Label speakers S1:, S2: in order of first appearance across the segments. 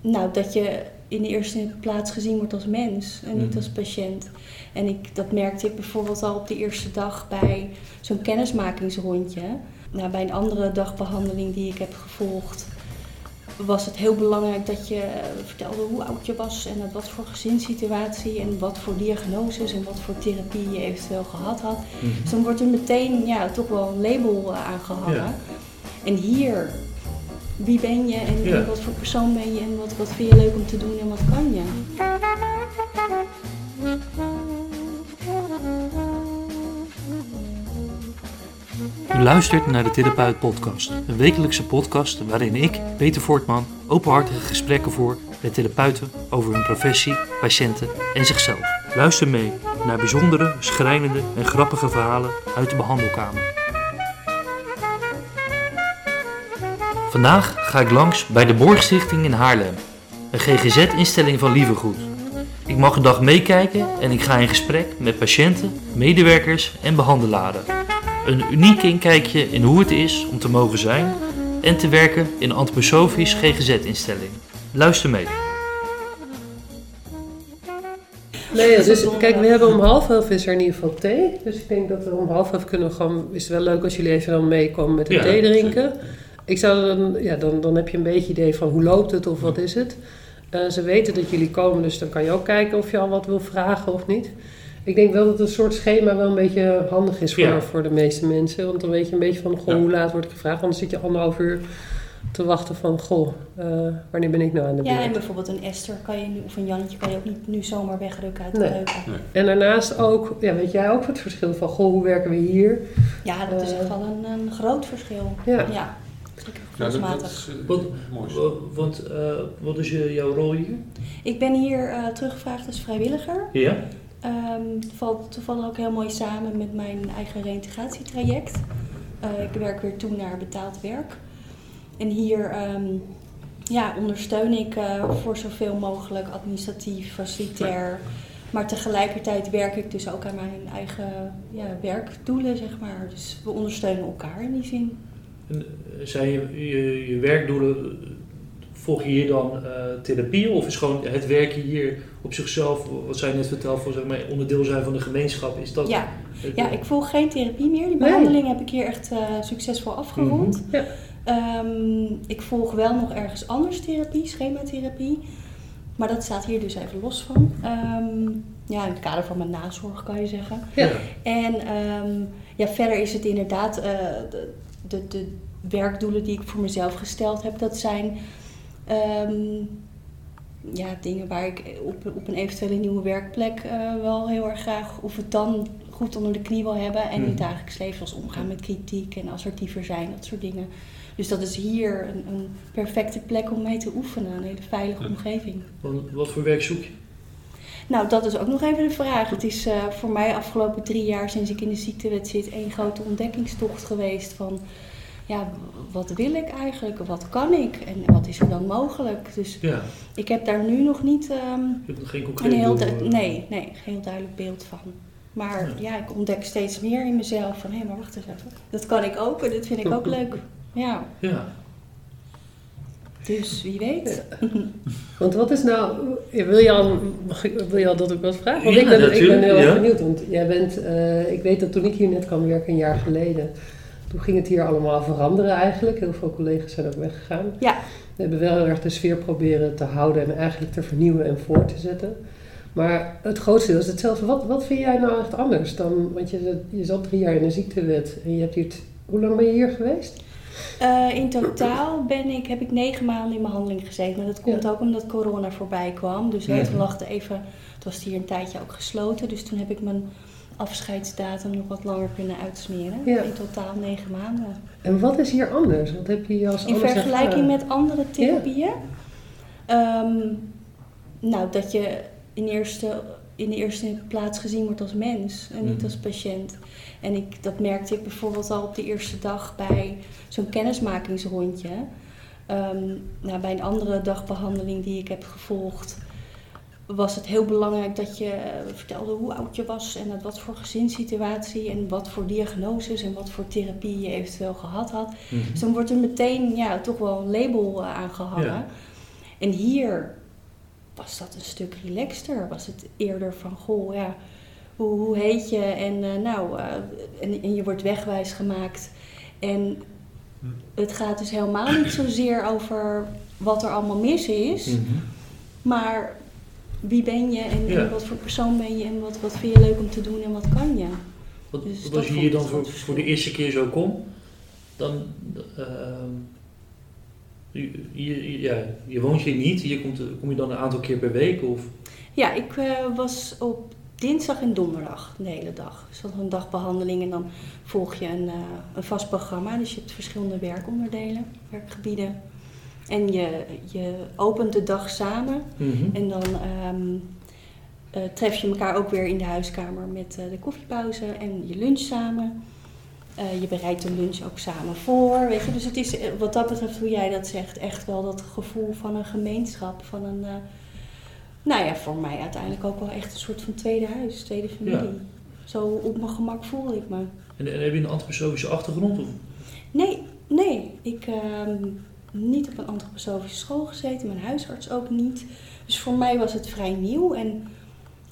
S1: Nou, dat je in de eerste plaats gezien wordt als mens en niet
S2: Mhm.
S1: als patiënt. En ik, dat merkte ik bijvoorbeeld al op de eerste dag bij zo'n kennismakingsrondje. Nou, bij een andere dagbehandeling die ik heb gevolgd, was het heel belangrijk dat je eh, vertelde hoe oud je was en uit wat voor gezinssituatie en wat voor diagnoses en wat voor therapie je eventueel gehad had. Dus dan wordt er meteen ja, toch wel een label eh, aangehangen.
S2: Ja.
S1: En hier, wie ben je en,
S2: Ja.
S1: en wat voor persoon ben je en wat, wat vind je leuk om te doen en wat kan je?
S3: U luistert naar de Therapeut Podcast, een wekelijkse podcast waarin ik, Peter Voortman, openhartige gesprekken voer met therapeuten over hun professie, patiënten en zichzelf. Luister mee naar bijzondere, schrijnende en grappige verhalen uit de behandelkamer. Vandaag ga ik langs bij de Borgstichting in Haarlem, een GGZ-instelling van Lievergoed. Ik mag een dag meekijken en ik ga in gesprek met patiënten, medewerkers en behandelaren. Een uniek inkijkje in hoe het is om te mogen zijn en te werken in een antroposofisch GGZ-instelling. Luister mee.
S4: Nee, ja, dus kijk, we hebben om half elf is er in ieder geval thee. Dus ik denk dat we om half elf kunnen gewoon... Is het wel leuk als jullie even dan meekomen met een
S2: Ja,
S4: thee drinken. Ik zou dan... Ja, dan, dan heb je een beetje idee van hoe loopt het of wat is het. Eh, ze weten dat jullie komen, dus dan kan je ook kijken of je al wat wil vragen of niet. Ik denk wel dat een soort schema wel een beetje handig is voor,
S2: Ja.
S4: voor de meeste mensen. Want dan weet je een beetje van, goh,
S2: Ja.
S4: hoe laat word ik gevraagd? Anders zit je anderhalf uur te wachten van, goh, eh, wanneer ben ik nou aan de beurt?
S1: Ja, en bijvoorbeeld een Esther kan je nu, of een Jannetje kan je ook niet nu zomaar wegrukken uit de
S4: Nee.
S1: leuke.
S4: En daarnaast ook, ja, weet jij ook het verschil van, goh, hoe werken we hier?
S1: Ja, dat is
S4: Eh.
S1: echt wel een, een groot verschil.
S4: Ja.
S1: ja.
S2: Nou, dat, is eh,
S3: Wat,
S2: mooi.
S3: want eh, wat is je, jouw rol hier?
S1: Ik ben hier eh, teruggevraagd als vrijwilliger.
S3: Ja?
S1: Ehm, het valt toevallig ook heel mooi samen met mijn eigen reïntegratietraject. Eh, ik werk weer toe naar betaald werk. En hier ehm, ja, ondersteun ik eh, voor zoveel mogelijk administratief, facilitair. Maar tegelijkertijd werk ik dus ook aan mijn eigen ja, werkdoelen, zeg maar. Dus we ondersteunen elkaar in die zin.
S3: Eh, zijn je, je, je werkdoelen, eh, volg je hier dan eh, therapie of is gewoon het werken hier op zichzelf, wat zij net vertelde, voor zeg maar, onderdeel zijn van de gemeenschap? Is dat
S1: Ja,
S3: het-
S1: ja, ik volg geen therapie meer. Die
S4: Nee.
S1: behandeling heb ik hier echt succesvol afgerond.
S4: Ja.
S1: Ehm, ik volg wel nog ergens anders therapie, schematherapie. Maar dat staat hier dus even los van. Ehm, ja, in het kader van mijn nazorg kan je zeggen.
S4: Ja.
S1: En ehm, ja, verder is het inderdaad de, de, de werkdoelen die ik voor mezelf gesteld heb. Dat zijn ehm, ja, dingen waar ik op, op een eventuele nieuwe werkplek eh, wel heel erg graag of het dan goed onder de knie wil hebben. En in
S3: Mhm.
S1: het dagelijks leven zoals omgaan met kritiek en assertiever zijn, dat soort dingen. Dus dat is hier een, een perfecte plek om mee te oefenen, een hele veilige
S3: Ja.
S1: omgeving.
S3: Wat, wat voor werk zoek je?
S1: Nou, dat is ook nog even de vraag. Het is eh, voor mij afgelopen drie jaar sinds ik in de ziektewet zit één grote ontdekkingstocht geweest van ja, wat wil ik eigenlijk, wat kan ik en wat is er dan mogelijk. Dus
S3: Ja,
S1: ik heb daar nu nog niet ehm,
S3: je hebt nog geen concreet
S1: een heel, nee, nee, geen heel duidelijk beeld van. Maar
S3: Ja.
S1: ja, ik ontdek steeds meer in mezelf van hé, maar wacht eens even. Dat kan ik ook en dat vind ik ook leuk. Ja,
S3: Ja,
S1: dus wie weet.
S4: Want wat is nou, wil je al, mag ik, wil je al dat ik wat vraag? Want
S3: Ja,
S4: ik, ben, ik ben heel erg
S3: ja.
S4: benieuwd, want jij bent, eh, ik weet dat toen ik hier net kwam werken, een jaar geleden, toen ging het hier allemaal veranderen eigenlijk. Heel veel collega's zijn ook weggegaan.
S1: Ja.
S4: We hebben wel heel erg de sfeer proberen te houden en eigenlijk te vernieuwen en voor te zetten. Maar het grootste deel is hetzelfde. Wat, wat vind jij nou echt anders dan, want je, je zat drie jaar in de ziektewet en je hebt hier, hoe lang ben je hier geweest?
S1: Eh, in totaal ben ik, heb ik negen maanden in behandeling gezeten. Maar dat komt ook omdat corona voorbij kwam. Dus
S3: Ja.
S1: toen lag even, het was hier een tijdje ook gesloten. Dus toen heb ik mijn afscheidsdatum nog wat langer kunnen uitsmeren.
S4: Ja.
S1: In totaal negen maanden.
S4: En wat is hier anders? Wat heb je hier als
S1: In vergelijking
S4: ervaren?
S1: met andere therapieën. Ehm, nou, dat je in, eerste, in de eerste plaats gezien wordt als mens en niet
S3: Mhm.
S1: als patiënt. En ik, dat merkte ik bijvoorbeeld al op de eerste dag bij zo'n kennismakingsrondje. Ehm, nou, bij een andere dagbehandeling die ik heb gevolgd, was het heel belangrijk dat je eh, vertelde hoe oud je was en uit wat voor gezinssituatie en wat voor diagnoses en wat voor therapie je eventueel gehad had.
S3: Mhm.
S1: Dus dan wordt er meteen ja, toch wel een label eh, aangehangen.
S3: Ja.
S1: En hier was dat een stuk relaxter. Was het eerder van, goh, ja, hoe, hoe heet je? En uh, nou, uh, en, en, je wordt wegwijs gemaakt. En het gaat dus helemaal niet zozeer over wat er allemaal mis is. Mm -hmm. Maar wie ben je en, ja. en, wat voor persoon ben je en wat, wat vind je leuk om te doen en wat kan je.
S3: Wat, dus als je hier dan voor, voor de eerste keer zo komt, dan... Uh, je, je, ja, je woont hier niet, hier komt, kom je dan een aantal keer per week? Of?
S1: Ja, ik uh, was op dinsdag en donderdag de hele dag. Dus dat is een dagbehandeling en dan volg je een, uh, een vast programma. Dus je hebt verschillende werkonderdelen, werkgebieden. En je, je opent de dag samen mm -hmm. en dan um, uh, tref je elkaar ook weer in de huiskamer met uh, de koffiepauze en je lunch samen. Je bereidt de lunch ook samen voor. Weet je? Dus het is wat dat betreft, hoe jij dat zegt, echt wel dat gevoel van een gemeenschap. Van een, nou ja, voor mij uiteindelijk ook wel echt een soort van tweede huis, tweede familie. Ja. Zo op mijn gemak voel ik me.
S3: En, en heb je een antroposofische achtergrond? Of?
S1: Nee, nee. Ik heb niet op een antroposofische school gezeten, mijn huisarts ook niet. Dus voor mij was het vrij nieuw. En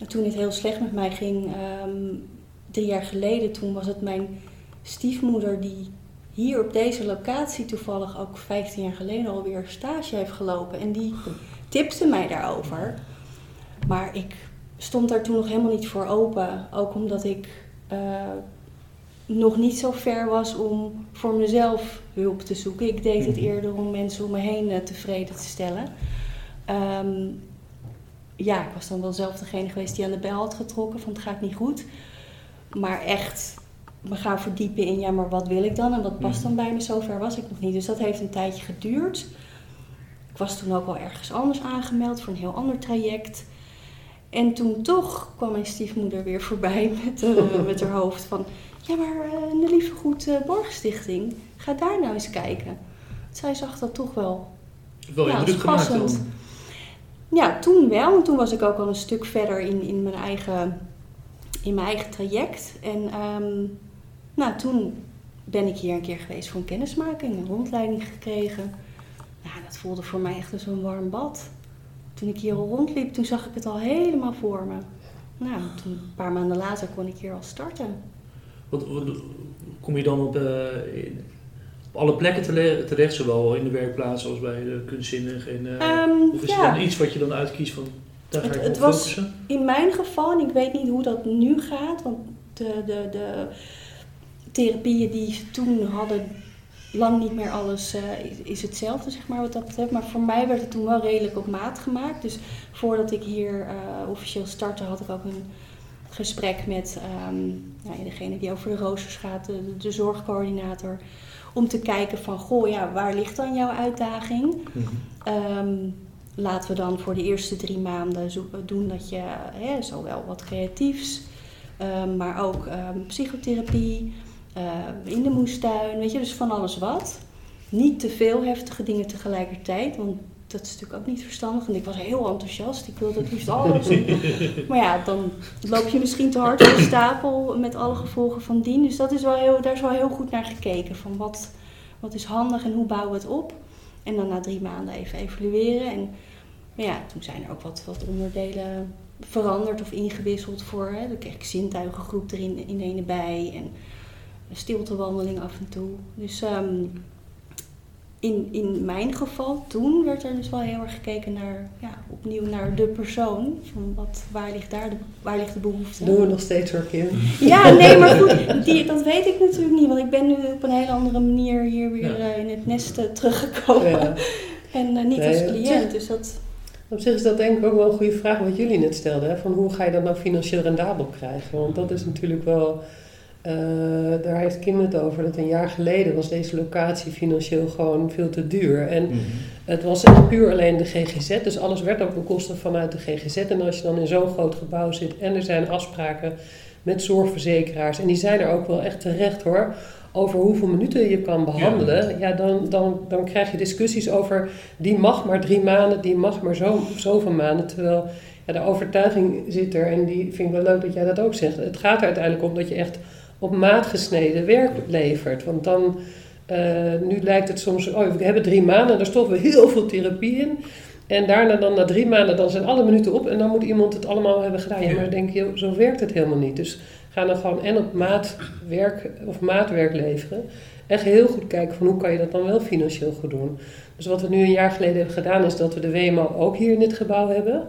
S1: toen het heel slecht met mij ging, um, drie jaar geleden, toen was het mijn stiefmoeder die hier op deze locatie toevallig ook 15 jaar geleden alweer stage heeft gelopen. En die tipte mij daarover. Maar ik stond daar toen nog helemaal niet voor open. Ook omdat ik uh, nog niet zo ver was om voor mezelf hulp te zoeken. Ik deed het eerder om mensen om me heen uh, tevreden te stellen. Um, ja, ik was dan wel zelf degene geweest die aan de bel had getrokken van het gaat niet goed. Maar echt me gaan verdiepen in ja, maar wat wil ik dan en wat past dan bij me? Zover was ik nog niet. Dus dat heeft een tijdje geduurd. Ik was toen ook wel ergens anders aangemeld voor een heel ander traject. En toen toch kwam mijn stiefmoeder weer voorbij met, uh, met haar hoofd van... Ja, maar uh, de Lieve Goed uh, Borgstichting, ga daar nou eens kijken. Zij zag dat toch wel...
S3: Wel ja, indruk gemaakt dan?
S1: Ja, toen wel. Want toen was ik ook al een stuk verder in, in, mijn, eigen, in mijn eigen traject. En um, nou, toen ben ik hier een keer geweest voor een kennismaking, een rondleiding gekregen. Nou, dat voelde voor mij echt als een warm bad. Toen ik hier al rondliep, toen zag ik het al helemaal voor me. Nou, toen, een paar maanden later kon ik hier al starten.
S3: Wat, kom je dan op, uh, op alle plekken terecht, zowel in de werkplaats als bij de kunstzinnig? En, uh, um, of is ja. er dan iets wat je dan uitkiest van, daar ga ik het, het was
S1: In mijn geval, en ik weet niet hoe dat nu gaat, want de, de, de therapieën die ze toen hadden, lang niet meer alles uh, is hetzelfde, zeg maar, wat dat betreft. Maar voor mij werd het toen wel redelijk op maat gemaakt. Dus voordat ik hier uh, officieel startte, had ik ook een gesprek met um, nou, degene die over de roosters gaat, de, de, zorgcoördinator. Om te kijken van, goh, ja, waar ligt dan jouw uitdaging? Mm-hmm. um, laten we dan voor de eerste drie maanden doen dat je hè, zowel wat creatiefs, um, maar ook psychotherapie, uh, in de moestuin, weet je, dus van alles wat. Niet te veel heftige dingen tegelijkertijd, want dat is natuurlijk ook niet verstandig. Want ik was heel enthousiast, ik wilde het liefst alles doen. maar ja, dan loop je misschien te hard op de stapel met alle gevolgen van dien. Dus dat is wel heel, daar is wel heel goed naar gekeken, van wat, wat is handig en hoe bouwen we het op. En dan na drie maanden even evalueren. En maar ja, toen zijn er ook wat, wat onderdelen veranderd of ingewisseld voor. Hè. Dan kreeg ik zintuigengroep erin in ene bij. En stiltewandeling af en toe. Dus um, in, in mijn geval, toen werd er dus wel heel erg gekeken naar, ja, opnieuw naar de persoon. Van wat, waar, ligt daar de, waar ligt de behoefte?
S4: Doen we nog steeds hoor, Kim.
S1: Ja, nee, maar goed, die, dat weet ik natuurlijk niet. Want ik ben nu op een hele andere manier hier weer ja. uh, in het nest uh, teruggekomen. Ja. en uh, niet nee, als cliënt, dus dat...
S4: Op zich is dat denk ik ook wel een goede vraag wat jullie net stelden. Hè? Van hoe ga je dat nou financieel rendabel krijgen? Want dat is natuurlijk wel uh, daar heeft Kim het over dat een jaar geleden was deze locatie financieel gewoon veel te duur. En mm-hmm. het was echt puur alleen de GGZ, dus alles werd ook bekosten vanuit de GGZ. En als je dan in zo'n groot gebouw zit en er zijn afspraken met zorgverzekeraars, en die zijn er ook wel echt terecht hoor, over hoeveel minuten je kan behandelen, ja, ja dan, dan, dan krijg je discussies over die mag maar drie maanden, die mag maar zo, zoveel maanden. Terwijl ja, de overtuiging zit er, en die vind ik wel leuk dat jij dat ook zegt. Het gaat er uiteindelijk om dat je echt op maat gesneden werk levert. Want dan, uh, nu lijkt het soms, oh we hebben drie maanden, daar stoppen we heel veel therapie in. En daarna dan na drie maanden, dan zijn alle minuten op en dan moet iemand het allemaal hebben gedaan. Ja, maar dan denk je, zo werkt het helemaal niet. Dus ga dan gewoon en op maatwerk of maatwerk leveren. En heel goed kijken van hoe kan je dat dan wel financieel goed doen. Dus wat we nu een jaar geleden hebben gedaan is dat we de WMO ook hier in dit gebouw hebben.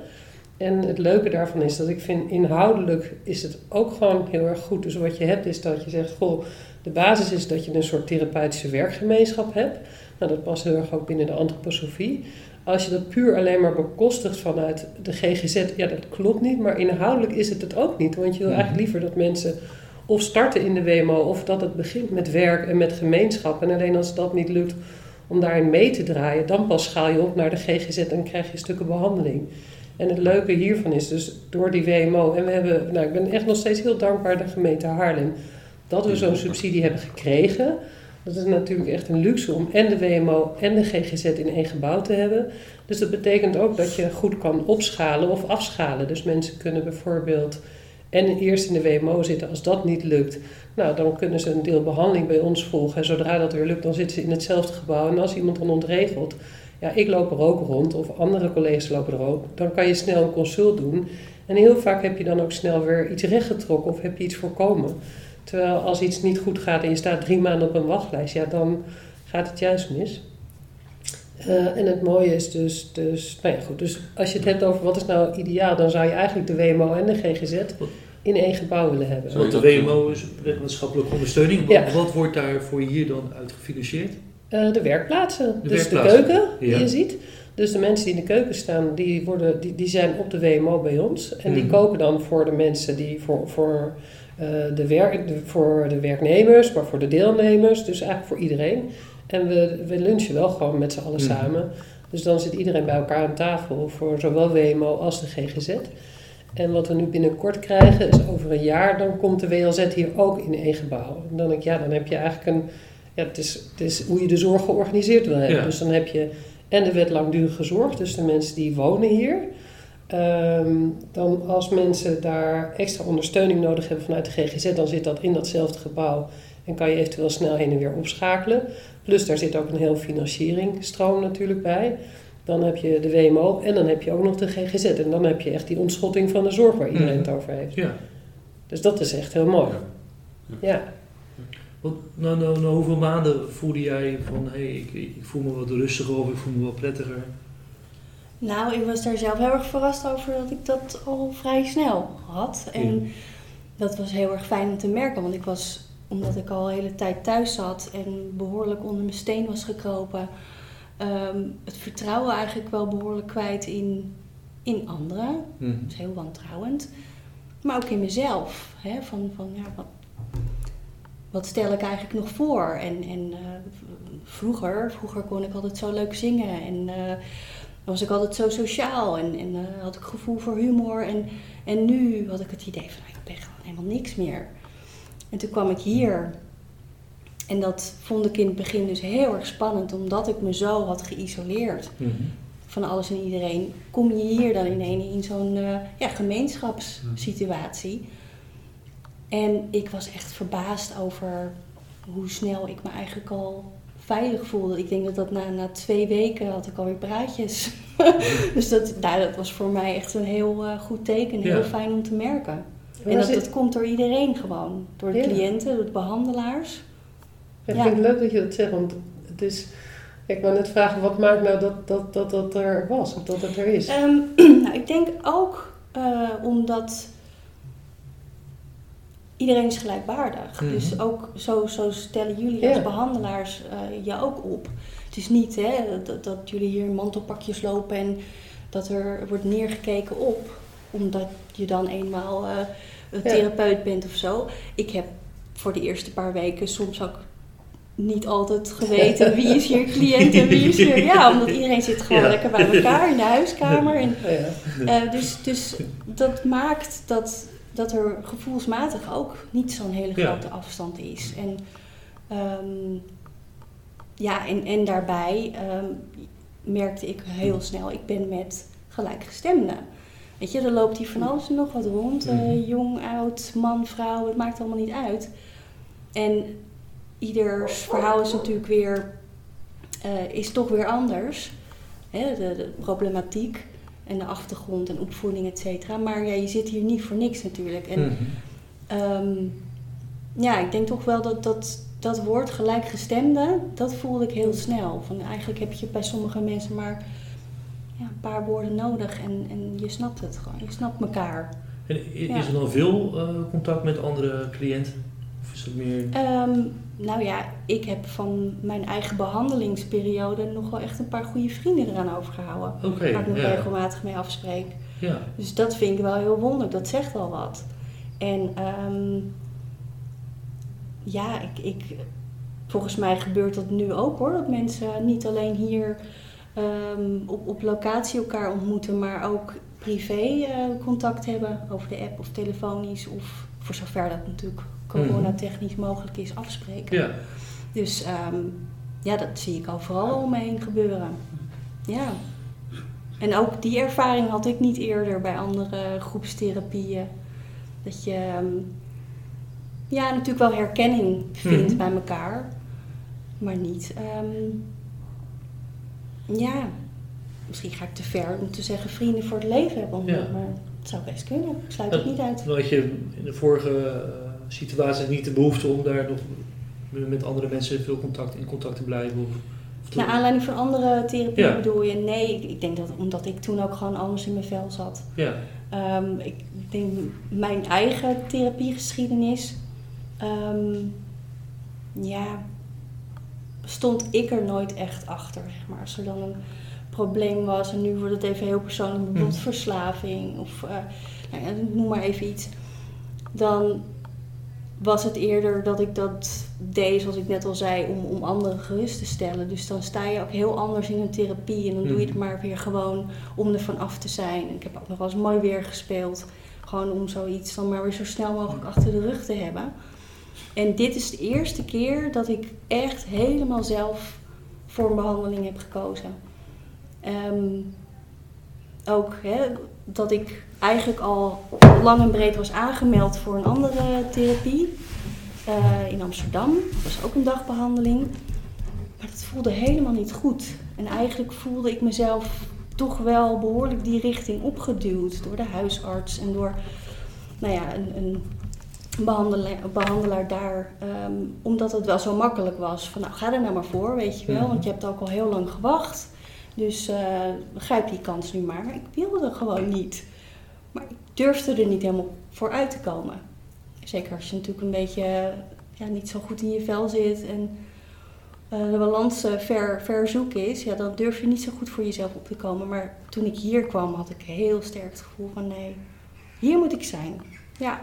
S4: En het leuke daarvan is dat ik vind inhoudelijk is het ook gewoon heel erg goed. Dus wat je hebt is dat je zegt, goh, de basis is dat je een soort therapeutische werkgemeenschap hebt. Nou, dat past heel erg ook binnen de antroposofie. Als je dat puur alleen maar bekostigt vanuit de GGZ, ja, dat klopt niet. Maar inhoudelijk is het het ook niet. Want je wil eigenlijk liever dat mensen of starten in de WMO of dat het begint met werk en met gemeenschap. En alleen als dat niet lukt om daarin mee te draaien, dan pas schaal je op naar de GGZ en krijg je stukken behandeling. En het leuke hiervan is dus door die WMO, en we hebben, nou ik ben echt nog steeds heel dankbaar de gemeente Haarlem, dat we zo'n subsidie hebben gekregen. Dat is natuurlijk echt een luxe om en de WMO en de GGZ in één gebouw te hebben. Dus dat betekent ook dat je goed kan opschalen of afschalen. Dus mensen kunnen bijvoorbeeld en eerst in de WMO zitten. Als dat niet lukt, nou, dan kunnen ze een deel behandeling bij ons volgen. En zodra dat weer lukt, dan zitten ze in hetzelfde gebouw. En als iemand dan ontregelt, ja, ik loop er ook rond of andere collega's lopen er ook, dan kan je snel een consult doen. En heel vaak heb je dan ook snel weer iets rechtgetrokken of heb je iets voorkomen. Terwijl als iets niet goed gaat en je staat drie maanden op een wachtlijst, ja, dan gaat het juist mis. Uh, en het mooie is dus, dus, nou ja, goed, dus als je het hebt over wat is nou ideaal, dan zou je eigenlijk de WMO en de GGZ in één gebouw willen hebben.
S3: Want de WMO is wetenschappelijke ondersteuning. Wat, wat wordt daar voor hier dan uit gefinancierd?
S4: Uh, de werkplaatsen. De dus de keuken die je ziet. Dus de mensen die in de keuken staan, die, worden, die, die zijn op de WMO bij ons. En die mhm. koken dan voor de mensen die voor, voor, uh, de werk, de, voor de werknemers, maar voor de deelnemers. Dus eigenlijk voor iedereen. En we, we lunchen wel gewoon met z'n allen mhm. samen. Dus dan zit iedereen bij elkaar aan tafel voor zowel WMO als de GGZ. En wat we nu binnenkort krijgen is over een jaar, dan komt de WLZ hier ook in één gebouw. En dan denk ik, ja, dan heb je eigenlijk een, ja, het is, het is hoe je de zorg georganiseerd wil hebben. Dus dan heb je en de wet langdurige zorg, dus de mensen die wonen hier. Ehm, dan als mensen daar extra ondersteuning nodig hebben vanuit de GGZ, dan zit dat in datzelfde gebouw en kan je eventueel snel heen en weer opschakelen. Plus daar zit ook een heel financieringstroom natuurlijk bij. Dan heb je de WMO en dan heb je ook nog de GGZ. En dan heb je echt die ontschotting van de zorg waar iedereen het over heeft. Ja. Dus dat is echt heel mooi. Ja. ja.
S3: Nou, nou, nou, hoeveel maanden voelde jij van hé, hey, ik, ik, voel me wat rustiger of ik voel me wat prettiger?
S1: Nou, ik was daar zelf heel erg verrast over dat ik dat al vrij snel had. En dat was heel erg fijn om te merken, want ik was omdat ik al de hele tijd thuis zat en behoorlijk onder mijn steen was gekropen, ehm, het vertrouwen eigenlijk wel behoorlijk kwijt in, in anderen. Mhm. Dat is heel wantrouwend. Maar ook in mezelf. Hè? Van, van, ja, wat, wat stel ik eigenlijk nog voor? En, en uh, vroeger, vroeger kon ik altijd zo leuk zingen en uh, was ik altijd zo sociaal en, en uh, had ik gevoel voor humor. En, en nu had ik het idee van, nou, ik ben gewoon helemaal niks meer. En toen kwam ik hier. En dat vond ik in het begin dus heel erg spannend, omdat ik me zo had geïsoleerd mhm. van alles en iedereen. Kom je hier dan ineens in zo'n ja, gemeenschapssituatie. En ik was echt verbaasd over hoe snel ik me eigenlijk al veilig voelde. Ik denk dat dat na, na twee weken had ik alweer praatjes. dus dat, nou, dat was voor mij echt een heel uh, goed teken. Heel fijn om te merken. En dat, dat komt door iedereen gewoon. Door de cliënten, door de behandelaars.
S4: ik vind het leuk dat je dat zegt, want het is... Ik wou net vragen, wat maakt nou dat dat, dat, dat er was, of dat het er is?
S1: Um, nou, ik denk ook uh, omdat iedereen is gelijkwaardig. Mm Dus ook zo, zo stellen jullie als behandelaars uh, je ook op. Het is niet hè, dat, dat jullie hier mantelpakjes lopen en dat er wordt neergekeken op omdat je dan eenmaal uh, een therapeut bent of zo. Ik heb voor de eerste paar weken soms ook niet altijd geweten wie is hier cliënt en wie is hier. Ja, omdat iedereen zit gewoon lekker bij elkaar in de huiskamer. En, uh, dus, dus dat maakt dat, dat er gevoelsmatig ook niet zo'n hele grote afstand is. En, um, ja, en, en daarbij um, merkte ik heel snel, ik ben met gelijkgestemden. Weet je, er loopt hier van alles en nog wat rond. Uh, jong, oud, man, vrouw, het maakt allemaal niet uit. En ieders verhaal is natuurlijk weer, uh, is toch weer anders. hè, de, de problematiek en de achtergrond en opvoeding, et cetera. Maar ja, je zit hier niet voor niks natuurlijk. En
S3: Mhm.
S1: Ehm, ja, ik denk toch wel dat dat, dat woord gelijkgestemde, dat voelde ik heel snel. Van, eigenlijk heb je bij sommige mensen maar ja, een paar woorden nodig en, en je snapt het gewoon. Je snapt elkaar.
S3: En
S1: Ja.
S3: is er dan veel eh, contact met andere cliënten? Is meer...
S1: Ehm, nou ja, ik heb van mijn eigen behandelingsperiode nog wel echt een paar goede vrienden eraan overgehouden. Waar ik nog
S3: ja.
S1: regelmatig mee afspreek.
S3: ja.
S1: Dus dat vind ik wel heel wonderlijk. Dat zegt wel wat. En ehm, ja, ik, ik, volgens mij gebeurt dat nu ook hoor. Dat mensen niet alleen hier ehm, op, op locatie elkaar ontmoeten, maar ook privé eh, contact hebben over de app of telefonisch. Of voor zover dat natuurlijk coronatechnisch mogelijk is, afspreken.
S3: Ja.
S1: Dus ehm, ja, dat zie ik overal om me heen gebeuren. Ja. En ook die ervaring had ik niet eerder bij andere groepstherapieën. Dat je ehm, ja, natuurlijk wel herkenning vindt
S3: Mhm.
S1: bij elkaar, maar niet. ehm, ja, misschien ga ik te ver om te zeggen vrienden voor het leven hebben ontmoet,
S3: Ja.
S1: maar het zou best kunnen. Ik sluit het niet uit.
S3: Had je in de vorige situatie niet de behoefte om daar nog met andere mensen veel contact, in contact te blijven? Of, of
S1: Naar aanleiding van andere therapieën
S3: Ja.
S1: bedoel je? Nee, ik, ik denk dat omdat ik toen ook gewoon anders in mijn vel zat.
S3: Ja,
S1: Ehm, ik denk mijn eigen therapiegeschiedenis. ehm, ja, stond ik er nooit echt achter. Zeg maar. Als er dan een probleem was, en nu wordt het even heel persoonlijk, bijvoorbeeld
S3: Mhm.
S1: verslaving of eh, nou ja, noem maar even iets. Dan was het eerder dat ik dat deed, zoals ik net al zei, om, om anderen gerust te stellen. Dus dan sta je ook heel anders in een therapie en dan doe je het
S3: Mhm.
S1: maar weer gewoon om er van af te zijn. En ik heb ook nog wel eens mooi weer gespeeld. Gewoon om zoiets dan maar weer zo snel mogelijk achter de rug te hebben. En dit is de eerste keer dat ik echt helemaal zelf voor een behandeling heb gekozen. Ehm, ook hè, dat ik eigenlijk al lang en breed was aangemeld voor een andere therapie eh, in Amsterdam. Dat was ook een dagbehandeling. Maar dat voelde helemaal niet goed. En eigenlijk voelde ik mezelf toch wel behoorlijk die richting opgeduwd door de huisarts en door nou ja, een, een behandelaar, behandelaar daar. ehm, omdat het wel zo makkelijk was. Van nou, ga er nou maar voor, weet je wel. Want je hebt ook al heel lang gewacht. Dus eh grijp die kans nu maar. Maar ik wilde gewoon niet. Maar ik durfde er niet helemaal voor uit te komen. Zeker als je natuurlijk een beetje ja, niet zo goed in je vel zit en eh, de balans eh, ver, ver zoek is, ja, dan durf je niet zo goed voor jezelf op te komen. Maar toen ik hier kwam, had ik heel sterk het gevoel van nee, hier moet ik zijn. Ja.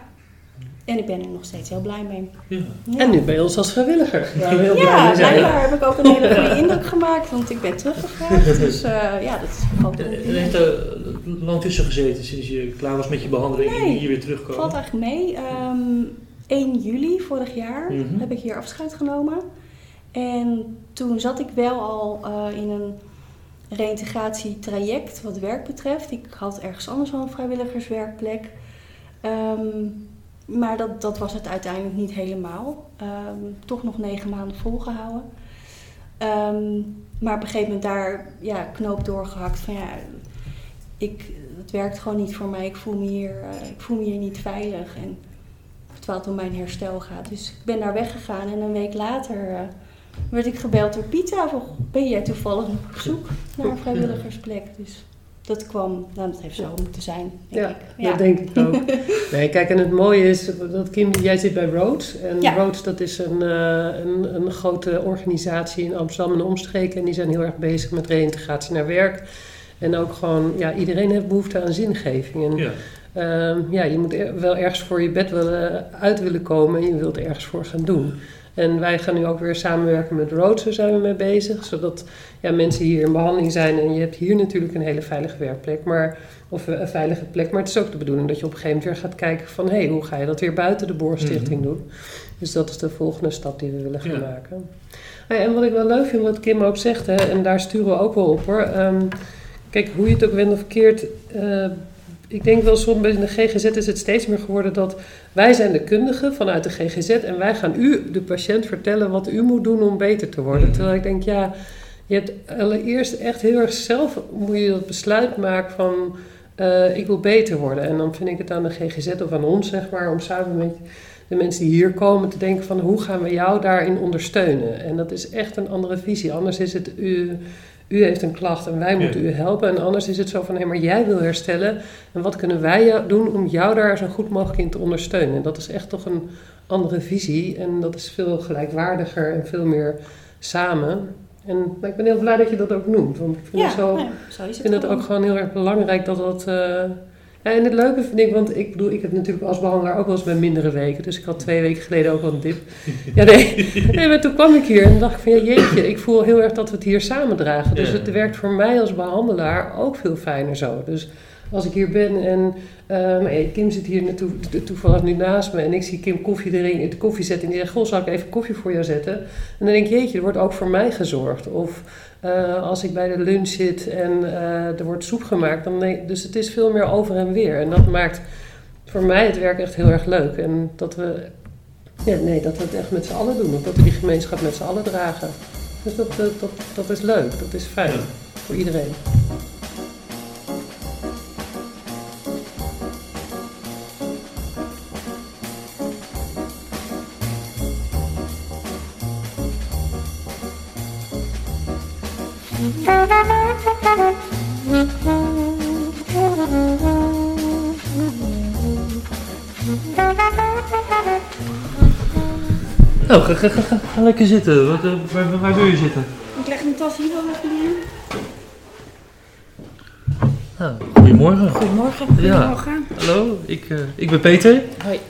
S1: En ik ben er nog steeds heel blij mee.
S3: ja.
S1: Ja.
S4: En nu bij ons als vrijwilliger. Waar we heel blij
S1: Ja,
S4: mee zijn.
S1: blijkbaar heb ik ook een hele goede indruk gemaakt, want ik ben teruggevraagd. Dus eh, ja, dat is een groot
S3: En, en heeft er lang tussen gezeten sinds je klaar was met je behandeling en
S1: Nee.
S3: hier weer terugkomen?
S1: valt eigenlijk mee. Ehm 1 juli vorig jaar
S3: Mhm.
S1: heb ik hier afscheid genomen. En toen zat ik wel al eh, in een reïntegratietraject wat werk betreft. Ik had ergens anders wel een vrijwilligerswerkplek. Ehm, maar dat, dat was het uiteindelijk niet helemaal. Ehm, toch nog negen maanden volgehouden. Ehm, maar op een gegeven moment daar ja, knoop doorgehakt van ja, ik, het werkt gewoon niet voor mij. Ik voel me hier, eh, ik voel me hier niet veilig. En terwijl het om mijn herstel gaat. Dus ik ben daar weggegaan en een week later eh, werd ik gebeld door Pieter. Van, ben jij toevallig nog op zoek naar een vrijwilligersplek? Dus dat kwam, nou dat heeft zo moeten zijn, denk
S4: Ja,
S1: ik.
S4: dat denk ik ook. Nee, kijk, en het mooie is dat Kim, jij zit bij Rhodes. En
S1: Ja.
S4: Rhodes, dat is een, eh, een, een grote organisatie in Amsterdam en de omstreken. En die zijn heel erg bezig met reïntegratie naar werk. En ook gewoon, ja, iedereen heeft behoefte aan zingeving. En
S3: Ja.
S4: Ehm, ja, je moet er- wel ergens voor je bed willen, uit willen komen en je wilt er ergens voor gaan doen. En wij gaan nu ook weer samenwerken met Rhodes, daar zijn we mee bezig. Zodat ja, mensen hier in behandeling zijn en je hebt hier natuurlijk een hele veilige werkplek. Maar, of een veilige plek, maar het is ook de bedoeling dat je op een gegeven moment weer gaat kijken van... hé, hey, hoe ga je dat weer buiten de Boorstichting
S3: Mhm.
S4: doen? Dus dat is de volgende stap die we willen gaan
S3: Ja.
S4: maken. Ah ja, en wat ik wel leuk vind, wat Kim ook zegt, hè, en daar sturen we ook wel op hoor. Ehm, kijk, hoe je het ook wendt of verkeerd... eh, ik denk wel soms bij de GGZ is het steeds meer geworden dat wij zijn de kundigen vanuit de GGZ en wij gaan u, de patiënt, vertellen wat u moet doen om beter te worden.
S3: Mhm.
S4: Terwijl ik denk, ja, Je hebt allereerst echt heel erg zelf moet je dat besluit maken van eh, ik wil beter worden. En dan vind ik het aan de GGZ of aan ons, zeg maar, om samen met de mensen die hier komen te denken van hoe gaan we jou daarin ondersteunen. En dat is echt een andere visie. Anders is het u, u heeft een klacht en wij moeten u helpen. En anders is het zo van hé, maar jij wil herstellen. En wat kunnen wij doen om jou daar zo goed mogelijk in te ondersteunen. En dat is echt toch een andere visie. En dat is veel gelijkwaardiger en veel meer samen. En maar ik ben heel blij dat je dat ook noemt. Want ik vind,
S2: Ja,
S4: het, zo,
S2: ja, zo is
S4: ik
S2: het
S4: vind het ook gewoon heel erg belangrijk dat dat... eh, en het leuke vind ik, want ik bedoel, ik heb natuurlijk als behandelaar ook wel eens bij mindere weken. Dus ik had twee weken geleden ook wel een dip. Ja, nee. nee maar toen kwam ik hier en dacht ik van, ja, jeetje, ik voel heel erg dat we het hier samen dragen. Dus
S3: Ja.
S4: het werkt voor mij als behandelaar ook veel fijner zo. Dus als ik hier ben en hey, Kim zit hier naartoe, to- toevallig nu naast me en ik zie Kim koffie erin, in de koffie zetten en die zegt, goh, zal ik even koffie voor jou zetten? En dan denk ik, jeetje, er wordt ook voor mij gezorgd. Of eh, als ik bij de lunch zit en eh, er wordt soep gemaakt, dan denk dus het is veel meer over en weer. En dat maakt voor mij het werk echt heel erg leuk. En dat we, ja, nee, dat we het echt met z'n allen doen. Of dat we die gemeenschap met z'n allen dragen. Dus dat, dat, dat, dat is leuk, dat is fijn
S3: Ja.
S4: voor iedereen.
S3: Nou, ga, ga, ga, ga, ga lekker zitten. Wat, eh, waar, waar wil je zitten?
S2: Ik leg mijn tas hier wel even neer.
S3: Nou, goedemorgen.
S2: Goedemorgen.
S3: Ja.
S2: Goedemorgen.
S3: Hallo, ik, eh, ik ben Peter.
S2: Hoi.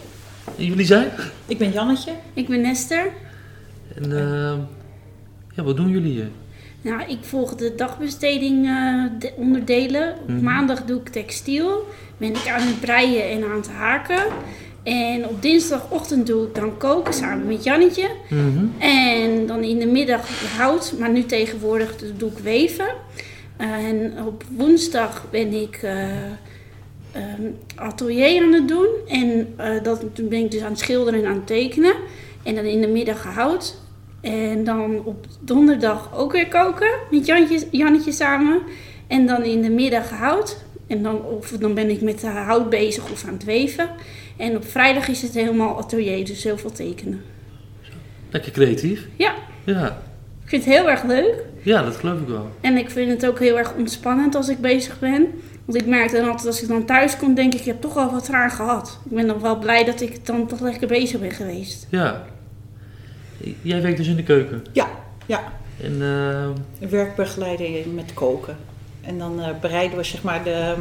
S3: En jullie zijn?
S2: Ik ben Jannetje. Ik ben Nester.
S3: En eh, ja, wat doen jullie hier?
S2: Nou, ik volg de dagbesteding eh, de- onderdelen. Op
S3: Mhm.
S2: maandag doe ik textiel. Ben ik aan het breien en aan het haken. En op dinsdagochtend doe ik dan koken samen met Jannetje.
S3: Mhm.
S2: En dan in de middag hout, maar nu tegenwoordig doe ik weven. En op woensdag ben ik eh, ehm, atelier aan het doen. En eh, dat, toen ben ik dus aan het schilderen en aan het tekenen. En dan in de middag hout. En dan op donderdag ook weer koken met Jantje, Jannetje samen. En dan in de middag hout. En dan, of dan ben ik met de hout bezig of aan het weven. En op vrijdag is het helemaal atelier, dus heel veel tekenen.
S3: Lekker creatief.
S2: Ja.
S3: Ja.
S2: Ik vind het heel erg leuk.
S3: ja, dat geloof ik wel.
S2: En ik vind het ook heel erg ontspannend als ik bezig ben. Want ik merk dan altijd als ik dan thuis kom, denk ik, ik heb toch al wat raar gehad. Ik ben dan wel blij dat ik dan toch lekker bezig ben geweest.
S3: Ja. Jij werkt dus in de keuken.
S5: Ja, ja.
S3: En
S5: werkbegeleider met koken. En dan eh, bereiden we zeg maar de ehm,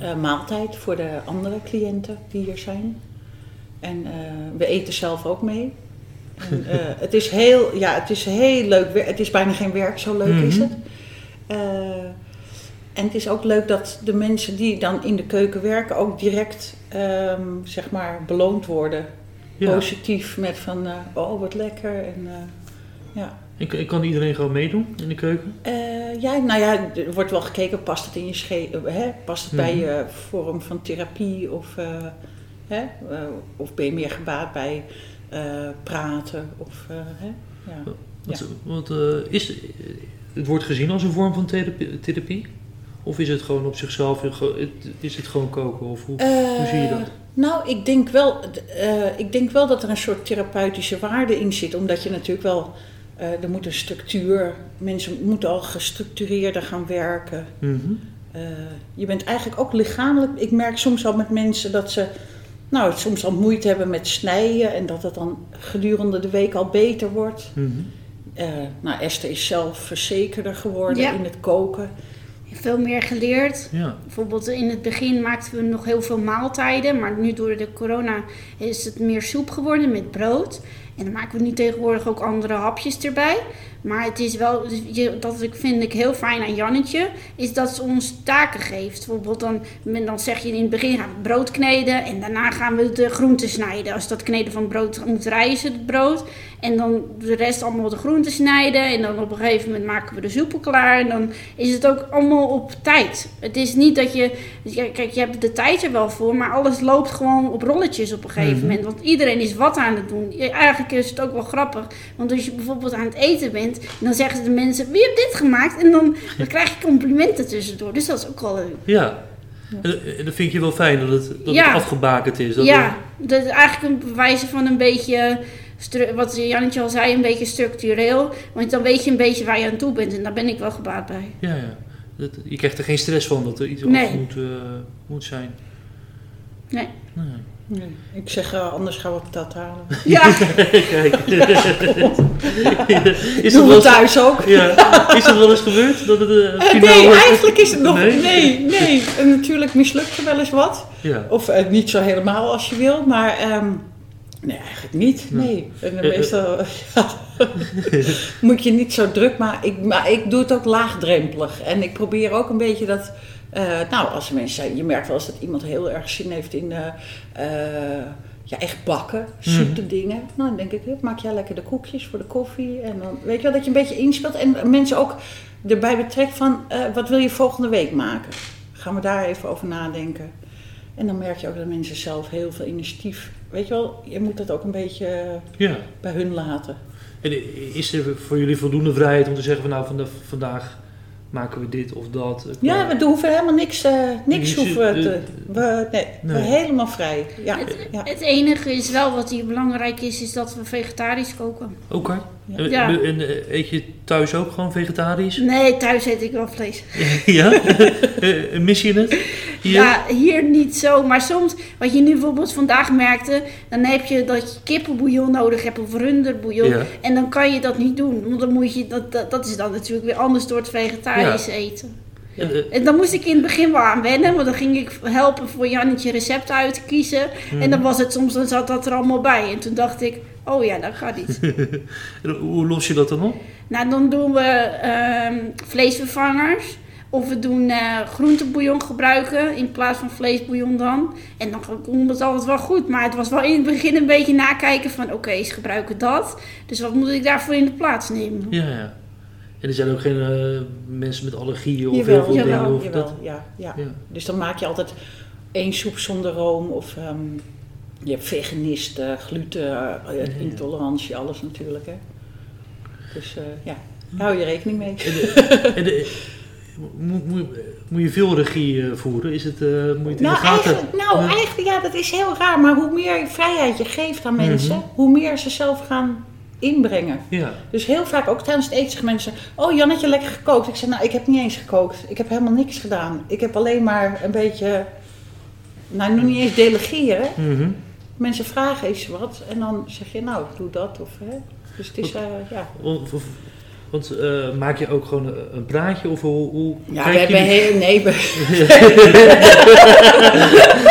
S5: eh, maaltijd voor de andere cliënten die hier zijn. En we eten zelf ook mee. En, het, is heel, ja, het is heel leuk. Het is bijna geen werk, zo leuk is
S3: Mhm.
S5: het. En het is ook leuk dat de mensen die dan in de keuken werken ook direct ehm, zeg maar beloond worden.
S3: Ja.
S5: Positief met van, eh, oh wat lekker. En, eh, ja.
S3: En, en kan iedereen gewoon meedoen in de keuken?
S5: Eh, ja, nou ja, er wordt wel gekeken, past het in je sche hè? Past het bij
S3: Mhm.
S5: je vorm van therapie of, hè? Of ben je meer gebaat bij praten of hè? Ja.
S3: Wat, wat, is, het wordt gezien als een vorm van therapie, therapie? Of is het gewoon op zichzelf, is het gewoon koken? Of hoe, hoe zie je dat?
S5: Nou, ik denk, wel, eh, ik denk wel dat er een soort therapeutische waarde in zit. Omdat je natuurlijk wel, eh, er moet een structuur, mensen moeten al gestructureerder gaan werken.
S3: Mhm.
S5: Eh, je bent eigenlijk ook lichamelijk. Ik merk soms al met mensen dat ze nou, soms al moeite hebben met snijden en dat het dan gedurende de week al beter wordt. Eh, nou, Esther is zelf verzekerder geworden
S2: Ja.
S5: in het koken.
S2: Veel meer geleerd.
S3: Ja.
S2: Bijvoorbeeld in het begin maakten we nog heel veel maaltijden, maar nu door de corona is het meer soep geworden met brood. En dan maken we nu tegenwoordig ook andere hapjes erbij. Maar het is wel, dus dat ik, vind ik heel fijn aan Jannetje, is dat ze ons taken geeft. Bijvoorbeeld dan, dan zeg je in het begin gaan we brood kneden en daarna gaan we de groenten snijden. Als dat kneden van brood moet rijzen, het brood. En dan de rest allemaal de groenten snijden. En dan op een gegeven moment maken we de soepel klaar. En dan is het ook allemaal op tijd. Het is niet dat je... Kijk, je hebt de tijd er wel voor. Maar alles loopt gewoon op rolletjes op een gegeven
S3: Mhm.
S2: moment. Want iedereen is wat aan het doen. Eigenlijk is het ook wel grappig. Want als je bijvoorbeeld aan het eten bent, dan zeggen de mensen, wie heeft dit gemaakt? En dan, dan krijg je complimenten tussendoor. Dus dat is ook wel leuk.
S3: Ja. En, en dat vind je wel fijn dat het, dat
S2: Ja.
S3: het afgebakend is. Dat
S2: ja, dat is eigenlijk een bewijs van een beetje, wat Jannetje al zei, een beetje structureel. Want dan weet je een beetje waar je aan toe bent en daar ben ik wel gebaat bij.
S3: Ja, ja. Dat, je krijgt er geen stress van dat er iets
S2: Nee.
S3: af moet, eh, moet zijn.
S2: Nee.
S3: Nee.
S5: Nee. Ik zeg, eh, anders gaan we patat halen.
S2: Ja,
S3: Kijk. is, dat
S5: Doen
S3: wel
S5: we thuis ook.
S3: ja. is dat wel eens gebeurd? Dat het, eh,
S5: Eh, nee, eigenlijk is het nog...
S3: Nee?
S5: Nee, nee. En natuurlijk mislukt er wel eens wat.
S3: Ja.
S5: Of niet zo helemaal als je wil, maar... ehm, nee, eigenlijk niet. Nee. En meestal ja, moet je niet zo druk maken. Ik, maar ik doe het ook laagdrempelig. En ik probeer ook een beetje dat... eh, nou, als mensen zijn... Je merkt wel eens dat iemand heel erg zin heeft in... eh, eh, ja, echt bakken, zoete dingen. Nou, dan denk ik, maak jij lekker de koekjes voor de koffie. En dan weet je wel dat je een beetje inspeelt. En mensen ook erbij betrekt van, wat wil je volgende week maken? Gaan we daar even over nadenken. En dan merk je ook dat mensen zelf heel veel initiatief... Weet je wel, je moet dat ook een beetje
S3: ja.
S5: bij hun laten.
S3: En is er voor jullie voldoende vrijheid om te zeggen van nou vanda- vandaag maken we dit of dat? eh,
S5: Ja,
S3: qua-
S5: we hoeven helemaal niks, eh, niks hoeven
S3: eh,
S5: te... We, nee, we helemaal vrij. Ja,
S2: het,
S5: ja.
S2: het enige is wel wat hier belangrijk is, is dat we vegetarisch koken.
S3: Oké. En-
S2: Ja.
S3: En eh, eet je thuis ook gewoon vegetarisch?
S2: Nee, thuis eet ik wel vlees.
S3: ja? Eh, Mis je het? Hier?
S2: Ja, hier niet zo. Maar soms, wat je nu bijvoorbeeld vandaag merkte, dan heb je dat je kippenbouillon nodig hebt of runderbouillon.
S3: Ja.
S2: En dan kan je dat niet doen. Want dan moet je, dat, dat, dat is dan natuurlijk weer anders door het vegetarisch eten.
S3: En, eh,
S2: En dan moest ik in het begin wel aan wennen, want dan ging ik helpen voor Jannetje recepten uit te kiezen.
S3: Mhm.
S2: En dan was het soms, dan zat dat er allemaal bij. En toen dacht ik, oh ja, dat gaat niet.
S3: en hoe los je dat dan op?
S2: nou, dan doen we ehm, vleesvervangers. Of we doen eh groentebouillon gebruiken in plaats van vleesbouillon dan. En dan komt het altijd wel goed. Maar het was wel in het begin een beetje nakijken van... Oké, ze gebruiken dat. Dus wat moet ik daarvoor in de plaats nemen?
S3: Ja, ja. En er zijn ook geen eh, mensen met allergieën of
S5: Jawel,
S3: heel veel
S2: jawel,
S3: dingen? Of
S5: Jawel,
S3: dat?
S5: ja, ja.
S3: Ja.
S5: Dus dan maak je altijd één soep zonder room of ehm, je hebt veganisten, gluten, eh, intolerantie, alles natuurlijk. Hè. Dus eh, ja, daar hou je rekening mee.
S3: En de- en de- moet, moet, moet je veel regie eh, voeren? Is het, moet je het in de
S5: Nou,
S3: gaten?
S5: eigenlijk, nou eigenlijk, ja, dat is heel raar. Maar hoe meer vrijheid je geeft aan mensen,
S3: Mhm.
S5: hoe meer ze zelf gaan inbrengen.
S3: Ja.
S5: Dus heel vaak, ook tijdens het eten, zeggen mensen... Oh, Jannetje, lekker gekookt. Ik zeg, nou, ik heb niet eens gekookt. Ik heb helemaal niks gedaan. Ik heb alleen maar een beetje... Nou, nog niet eens delegeren.
S3: Mhm.
S5: Mensen vragen eens wat en dan zeg je, nou, doe dat. Of, hè. Dus het is, eh, ja...
S3: Of- of- Want eh, maak je ook gewoon een, een praatje? Of hoe, hoe
S5: Ja, we hebben heel... Nee, we,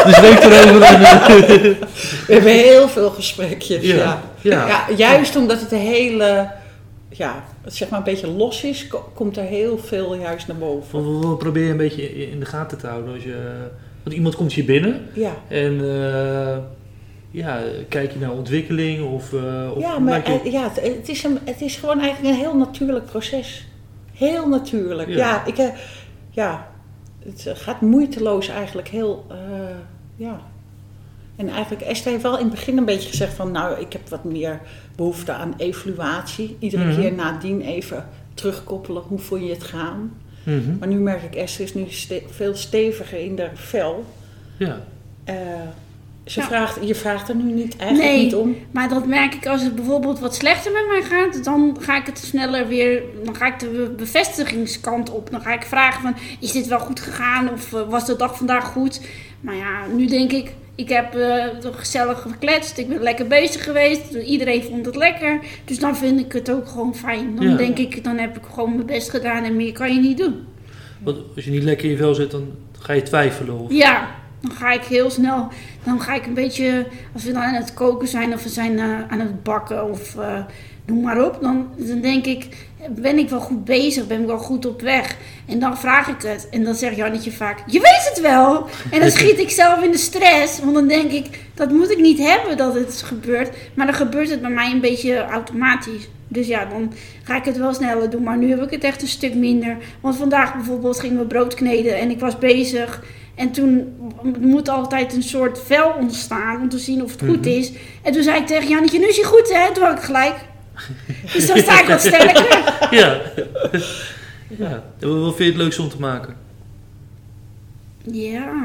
S3: Dus denk erover. eh,
S5: we hebben heel veel gesprekjes,
S3: Ja,
S5: ja.
S3: ja.
S5: Ja, juist omdat het een hele... Ja, het zeg maar een beetje los is, ko- komt er heel veel juist naar boven.
S3: wat probeer je een beetje in in de gaten te houden? Als je, want iemand komt hier binnen
S5: Ja,
S3: en eh, ja, kijk je naar ontwikkeling of, eh, of
S5: ja maar
S3: je-
S5: ja, het, is een, het is gewoon eigenlijk een heel natuurlijk proces. Heel natuurlijk.
S3: Ja.
S5: Ja, ik, eh, ja het gaat moeiteloos eigenlijk heel... eh, ja. En eigenlijk, Esther heeft wel in het begin een beetje gezegd van... nou, ik heb wat meer behoefte aan evaluatie. Iedere
S3: Mhm.
S5: keer nadien even terugkoppelen. Hoe vond je het gaan?
S3: Mhm.
S5: Maar nu merk ik, Esther is nu ste- veel steviger in de vel.
S3: Ja.
S5: Ze
S2: Ja.
S5: vraagt, je vraagt er nu niet, eigenlijk
S2: Nee.
S5: niet om.
S2: Maar dat merk ik als het bijvoorbeeld wat slechter met mij gaat, dan ga ik het sneller weer, dan ga ik de bevestigingskant op. Dan ga ik vragen van, is dit wel goed gegaan of eh, was de dag vandaag goed? Maar ja, nu denk ik, ik heb eh, gezellig gekletst, ik ben lekker bezig geweest, iedereen vond het lekker. Dus dan vind ik het ook gewoon fijn. Dan
S3: Ja.
S2: denk ik, dan heb ik gewoon mijn best gedaan en meer kan je niet doen.
S3: Want als je niet lekker in je vel zit, dan ga je twijfelen. Of...
S2: Ja, dan ga ik heel snel. Dan ga ik een beetje. Als we dan aan het koken zijn of we zijn eh, aan het bakken of eh, noem maar op. Dan, dan denk ik. Ben ik wel goed bezig? Ben ik wel goed op weg? En dan vraag ik het. En dan zegt Jannetje vaak: Je weet het wel. En dan schiet ik zelf in de stress. Want dan denk ik: Dat moet ik niet hebben dat het gebeurt. Maar dan gebeurt het bij mij een beetje automatisch. Dus ja, dan ga ik het wel sneller doen. Maar nu heb ik het echt een stuk minder. Want vandaag bijvoorbeeld gingen we brood kneden en ik was bezig. En toen moet altijd een soort vel ontstaan om te zien of het goed
S3: Mhm.
S2: is. En toen zei ik tegen Jannetje, nu is hij goed hè? Toen had ik gelijk. Dus dan sta ik wat sterker.
S3: Ja. ja. Wat vind je het leukste om te maken?
S2: Ja,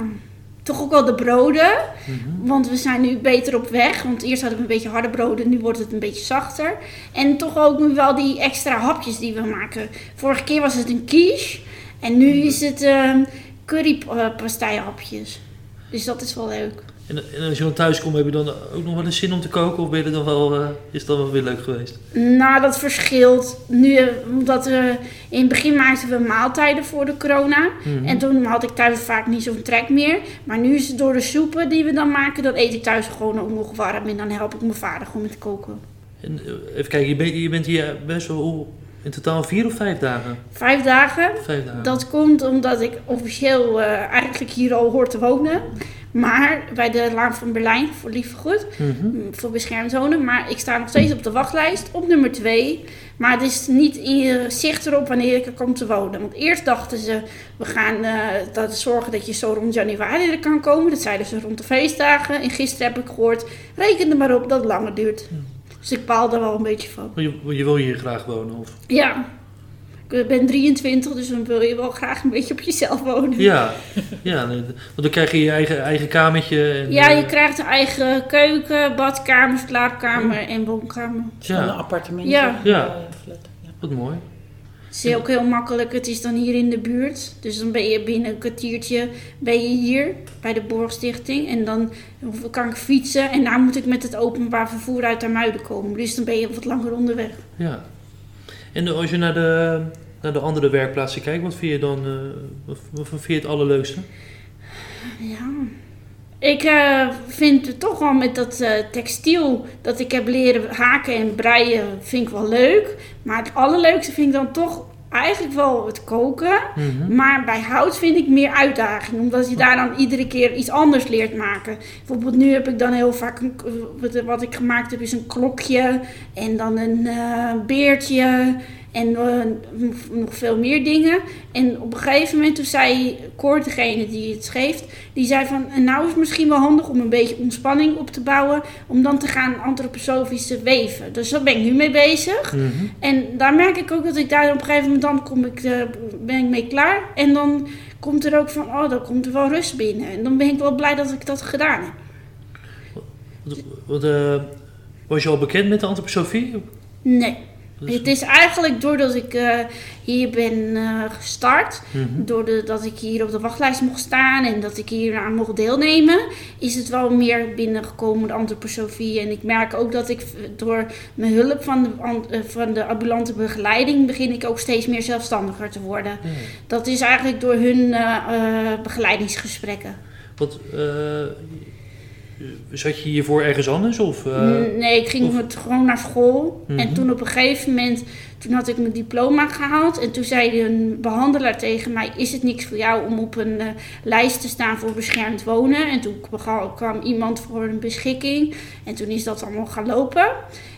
S2: toch ook wel de broden.
S3: Mhm.
S2: Want we zijn nu beter op weg. Want eerst hadden we een beetje harde broden, nu wordt het een beetje zachter. En toch ook nu wel die extra hapjes die we maken. Vorige keer was het een quiche. En nu is het ehm currypastijhapjes. Dus dat is wel leuk.
S3: En, en als je dan thuis komt, heb je dan ook nog wel eens zin om te koken? Of ben je dan wel, eh, is dan wel weer leuk geweest?
S2: Nou, dat verschilt. Nu, eh, omdat we in het begin maakten we maaltijden voor de corona.
S3: Mhm.
S2: En toen had ik thuis vaak niet zo'n trek meer. Maar nu is het door de soepen die we dan maken, dan eet ik thuis gewoon ook nog warm. En dan help ik mijn vader gewoon met koken.
S3: En, eh, even kijken, je, bent je bent hier best wel in totaal vier of vijf dagen?
S2: Vijf dagen.
S3: Vijf dagen.
S2: Dat komt omdat ik officieel eh, eigenlijk hier al hoor te wonen. Maar bij de Laan van Berlijn voor Liefdegoed,
S3: Mhm.
S2: mm, voor beschermd wonen. Maar ik sta nog steeds op de wachtlijst op nummer 2. Maar het is niet in zicht erop wanneer ik er kom te wonen. Want eerst dachten ze, we gaan eh, dat zorgen dat je zo rond januari er kan komen. Dat zeiden ze rond de feestdagen. En gisteren heb ik gehoord, reken er maar op dat het langer duurt. Dus ik baal er wel een beetje van.
S3: Je, je wil hier graag wonen? Of?
S2: Ja, ik ben 23, dus dan wil je wel graag een beetje op jezelf wonen.
S3: Ja, ja want dan krijg je je eigen, eigen kamertje. En,
S2: Ja,
S3: eh,
S2: je krijgt een eigen keuken, badkamer, slaapkamer en woonkamer.
S5: Zo'n
S3: Ja,
S5: appartement.
S2: Ja.
S5: Eh, ja.
S3: wat mooi.
S2: Het is ook heel makkelijk. Het is dan hier in de buurt. Dus dan ben je binnen een kwartiertje ben je hier bij de Borgstichting. En dan kan ik fietsen. En daar moet ik met het openbaar vervoer uit Muiden komen. Dus dan ben je wat langer onderweg.
S3: Ja. En als je naar de, naar de andere werkplaatsen kijkt, wat vind je dan wat, wat vind je het allerleukste?
S2: Ja. Ik eh, vind het toch wel met dat eh, textiel dat ik heb leren haken en breien, vind ik wel leuk. Maar het allerleukste vind ik dan toch eigenlijk wel het koken.
S3: Mhm.
S2: Maar bij hout vind ik meer uitdaging, omdat je daar dan iedere keer iets anders leert maken. Bijvoorbeeld nu heb ik dan heel vaak, een, wat- wat ik gemaakt heb is een klokje en dan een eh, beertje en eh, nog veel meer dingen. En op een gegeven moment toen zei Cor, degene die het schreef, die zei van "En nou is het misschien wel handig om een beetje ontspanning op te bouwen, om dan te gaan antroposofisch te weven. Dus daar ben ik nu mee bezig.
S3: Mhm.
S2: En daar merk ik ook dat ik daar op een gegeven moment dan kom ik, eh, ben ik mee klaar. En dan komt er ook van, oh, dan komt er wel rust binnen. En dan ben ik wel blij dat ik dat gedaan heb.
S3: Wat, wat, eh, was je al bekend met de antroposofie?
S2: Nee.
S3: Is-
S2: Het is eigenlijk doordat ik eh, hier ben eh, gestart,
S3: Mhm.
S2: doordat ik hier op de wachtlijst mocht staan en dat ik hier aan mocht deelnemen, is het wel meer binnengekomen, de antroposofie. En ik merk ook dat ik door mijn hulp van de, eh, van de ambulante begeleiding begin ik ook steeds meer zelfstandiger te worden. Dat is eigenlijk door hun begeleidingsgesprekken.
S3: Wat, zat je hiervoor ergens anders? Of, eh,
S2: nee, ik ging
S3: of-
S2: met, gewoon naar school.
S3: Mhm.
S2: En toen op een gegeven moment, toen had ik mijn diploma gehaald. En toen zei een behandelaar tegen mij, is het niks voor jou om op een eh, lijst te staan voor beschermd wonen? En toen kwam iemand voor een beschikking. En toen is dat allemaal gaan lopen.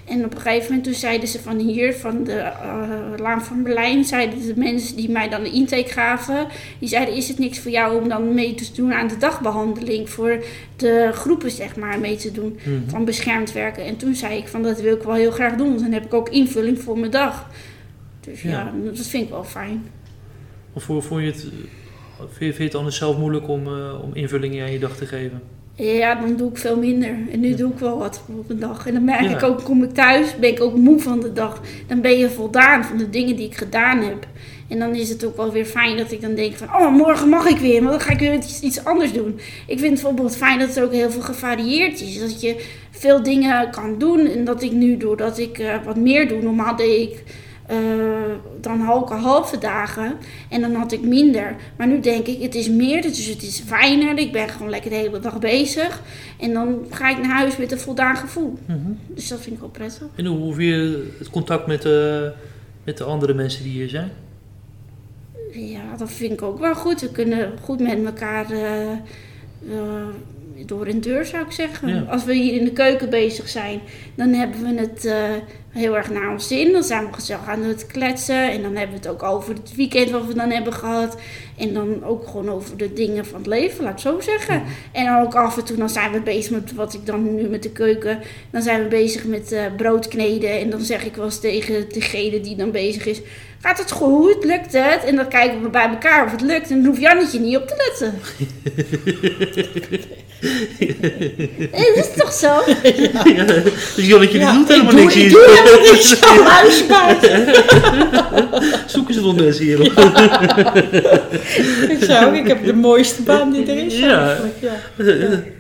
S2: En op een gegeven moment toen zeiden ze van hier, van de eh, Laan van Berlijn, zeiden de mensen die mij dan de intake gaven, die zeiden is het niks voor jou om dan mee te doen aan de dagbehandeling voor de groepen zeg maar mee te doen
S3: Mhm.
S2: van beschermd werken. En toen zei ik van dat wil ik wel heel graag doen, want dan heb ik ook invulling voor mijn dag. Dus ja,
S3: Ja.
S2: dat vind ik wel fijn.
S3: Of vond je het, vind je, het anders zelf moeilijk om, eh, om invulling aan je dag te geven?
S2: Ja, dan doe ik veel minder. En nu doe ik wel wat op een dag. En dan merk
S3: Ja.
S2: ik ook, kom ik thuis, ben ik ook moe van de dag. Dan ben je voldaan van de dingen die ik gedaan heb. En dan is het ook wel weer fijn dat ik dan denk van, oh, morgen mag ik weer, maar dan ga ik weer iets, iets anders doen. Ik vind het bijvoorbeeld fijn dat het ook heel veel gevarieerd is. Dat je veel dingen kan doen. En dat ik nu, doordat ik eh, wat meer doe, normaal deed ik eh, dan ook halve dagen. En dan had ik minder. Maar nu denk ik, het is meer, dus het is fijner. Ik ben gewoon lekker de hele dag bezig. En dan ga ik naar huis met een voldaan gevoel.
S3: Mhm.
S2: Dus dat vind ik wel prettig.
S3: En hoe, vind je het contact met, eh, met de andere mensen die hier zijn?
S2: Ja, dat vind ik ook wel goed. We kunnen goed met elkaar eh, eh, door een deur zou ik zeggen.
S3: Ja.
S2: Als we hier in de keuken bezig zijn, dan hebben we het heel erg naar ons zin. Dan zijn we gezellig aan het kletsen. En dan hebben we het ook over het weekend wat we dan hebben gehad. En dan ook gewoon over de dingen van het leven, laat ik zo zeggen. En dan ook af en toe, dan zijn we bezig met wat ik dan nu met de keuken. Dan zijn we bezig met eh, brood kneden. En dan zeg ik wel eens tegen degene die dan bezig is. Gaat het goed? Lukt het? En dan kijken we bij elkaar of het lukt. En dan hoeft Jannetje niet op te letten. Dat is toch zo?
S3: Ja, dus Jannetje die
S5: Ja,
S3: doet
S5: ik
S3: helemaal
S5: doe-
S3: niks
S5: ik
S3: hier.
S5: doe helemaal niks van.
S3: Zoeken ze nog mensen hier op.
S5: Ik zou ook, ik heb de mooiste baan die er is.
S3: Ja.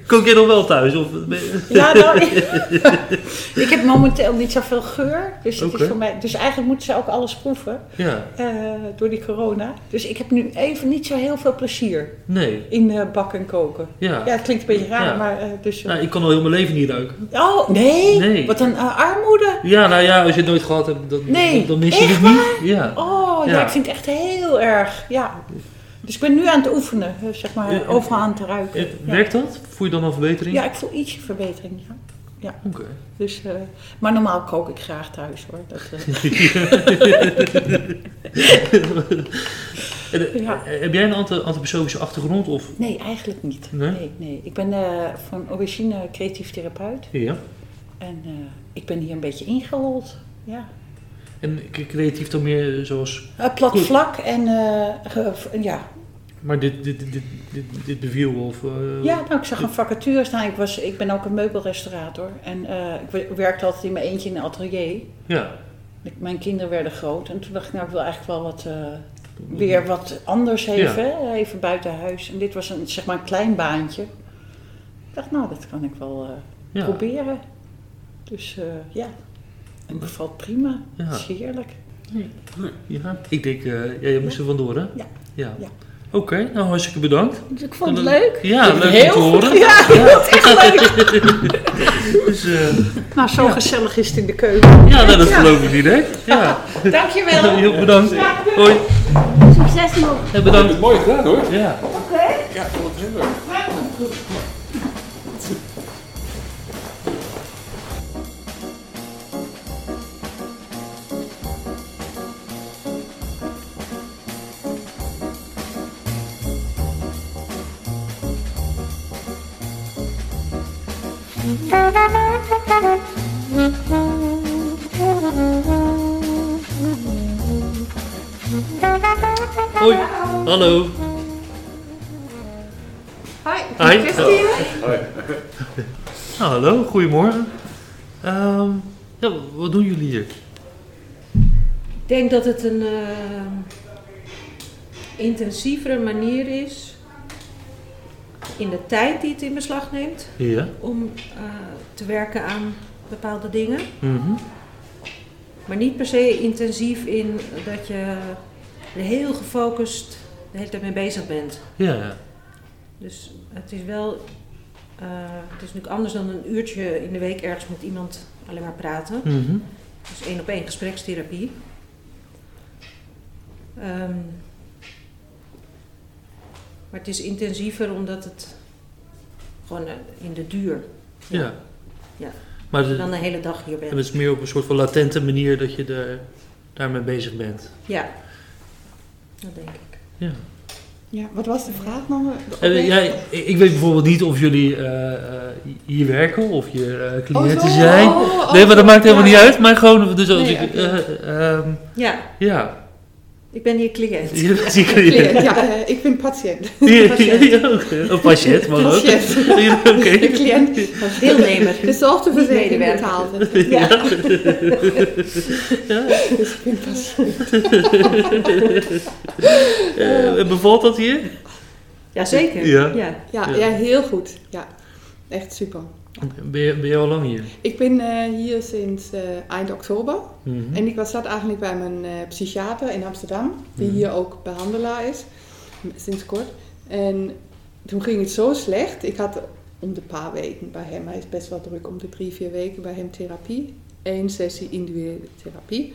S5: Ja.
S3: Kook jij nog wel thuis? Of, je-
S5: Ja, nou, ik heb momenteel niet zoveel geur. Dus, het is voor mij, dus eigenlijk moeten ze ook alles proeven
S3: ja,
S5: eh, door die corona. Dus ik heb nu even niet zo heel veel plezier
S3: nee.
S5: in eh, bakken en koken.
S3: Ja.
S5: Ja, het klinkt een beetje raar,
S3: Ja.
S5: maar eh, dus...
S3: Nou, ik kan al heel mijn leven niet ruiken.
S5: oh, nee?
S3: Nee.
S5: Wat een armoede.
S3: Ja, nou ja, als je het nooit gehad hebt, dan,
S5: Nee,
S3: dan, mis je
S5: echt
S3: het niet. Ja.
S5: Oh, ja.
S3: Ja.
S5: ik vind het echt heel erg. Ja. Dus ik ben nu aan het oefenen, eh, zeg maar,
S3: Ja,
S5: overal aan te ruiken.
S3: Eh,
S5: Ja.
S3: Werkt dat? Voel je dan al verbetering?
S5: Ja, ik voel ietsje verbetering, ja.
S3: Oké.
S5: Dus, eh, maar normaal kook ik graag thuis hoor. Dat, eh,
S3: eh,
S5: Ja.
S3: Heb jij een antroposofische achtergrond? Of?
S5: nee, eigenlijk niet.
S3: Nee?
S5: Nee, nee. Ik ben eh, van origine creatief therapeut.
S3: Ja.
S5: En eh, ik ben hier een beetje ingerold. Ja.
S3: En creatief dan meer zoals...
S5: Eh, plat vlak en eh, ja.
S3: Maar dit, dit, dit, dit, dit beviel of... eh,
S5: ja, nou ik zag een vacature staan. Ik, was, ik ben ook een meubelrestaurator. En eh, ik wer- werkte altijd in mijn eentje in een atelier.
S3: Ja.
S5: Ik- Mijn kinderen werden groot. En toen dacht ik, nou ik wil eigenlijk wel wat... eh, weer wat anders even, even buiten huis. En dit was een, zeg maar een klein baantje. Ik dacht, nou, dat kan ik wel eh,
S3: Ja.
S5: proberen. Dus eh, ja, het bevalt prima.
S3: Ja.
S5: Het is heerlijk.
S3: Ja, ik denk, eh ja, je moest er vandoor, hè?
S5: Ja.
S3: ja. Oké, nou hartstikke bedankt.
S2: Dus ik vond het leuk.
S3: Ja, leuk om te horen.
S5: Ja,
S3: Dus, eh,
S5: nou zo
S3: Ja.
S5: gezellig is het in de keuken.
S3: ja, nou, dat geloof ik direct. Ja,
S5: Dankjewel.
S3: heel bedankt. Hoi,
S2: Succes nog.
S3: bedankt.
S6: Mooi gedaan hoor.
S3: Ja.
S6: Ja, ik vond het heel leuk.
S3: Hoi, hallo.
S7: Hi,
S3: Hi.
S7: Christine.
S3: Nou, hallo, goedemorgen. Ehm, ja, wat doen jullie hier?
S7: Ik denk dat het een eh, intensievere manier is in de tijd die het in beslag neemt
S3: Ja.
S7: om eh, te werken aan bepaalde dingen.
S3: Mhm.
S7: Maar niet per se intensief in dat je er heel gefocust de hele tijd mee bezig bent.
S3: Ja, ja.
S7: Dus het is wel, eh, het is natuurlijk anders dan een uurtje in de week ergens met iemand alleen maar praten.
S3: Mhm.
S7: Dus één op één gesprekstherapie. Ehm, maar het is intensiever omdat het gewoon eh, in de duur
S3: Ja.
S7: Ja.
S3: Maar de-
S7: dan de hele dag hier
S3: en
S7: bent.
S3: het is meer op een soort van latente manier dat je daar, daarmee bezig bent.
S7: Ja, dat denk ik.
S3: Ja.
S8: Ja, wat was de vraag nog?
S3: En, eh, ja, ik weet bijvoorbeeld niet of jullie eh, eh, hier werken of hier eh, cliënten
S8: Oh, zo.
S3: zijn.
S8: Oh, oh,
S3: nee, maar dat maakt helemaal
S8: ja.
S3: niet uit. Maar gewoon, dus als
S8: Nee,
S3: ik... eh, ehm,
S7: Ja,
S3: ja.
S7: Ik ben hier cliënt.
S3: Je bent die
S8: Cliënt,
S3: cliënt.
S8: ja, eh, ik ben patiënt.
S3: Ja, ja, oké. Een patiënt, maar ook.
S8: Patiënt.
S3: Ja, Oké.
S8: De cliënt.
S7: Deelnemer.
S8: De zorgverzekering
S7: Medewerker.
S8: betaalt. Ja.
S3: Ja.
S8: Dus ik ben patiënt.
S3: Eh, bevalt dat hier?
S7: Jazeker.
S3: Ja.
S7: Ja.
S8: Ja,
S3: Ja.
S8: ja, heel goed. Ja, echt super.
S3: Ben je, ben je al lang hier?
S8: Ik ben eh, hier sinds eh, eind oktober.
S3: Mhm.
S8: En ik was dat eigenlijk bij mijn eh, psychiater in Amsterdam, die
S3: Mhm.
S8: hier ook behandelaar is, sinds kort. En toen ging het zo slecht. Ik had om de paar weken bij hem, hij is best wel druk, om de drie, vier weken bij hem therapie. Eén sessie individuele therapie.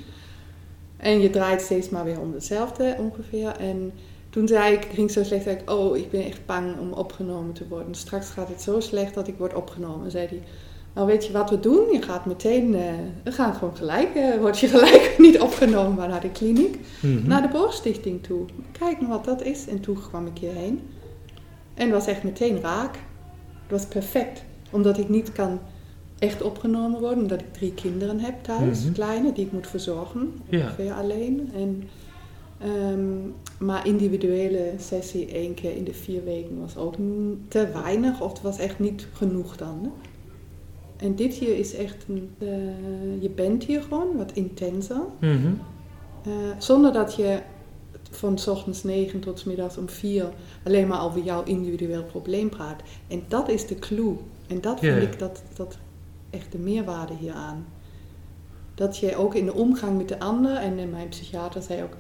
S8: En je draait steeds maar weer om hetzelfde ongeveer. En toen zei ik, ging het zo slecht, zei ik, oh, ik ben echt bang om opgenomen te worden. Straks gaat het zo slecht dat ik word opgenomen. zei hij, nou weet je wat we doen? Je gaat meteen, eh, we gaan gewoon gelijk, eh, word je gelijk niet opgenomen maar naar de kliniek,
S3: Mhm.
S8: naar de Borststichting toe. Kijk nou wat dat is. En toen kwam ik hierheen. En het was echt meteen raak. Het was perfect. Omdat ik niet kan echt opgenomen worden, omdat ik drie kinderen heb thuis,
S3: Mhm.
S8: kleine, die ik moet verzorgen.
S3: Ja.
S8: Ongeveer alleen. En, ehm, maar individuele sessie één keer in de vier weken was ook te weinig, of het was echt niet genoeg dan. Hè? En dit hier is echt, een, eh, je bent hier gewoon wat intenser.
S3: Mhm.
S8: Eh, zonder dat je van s ochtends 9 tot 's middags om 4 alleen maar over jouw individueel probleem praat. En dat is de clue. En dat vind ik dat, dat echt de meerwaarde hieraan. Dat je ook in de omgang met de ander, en mijn psychiater zei ook,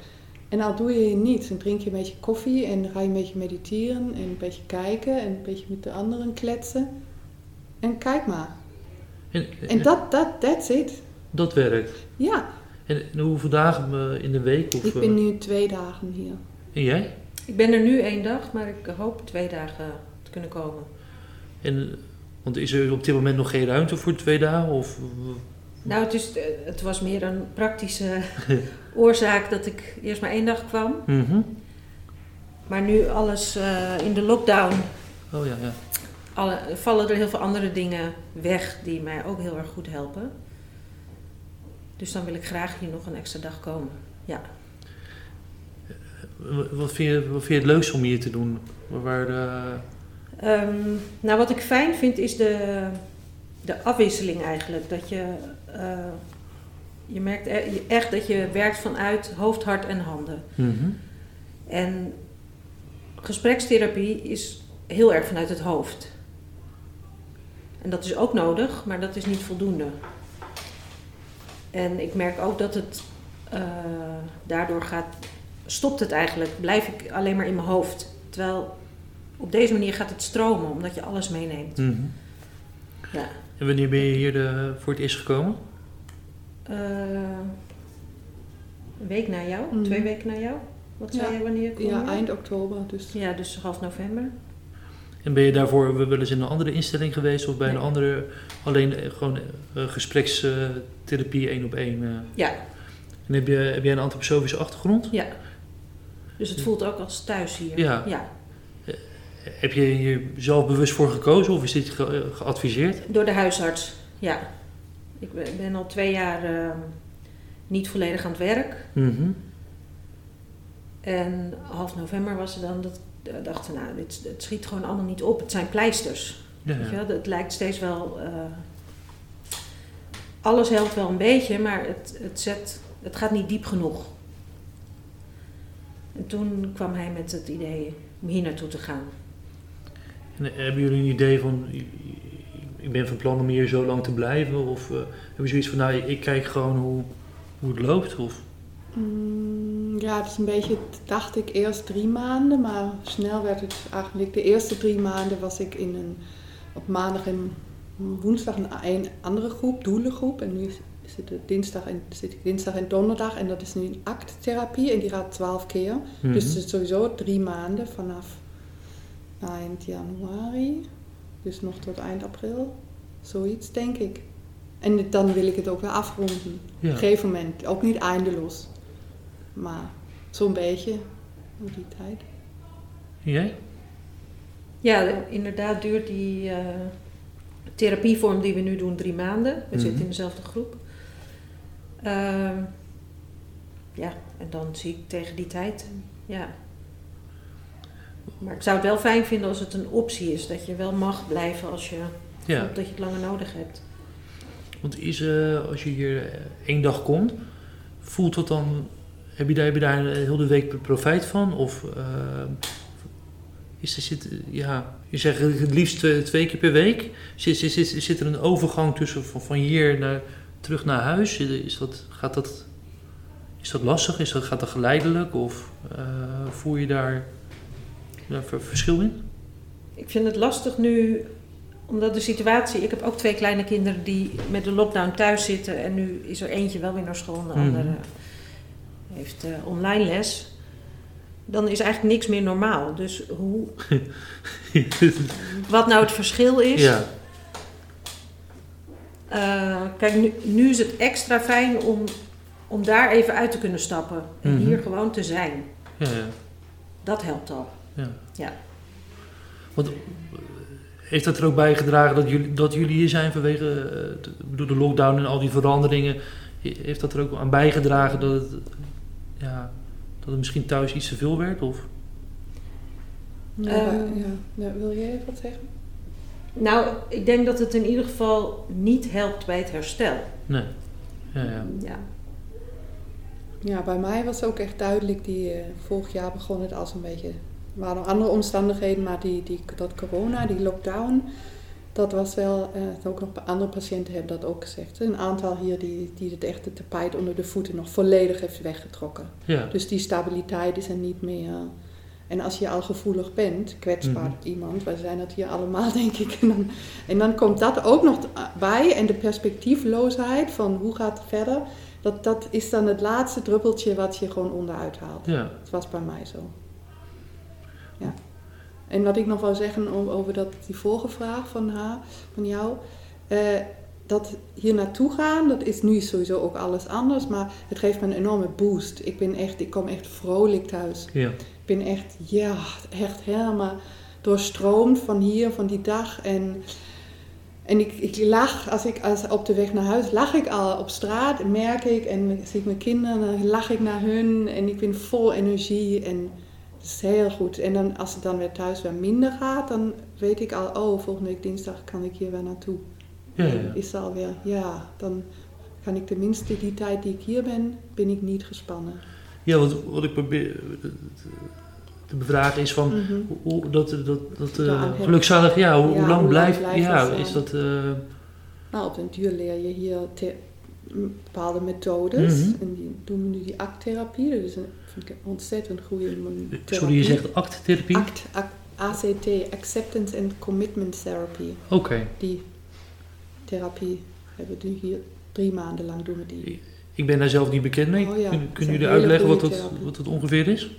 S8: en al doe je niets, dan drink je een beetje koffie en ga je een beetje mediteren en een beetje kijken en een beetje met de anderen kletsen. En kijk maar.
S3: En,
S8: En dat, dat, that's it.
S3: dat werkt.
S8: Ja,
S3: En, en hoeveel dagen eh, in de week? Of,
S8: ik
S3: eh,
S8: ben nu twee dagen hier.
S3: En jij?
S7: Ik ben er nu één dag, maar ik hoop twee dagen te kunnen komen.
S3: En, want is er op dit moment nog geen ruimte voor twee dagen? Of,
S7: Nou, het, is, eh, het was meer een praktische oorzaak dat ik eerst maar één dag kwam.
S3: Mhm.
S7: Maar nu alles eh, in de lockdown,
S3: Oh ja, ja.
S7: alle, vallen er heel veel andere dingen weg die mij ook heel erg goed helpen. Dus dan wil ik graag hier nog een extra dag komen. Ja.
S3: W- Wat vind, je, wat vind je het leukst om hier te doen? Waar, eh,
S7: Ehm, nou, wat ik fijn vind is de, de afwisseling eigenlijk. Dat je, eh, je merkt e- echt dat je werkt vanuit hoofd, hart en handen.
S3: mhm.
S7: En gesprekstherapie is heel erg vanuit het hoofd. En dat is ook nodig, maar dat is niet voldoende. En ik merk ook dat het eh, daardoor gaat, stopt het eigenlijk, blijf ik alleen maar in mijn hoofd. Terwijl op deze manier gaat het stromen, omdat je alles meeneemt.
S3: Mhm.
S7: Ja.
S3: En wanneer ben je hier eh, voor het eerst gekomen?
S7: Eh, een week na jou,
S8: Mhm.
S7: twee weken na jou. Wat zei
S8: Ja.
S7: je wanneer je kwam?
S8: Ja, eind oktober. Dus
S7: Ja, dus half november.
S3: En ben je daarvoor wel eens in een andere instelling geweest of bij een andere, alleen eh, gewoon eh, gesprekstherapie één op één? eh?
S7: Ja,
S3: En heb, je, heb jij een antroposofische achtergrond?
S7: Ja. Dus het voelt ook als thuis hier.
S3: Ja.
S7: ja.
S3: Heb je hier zelf bewust voor gekozen of is dit ge- eh, geadviseerd?
S7: Door de huisarts, ja. Ik ben, ben al twee jaar ehm, niet volledig aan het werk.
S3: Mhm.
S7: En half november was er dan dat ik dacht, van, nou, dit, het schiet gewoon allemaal niet op. Het zijn pleisters.
S3: Ja,
S7: Weet je? Het lijkt steeds wel... eh, alles helpt wel een beetje, maar het, het, zet, het gaat niet diep genoeg. En toen kwam hij met het idee om hier naartoe te gaan.
S3: En, hebben jullie een idee van, ik ben van plan om hier zo lang te blijven? Of eh, hebben zoiets van, nou, ik kijk gewoon hoe, hoe het loopt? Of,
S8: Mm, ja, het is een beetje, dacht ik eerst drie maanden, maar snel werd het eigenlijk, de eerste drie maanden was ik in een, op maandag en woensdag een, een andere groep, doelengroep. En nu het de dinsdag en, zit ik dinsdag en donderdag en dat is nu een acttherapie en die gaat twaalf keer.
S3: Mhm.
S8: Dus het is sowieso drie maanden vanaf eind januari, dus nog tot eind april, zoiets denk ik. En dan wil ik het ook weer afronden. Op
S3: ja.
S8: een gegeven moment, ook niet eindeloos. Maar zo'n beetje, op die tijd.
S3: Jij?
S7: Ja, de- inderdaad duurt die eh, therapievorm die we nu doen drie maanden. We
S3: Mhm.
S7: zitten in dezelfde groep. Ehm, ja, en dan zie ik tegen die tijd. Ja. Maar ik zou het wel fijn vinden als het een optie is. Dat je wel mag blijven als je
S3: Ja,
S7: dat je het langer nodig hebt.
S3: want is, eh, als je hier eh, één dag komt, voelt dat dan, heb je daar, heb je daar eh, heel de week profijt van? Of is er, zit, ja, je zegt het liefst twee, keer per week. Zit, zit, zit, zit er een overgang tussen van, van hier naar, terug naar huis? Is dat, gaat dat, is dat lastig? Is dat, gaat dat geleidelijk? Of voel je daar ver- verschil in?
S7: Ik vind het lastig nu, omdat de situatie... Ik heb ook twee kleine kinderen die met de lockdown thuis zitten. En nu is er eentje wel weer naar school en de
S3: Mhm.
S7: andere heeft eh, online les. dan is eigenlijk niks meer normaal. Dus hoe, wat nou het verschil is.
S3: ja.
S7: Eh, kijk, nu, nu is het extra fijn om, om daar even uit te kunnen stappen. En
S3: Mhm.
S7: hier gewoon te zijn.
S3: Ja, ja.
S7: Dat helpt al.
S3: Ja.
S7: Ja.
S3: Want eh, heeft dat er ook bij gedragen dat jullie, dat jullie hier zijn vanwege eh, de, bedoel, de lockdown en al die veranderingen? He- Heeft dat er ook aan bijgedragen dat het, ja, dat het misschien thuis iets te veel werd? Of?
S8: Ja,
S7: Ehm,
S8: ja. Ja, wil jij even wat zeggen?
S7: Nou, ik denk dat het in ieder geval niet helpt bij het herstel.
S3: Nee. Ja, ja.
S7: Ja.
S8: Ja, bij mij was ook echt duidelijk, die, eh, vorig jaar begon het als een beetje, er waren nog andere omstandigheden, maar die, die, dat corona, die lockdown, dat was wel, eh, ook nog andere patiënten hebben dat ook gezegd. Een aantal hier die, die het echte tapijt onder de voeten nog volledig heeft weggetrokken.
S3: ja.
S8: Dus die stabiliteit is er niet meer. En als je al gevoelig bent, kwetsbaar
S3: Mhm.
S8: iemand, wij zijn dat hier allemaal denk ik. En dan, en dan komt dat ook nog bij en de perspectiefloosheid van hoe gaat het verder. Dat, dat is dan het laatste druppeltje wat je gewoon onderuit haalt.
S3: ja.
S8: Dat was bij mij zo. Ja. En wat ik nog wil zeggen over dat, die vorige vraag van, haar, van jou. eh, dat hier naartoe gaan, dat is nu sowieso ook alles anders. Maar het geeft me een enorme boost. Ik, ben echt, ik kom echt vrolijk thuis.
S3: ja.
S8: Ik ben echt, ja, echt helemaal doorstroomd van hier, van die dag. En, en ik, ik lach, als ik als op de weg naar huis, lach ik al op straat, merk ik. En zie ik mijn kinderen, dan lach ik naar hun. En ik ben vol energie en het is heel goed. En dan, als het dan weer thuis weer minder gaat, dan weet ik al, oh, volgende week dinsdag kan ik hier weer naartoe.
S3: ja, ja.
S8: Is alweer, ja, dan kan ik tenminste die tijd die ik hier ben, ben ik niet gespannen.
S3: Ja, wat, wat ik probeer te bevragen is van
S8: Mhm.
S3: hoe- hoe dat, dat, dat eh, gelukzalig, ja, hoe,
S8: Ja, hoe lang
S3: blijft,
S8: blijft
S3: ja, is dat, eh,
S8: Nou, op den duur leer je hier bepaalde methodes.
S3: Mhm.
S8: En die doen we nu die acttherapie. Dat een, vind ik ontzettend goede
S3: sorry, je zegt acttherapie?
S8: ACT, ac- ACT, Acceptance and Commitment Therapy.
S3: Oké,
S8: Die therapie hebben we hier drie maanden lang doen we die.
S3: ik ben daar zelf niet bekend mee.
S8: Oh ja,
S3: Kunnen jullie
S8: hele
S3: uitleggen wat dat, wat dat ongeveer is?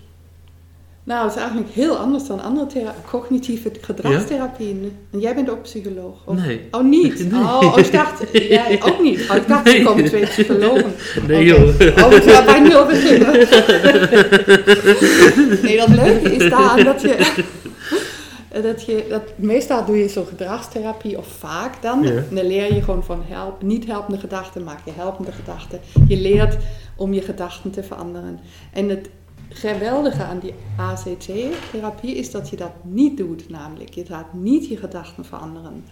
S8: Nou, het is eigenlijk heel anders dan andere cognitieve gedragstherapieën. En jij bent ook psycholoog? Of?
S3: Nee.
S8: Oh, niet?
S3: Nee.
S8: Oh, oh, ik dacht, jij ook niet. Oh, ik dacht, er komen twee psychologen.
S3: Nee
S8: Oké.
S3: joh.
S8: Oh, we gaan bij nul beginnen. nee, dat leuke is daar dat je... Dat je dat, meestal doe je zo gedragstherapie, of vaak dan.
S3: Ja.
S8: Dan leer je gewoon van help, niet helpende gedachten, maak je helpende gedachten. Je leert om je gedachten te veranderen. En het geweldige aan die ACT-therapie is dat je dat niet doet, namelijk. Je gaat niet je gedachten veranderen.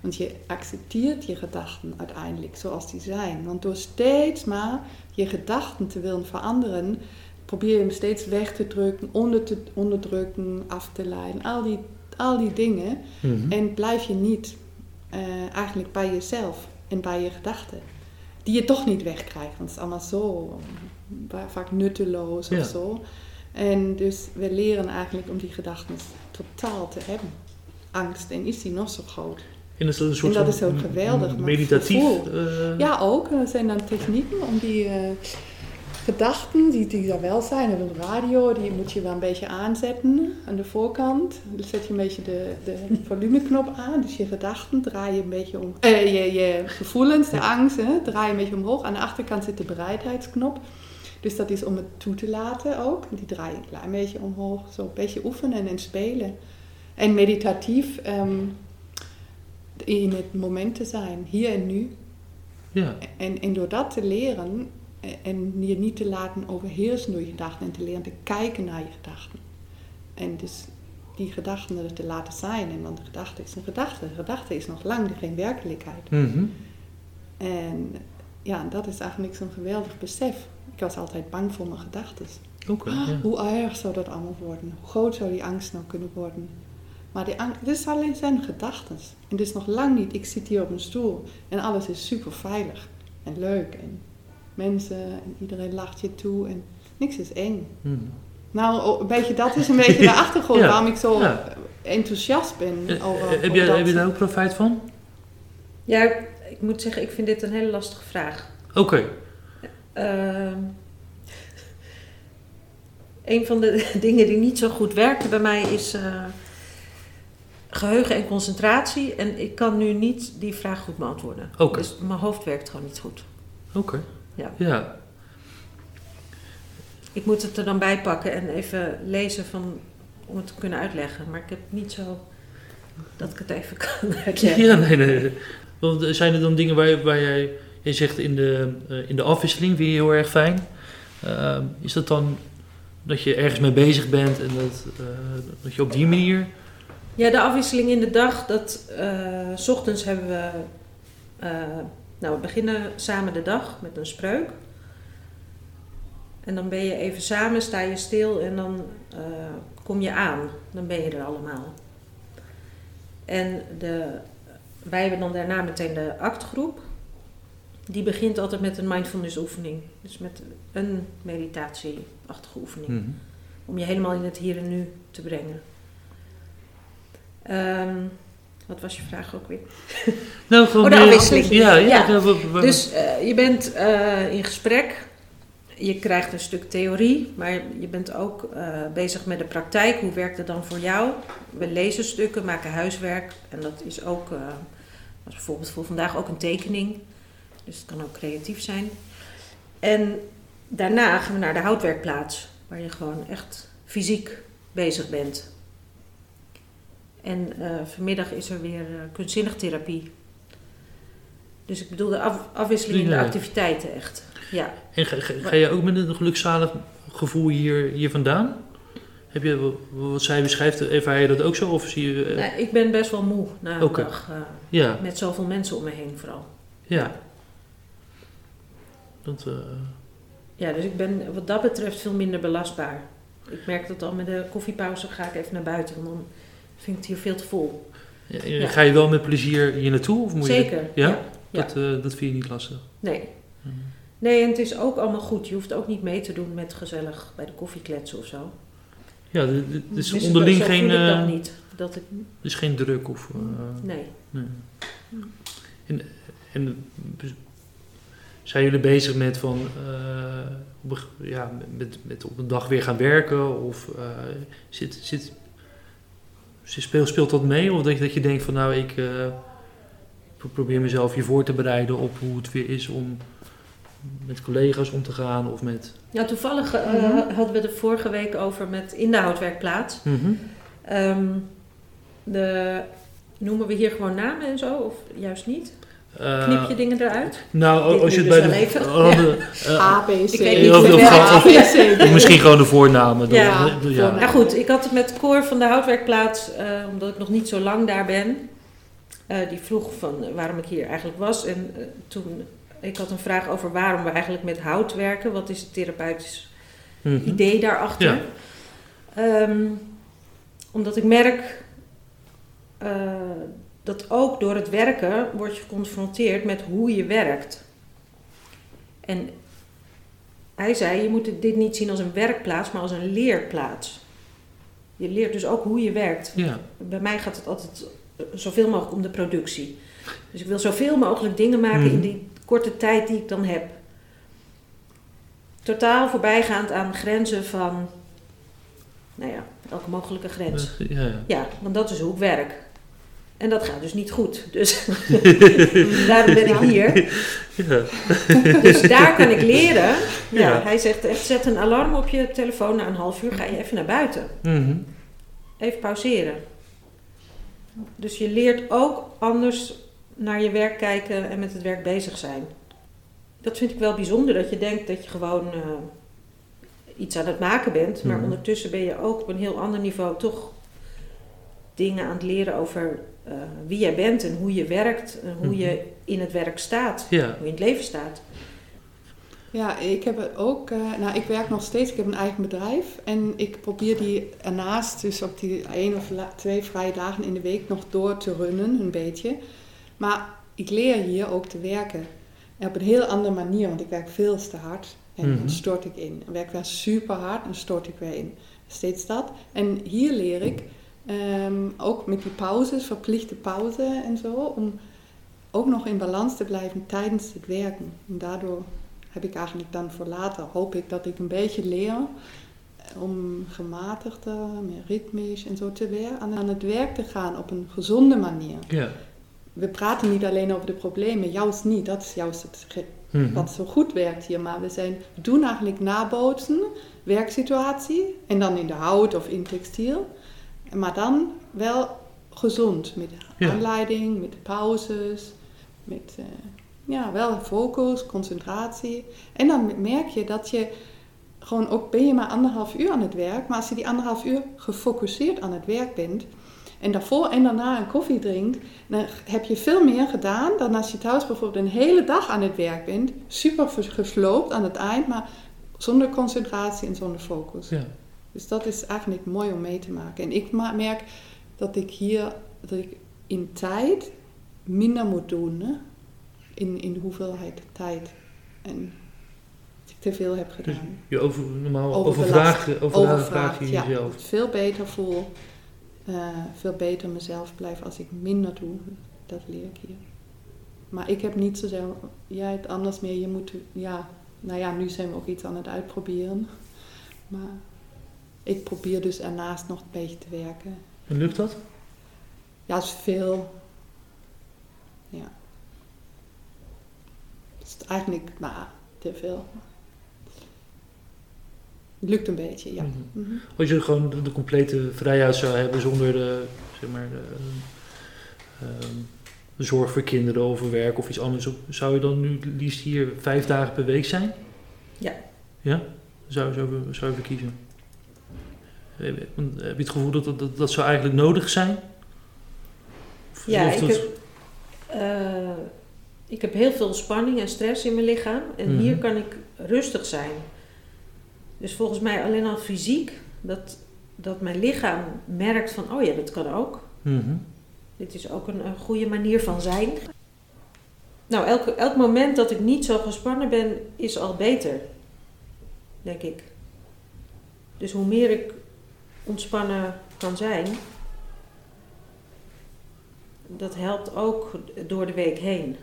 S8: Want je accepteert je gedachten uiteindelijk zoals die zijn. Want door steeds maar je gedachten te willen veranderen, probeer je hem steeds weg te drukken, onder te onderdrukken, af te leiden. Al die, al die dingen.
S3: Mhm.
S8: En blijf je niet eh, eigenlijk bij jezelf en bij je gedachten. Die je toch niet wegkrijgt, want het is allemaal zo vaak nutteloos
S3: Ja.
S8: of zo. En dus we leren eigenlijk om die gedachten totaal te hebben. Angst, en is die nog zo groot?
S3: En dat is een soort
S8: En dat
S3: van
S8: is ook geweldig,
S3: meditatief. eh,
S8: Ja, ook. Er zijn dan technieken om die eh, gedachten, die, die er wel zijn, en een radio, die moet je wel een beetje aanzetten aan de voorkant. Dan zet je een beetje de, de volumeknop aan, dus je gedachten draai je een beetje om. eh, je, je gevoelens, de angst, hè, draai je een beetje omhoog. Aan de achterkant zit de bereidheidsknop. Dus dat is om het toe te laten ook. Die draai een klein beetje omhoog. Zo een beetje oefenen en spelen. En meditatief ehm, in het moment te zijn, hier en nu.
S3: ja.
S8: En, en door dat te leren eh, en je niet te laten overheersen door je gedachten en te leren te kijken naar je gedachten. En dus die gedachten er te laten zijn. En want de gedachte is een gedachte. De gedachte is nog lang geen werkelijkheid.
S3: Mhm.
S8: En ja, dat is eigenlijk zo'n geweldig besef. Ik was altijd bang voor mijn gedachten.
S3: Oké, ja.
S8: Hoe erg zou dat allemaal worden? Hoe groot zou die angst nou kunnen worden? Maar die angst, dit is alleen zijn gedachten. En dit is nog lang niet, ik zit hier op een stoel en alles is super veilig en leuk. En mensen en iedereen lacht je toe en niks is eng.
S3: Mhm.
S8: Nou, oh, een beetje, dat is een beetje de achtergrond
S3: Ja,
S8: waarom ik zo
S3: ja.
S8: enthousiast ben
S3: Eh,
S8: over,
S3: eh, heb,
S8: over
S3: je,
S8: dat.
S3: heb je daar ook profijt van?
S7: Ja, ik moet zeggen, ik vind dit een hele lastige vraag.
S3: Oké.
S7: Ehm, een van de dingen die niet zo goed werkte bij mij is eh, geheugen en concentratie. En ik kan nu niet die vraag goed beantwoorden. Dus mijn hoofd werkt gewoon niet goed.
S3: Oké.
S7: Ja.
S3: Ja.
S7: Ik moet het er dan bij pakken en even lezen van, om het te kunnen uitleggen. Maar ik heb niet zo dat ik het even kan uitleggen.
S3: Ja, nee, nee. Want eh, zijn er dan dingen waar, waar jij, je zegt in de, eh, in de afwisseling, je heel erg fijn. Ehm, is dat dan dat je ergens mee bezig bent en dat, eh, dat je op die manier...
S7: Ja, de afwisseling in de dag, dat eh, s ochtends hebben we, nou we beginnen samen de dag met een spreuk. En dan ben je even samen, sta je stil en dan kom je aan. Dan ben je er allemaal. En de, wij hebben dan daarna meteen de actgroep. Die begint altijd met een mindfulness oefening. Dus met een meditatieachtige oefening
S3: Mhm.
S7: om je helemaal in het hier en nu te brengen. Ehm, wat was je vraag ook weer?
S3: Nou, gewoon
S7: Oh, de
S3: meer-
S7: afwisseling.
S3: Ja, wa-
S7: Dus eh, je bent eh, in gesprek, je krijgt een stuk theorie, maar je bent ook eh, bezig met de praktijk. Hoe werkt het dan voor jou? We lezen stukken, maken huiswerk en dat is ook, was bijvoorbeeld voor vandaag ook een tekening. Dus het kan ook creatief zijn. En daarna gaan we naar de houtwerkplaats, waar je gewoon echt fysiek bezig bent. En eh, vanmiddag is er weer eh, kunstzinnig therapie. Dus ik bedoel de af- afwisseling in de activiteiten echt. Ja.
S3: En ga, ga, ga je ook met een gelukzalig gevoel hier, hier vandaan? Heb je, wa- wat zij beschrijft, ervaar je dat ook zo? Of zie je... eh,
S7: Nee, ik ben best wel moe na een dag.
S3: ja,
S7: met zoveel mensen om me heen vooral.
S3: ja. Dat, eh,
S7: Ja, dus ik ben wat dat betreft veel minder belastbaar. Ik merk dat al met de koffiepauze ga ik even naar buiten, want dan vind ik het hier veel te vol.
S3: ja,
S7: Ja.
S3: Ga je wel met plezier hier naartoe? Of moet Je,
S7: Zeker.
S3: ja?
S7: ja.
S3: dat, eh, dat vind je niet lastig?
S7: Nee. Nee, en het is ook allemaal goed. Je hoeft ook niet mee te doen met gezellig bij de koffiekletsen of zo.
S3: Ja, er is
S7: Dus
S3: onderling
S7: zo
S3: geen,
S7: ik dat
S3: eh,
S7: niet. Dat ik,
S3: is geen druk of...
S7: nee.
S3: nee. En, en zijn jullie bezig met van... eh, op een- ja, met, met op een dag weer gaan werken? Of eh, zit, zit, speelt, speelt dat mee? Of dat je, dat je denkt van nou, ik eh, pro- probeer mezelf hier voor te bereiden op hoe het weer is om met collega's om te gaan of met...
S7: Ja, toevallig eh,
S8: Mhm.
S7: hadden we het er vorige week over met in de houtwerkplaats.
S3: Mhm.
S7: Ehm, de, noemen we hier gewoon namen en zo, of juist niet?
S3: Eh,
S7: Knip je dingen eruit?
S3: Nou, als je het
S7: dus
S3: bij de... oh, de-
S8: A, B, C.
S7: Ik weet niet
S3: of- misschien gewoon de voornamen.
S7: Ja. Nou goed, ik had het met Cor van de houtwerkplaats, eh, omdat ik nog niet zo lang daar ben. Eh, die vroeg van waarom ik hier eigenlijk was. En toen, ik had een vraag over waarom we eigenlijk met hout werken. Wat is het therapeutisch
S3: Mhm.
S7: idee daarachter? Ehm, omdat ik merk dat ook door het werken word je geconfronteerd met hoe je werkt. En hij zei, je moet dit niet zien als een werkplaats, maar als een leerplaats. Je leert dus ook hoe je werkt.
S3: Ja.
S7: Bij mij gaat het altijd zoveel mogelijk om de productie. Dus ik wil zoveel mogelijk dingen maken
S3: Mhm.
S7: in die korte tijd die ik dan heb. Totaal voorbijgaand aan grenzen van, nou ja, elke mogelijke grens.
S3: Ja, ja.
S7: Ja, want dat is hoe ik werk. En dat gaat dus niet goed. Dus daarom ben ik hier.
S3: Ja.
S7: Dus daar kan ik leren. Ja,
S3: Ja.
S7: Hij zegt echt, zet een alarm op je telefoon. Na een half uur ga je even naar buiten.
S3: Mhm.
S7: Even pauzeren. Dus je leert ook anders naar je werk kijken en met het werk bezig zijn. Dat vind ik wel bijzonder, dat je denkt dat je gewoon eh, iets aan het maken bent. Maar
S3: Mhm.
S7: ondertussen ben je ook op een heel ander niveau toch dingen aan het leren over eh, wie jij bent en hoe je werkt. En hoe
S3: Mhm.
S7: je in het werk staat.
S3: Ja.
S7: Hoe je in het leven staat.
S8: Ja, ik heb het ook. eh, nou, ik werk nog steeds. Ik heb een eigen bedrijf. En ik probeer die ernaast, dus op die één of twee vrije dagen in de week, nog door te runnen, een beetje. Maar ik leer hier ook te werken. En op een heel andere manier, want ik werk veel te hard. En
S3: Mhm.
S8: dan stort ik in. Ik werk weer super hard en stort ik weer in. Steeds dat. En hier leer ik ehm, ook met die pauzes, verplichte pauze en zo, om ook nog in balans te blijven tijdens het werken. En daardoor heb ik eigenlijk dan voor later, hoop ik dat ik een beetje leer om gematigder, meer ritmisch en zo te weer aan, het werk te gaan op een gezonde manier.
S3: Ja.
S8: We praten niet alleen over de problemen, juist niet. Dat is juist het,
S3: Mhm.
S8: wat zo goed werkt hier. Maar we, zijn, we doen eigenlijk nabootsen, werksituatie. En dan in de hout of in textiel. Maar dan wel gezond. Met
S3: Ja.
S8: aanleiding, met pauzes. Met eh, ja, wel focus, concentratie. En dan merk je dat je gewoon ook ben je maar anderhalf uur aan het werk. Maar als je die anderhalf uur gefocust aan het werk bent. En daarvoor en daarna een koffie drinkt, dan heb je veel meer gedaan dan als je thuis bijvoorbeeld een hele dag aan het werk bent. Super gesloopt aan het eind, maar zonder concentratie en zonder focus.
S3: Ja.
S8: Dus dat is eigenlijk mooi om mee te maken. En ik merk dat ik hier, dat ik in tijd minder moet doen. Hè? In, in hoeveelheid tijd. En dat ik te veel heb
S3: Dus
S8: gedaan.
S3: je over, normaal
S8: Overbelast.
S3: overvraagt, overvraagt
S8: Overvraagd,
S3: je
S8: ja.
S3: jezelf.
S8: Veel beter voel. eh, veel beter mezelf blijf als ik minder doe. Dat leer ik hier. Maar ik heb niet zo zelf, jij het anders meer. Je moet, ja, nou ja, nu zijn we ook iets aan het uitproberen. Maar ik probeer dus ernaast nog een beetje te werken.
S3: En lukt dat?
S8: Ja, het is veel. Ja. Het is eigenlijk, nou, te veel. Het lukt een beetje, ja.
S3: Mhm.
S8: Mhm.
S3: Als je gewoon de, de complete vrijheid zou hebben zonder de, zeg maar, de, ehm, de zorg voor kinderen of werk of iets anders, zou je dan nu liefst hier vijf dagen per week zijn?
S7: Ja.
S3: Ja? Zou, zou, je- zou je voor kiezen? Heb je heb je het gevoel dat dat, zou eigenlijk nodig zijn? Of-
S7: Ja, ik
S3: dat-
S7: heb, eh, ik heb heel veel spanning en stress in mijn lichaam. En
S3: Mhm.
S7: hier kan ik rustig zijn. Dus volgens mij alleen al fysiek, dat, dat mijn lichaam merkt van, oh ja, dat kan ook.
S3: Mhm.
S7: Dit is ook een, een goede manier van zijn. Nou, elk, elk moment dat ik niet zo gespannen ben, is al beter. Denk ik. Dus hoe meer ik ontspannen kan zijn, dat helpt ook door de week heen.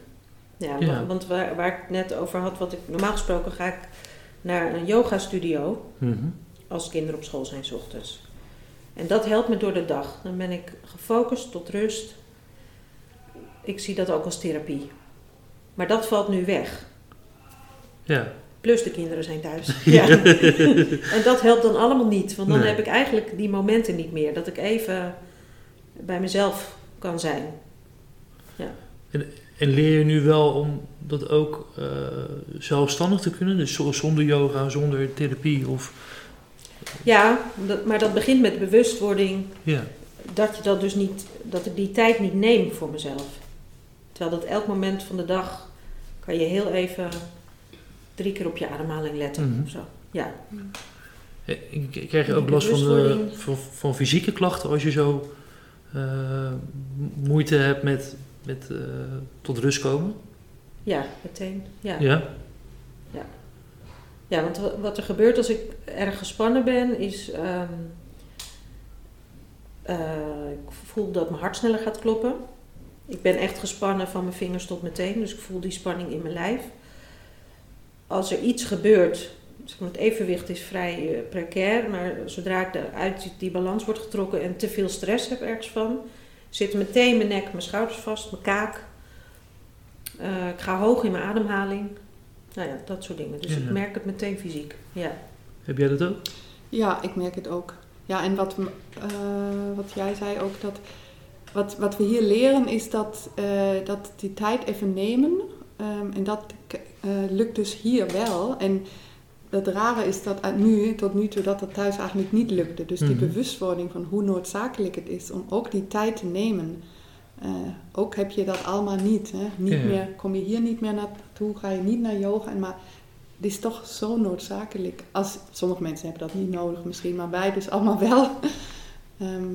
S7: Ja,
S3: Ja.
S7: wa- want waar, waar ik het net over had, wat ik normaal gesproken ga ik naar een yoga studio
S3: Mhm.
S7: als kinderen op school zijn 's ochtends. En dat helpt me door de dag. Dan ben ik gefocust tot rust. Ik zie dat ook als therapie. Maar dat valt nu weg.
S3: Ja.
S7: Plus de kinderen zijn thuis. Ja. en dat helpt dan allemaal niet. Want dan
S3: Nee.
S7: heb ik eigenlijk die momenten niet meer. Dat ik even bij mezelf kan zijn.
S3: En leer je nu wel om dat ook eh, zelfstandig te kunnen? Dus zo- zonder yoga, zonder therapie of...
S7: Ja, dat, maar dat begint met bewustwording
S3: Ja.
S7: dat je dat dus niet, dat ik die tijd niet neem voor mezelf. Terwijl dat elk moment van de dag kan je heel even drie keer op je ademhaling letten of zo. Ja.
S3: Eh, k- Krijg je ook last van, de, van, van fysieke klachten als je zo eh, moeite hebt met, met eh, tot rust komen?
S7: ja, meteen. Ja.
S3: Ja?
S7: Ja, want wa- wat er gebeurt als ik erg gespannen ben, is. ehm, eh, ik voel dat mijn hart sneller gaat kloppen. Ik ben echt gespannen van mijn vingers tot mijn teen, dus ik voel die spanning in mijn lijf. Als er iets gebeurt, zeg maar, het evenwicht is vrij eh, precair, maar zodra ik uit die balans word getrokken en te veel stress heb ergens van, zitten meteen mijn nek, mijn schouders vast, mijn kaak. Eh, ik ga hoog in mijn ademhaling. Nou ja, dat soort dingen. Dus
S3: Ja.
S7: ik merk het meteen fysiek. Ja.
S3: Heb jij dat ook?
S8: Ja, ik merk het ook. Ja, en wat, eh, wat jij zei ook, dat wat, wat we hier leren is dat, eh, dat die tijd even nemen. Ehm, en dat eh, lukt dus hier wel. En het rare is dat nu, tot nu toe dat het thuis eigenlijk niet lukte. Dus die
S3: Mhm.
S8: bewustwording van hoe noodzakelijk het is om ook die tijd te nemen. Eh, ook heb je dat allemaal niet. Hè? niet
S3: Ja.
S8: meer, kom je hier niet meer naartoe, ga je niet naar yoga. En maar het is toch zo noodzakelijk. Als, sommige mensen hebben dat niet nodig misschien, maar wij dus allemaal wel. Ehm,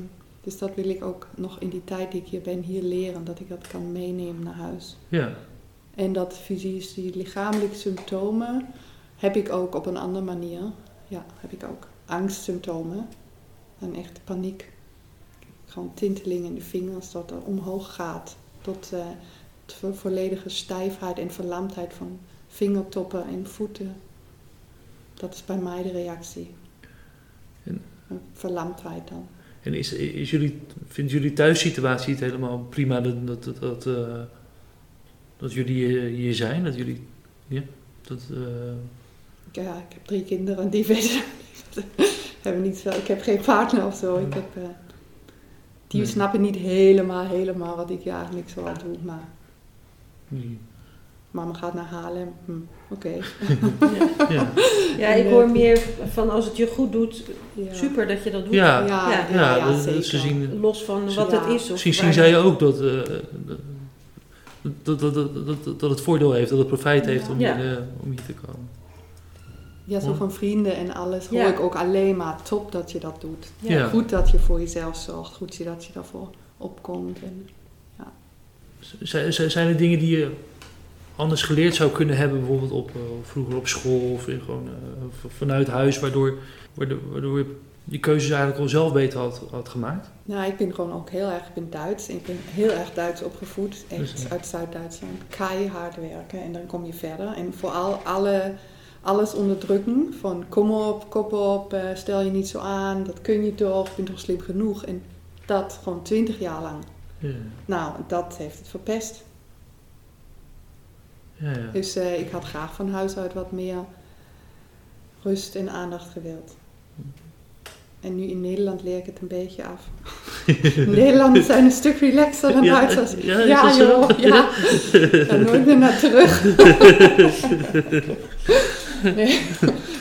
S8: dus dat wil ik ook nog in die tijd die ik hier ben, hier leren. Dat ik dat kan meenemen naar huis.
S3: Ja.
S8: En dat fysisch, die lichamelijke symptomen heb ik ook op een andere manier. Ja, heb ik ook angstsymptomen. En echt paniek. Gewoon tinteling in de vingers dat er omhoog gaat. Tot, tot vo- volledige stijfheid en verlamdheid van vingertoppen en voeten. Dat is bij mij de reactie.
S3: En-
S8: Verlamdheid dan.
S3: En is, is jullie, vindt jullie thuissituatie het helemaal prima dat, dat, dat, dat, eh, dat jullie eh, hier zijn? Dat jullie, ja, dat, eh,
S8: Ja, ik heb drie kinderen die weten hebben niet veel. Ik heb geen partner of zo. Ik heb, eh, die
S3: Nee.
S8: snappen niet helemaal, helemaal wat ik eigenlijk zo al doe. Maar
S3: die-
S8: mama gaat naar Haarlem. Hm, Oké.
S3: ja,
S7: Ja, ik hoor meer van als het je goed doet,
S8: Ja.
S7: super dat je dat doet.
S3: ja,
S8: Ja,
S7: Ja,
S8: ja,
S3: ja,
S8: ja,
S3: dat-
S8: zeker.
S3: ze zien,
S7: Los van wat
S8: Ja.
S7: het is. Of
S3: Misschien zien zij ook dat, eh, dat, dat, dat, dat, het voordeel heeft, dat het profijt heeft om,
S7: Ja.
S3: hier, eh, om hier te komen.
S8: Ja, zo
S3: Ja.
S8: van vrienden en alles hoor
S7: Ja.
S8: ik ook alleen maar top dat je dat doet.
S3: Ja.
S8: Goed dat je voor jezelf zorgt. Goed dat je daarvoor opkomt. En,
S3: z- Zijn er dingen die je anders geleerd zou kunnen hebben, bijvoorbeeld op, eh, vroeger op school of in gewoon, eh, vanuit huis, waardoor, waardoor, waardoor je die keuzes eigenlijk al zelf beter had, had gemaakt?
S8: nou, ik ben gewoon ook heel erg, ik ben Duits. Ik ben heel erg Duits opgevoed. Echt
S3: Dus, eh,
S8: uit Zuid-Duitsland. Keihard werken en dan kom je verder. En vooral alle, alles onderdrukken. Van kom op, kop op, eh, stel je niet zo aan. Dat kun je toch, je bent toch slim genoeg. En dat gewoon twintig jaar lang.
S3: Ja,
S8: Nou, dat heeft het verpest.
S3: ja, ja.
S8: Dus eh, ik had graag van huis uit wat meer rust en aandacht gewild. En nu in Nederland leer ik het een beetje af. Nederlanders zijn een stuk relaxer dan
S3: Ja,
S8: Duitsers.
S3: ja,
S8: ja joh, ja. Ga nooit meer naar terug. nee.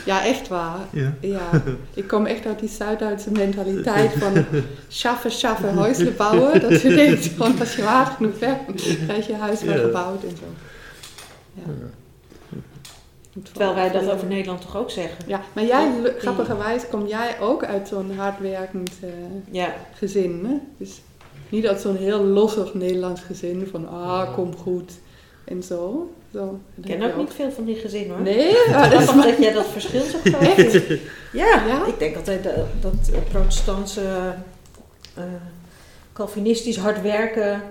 S8: Ja, echt waar.
S3: Ja.
S8: Ja, ik kom echt uit die Zuid-Duitse mentaliteit van schaffen, schaffen, huisje bouwen. Dat je denkt, als je hard genoeg werkt, krijg je huis wel
S3: Ja.
S8: gebouwd en zo. Ja.
S7: Terwijl wij dat over Nederland toch ook zeggen.
S8: Ja, maar jij, grappigerwijs, kom jij ook uit zo'n hardwerkend eh,
S7: Ja,
S8: gezin, hè? Dus niet uit zo'n heel lossig Nederlands gezin van, ah, kom goed en zo. zo.
S7: ik ken ook niet veel van die gezinnen hoor.
S8: Nee, maar dat is
S7: dat jij dat verschil zo groot. Ja,
S8: Ja?
S7: ik denk altijd dat, dat protestantse, eh, Calvinistisch hard werken,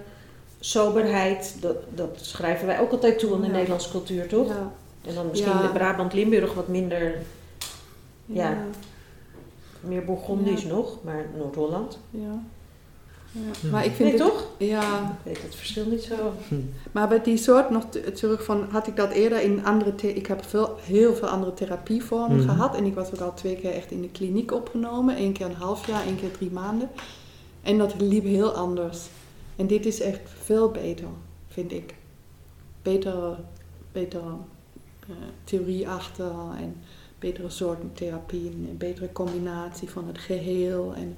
S7: soberheid, dat, dat schrijven wij ook altijd toe aan de. Nederlandse cultuur, toch?
S8: Ja,
S7: En dan misschien
S8: Ja.
S7: de Brabant-Limburg wat minder,
S8: ja,
S7: Ja. meer Bourgondisch
S8: Ja.
S7: nog, maar Noord-Holland.
S8: ja. ja. Maar ik vind
S7: Nee,
S8: het,
S7: toch?
S8: Ja,
S7: Ik weet het verschil niet zo.
S8: maar bij die soort nog te- terug van, had ik dat eerder in andere, ik heb veel, heel veel andere therapievormen
S3: Mhm.
S8: gehad. En ik was ook al twee keer echt in de kliniek opgenomen. Eén keer een half jaar, één keer drie maanden. En dat liep heel anders. En dit is echt veel beter, vind ik. Betere eh, theorie achter en betere soorten therapieën. Een betere combinatie van het geheel en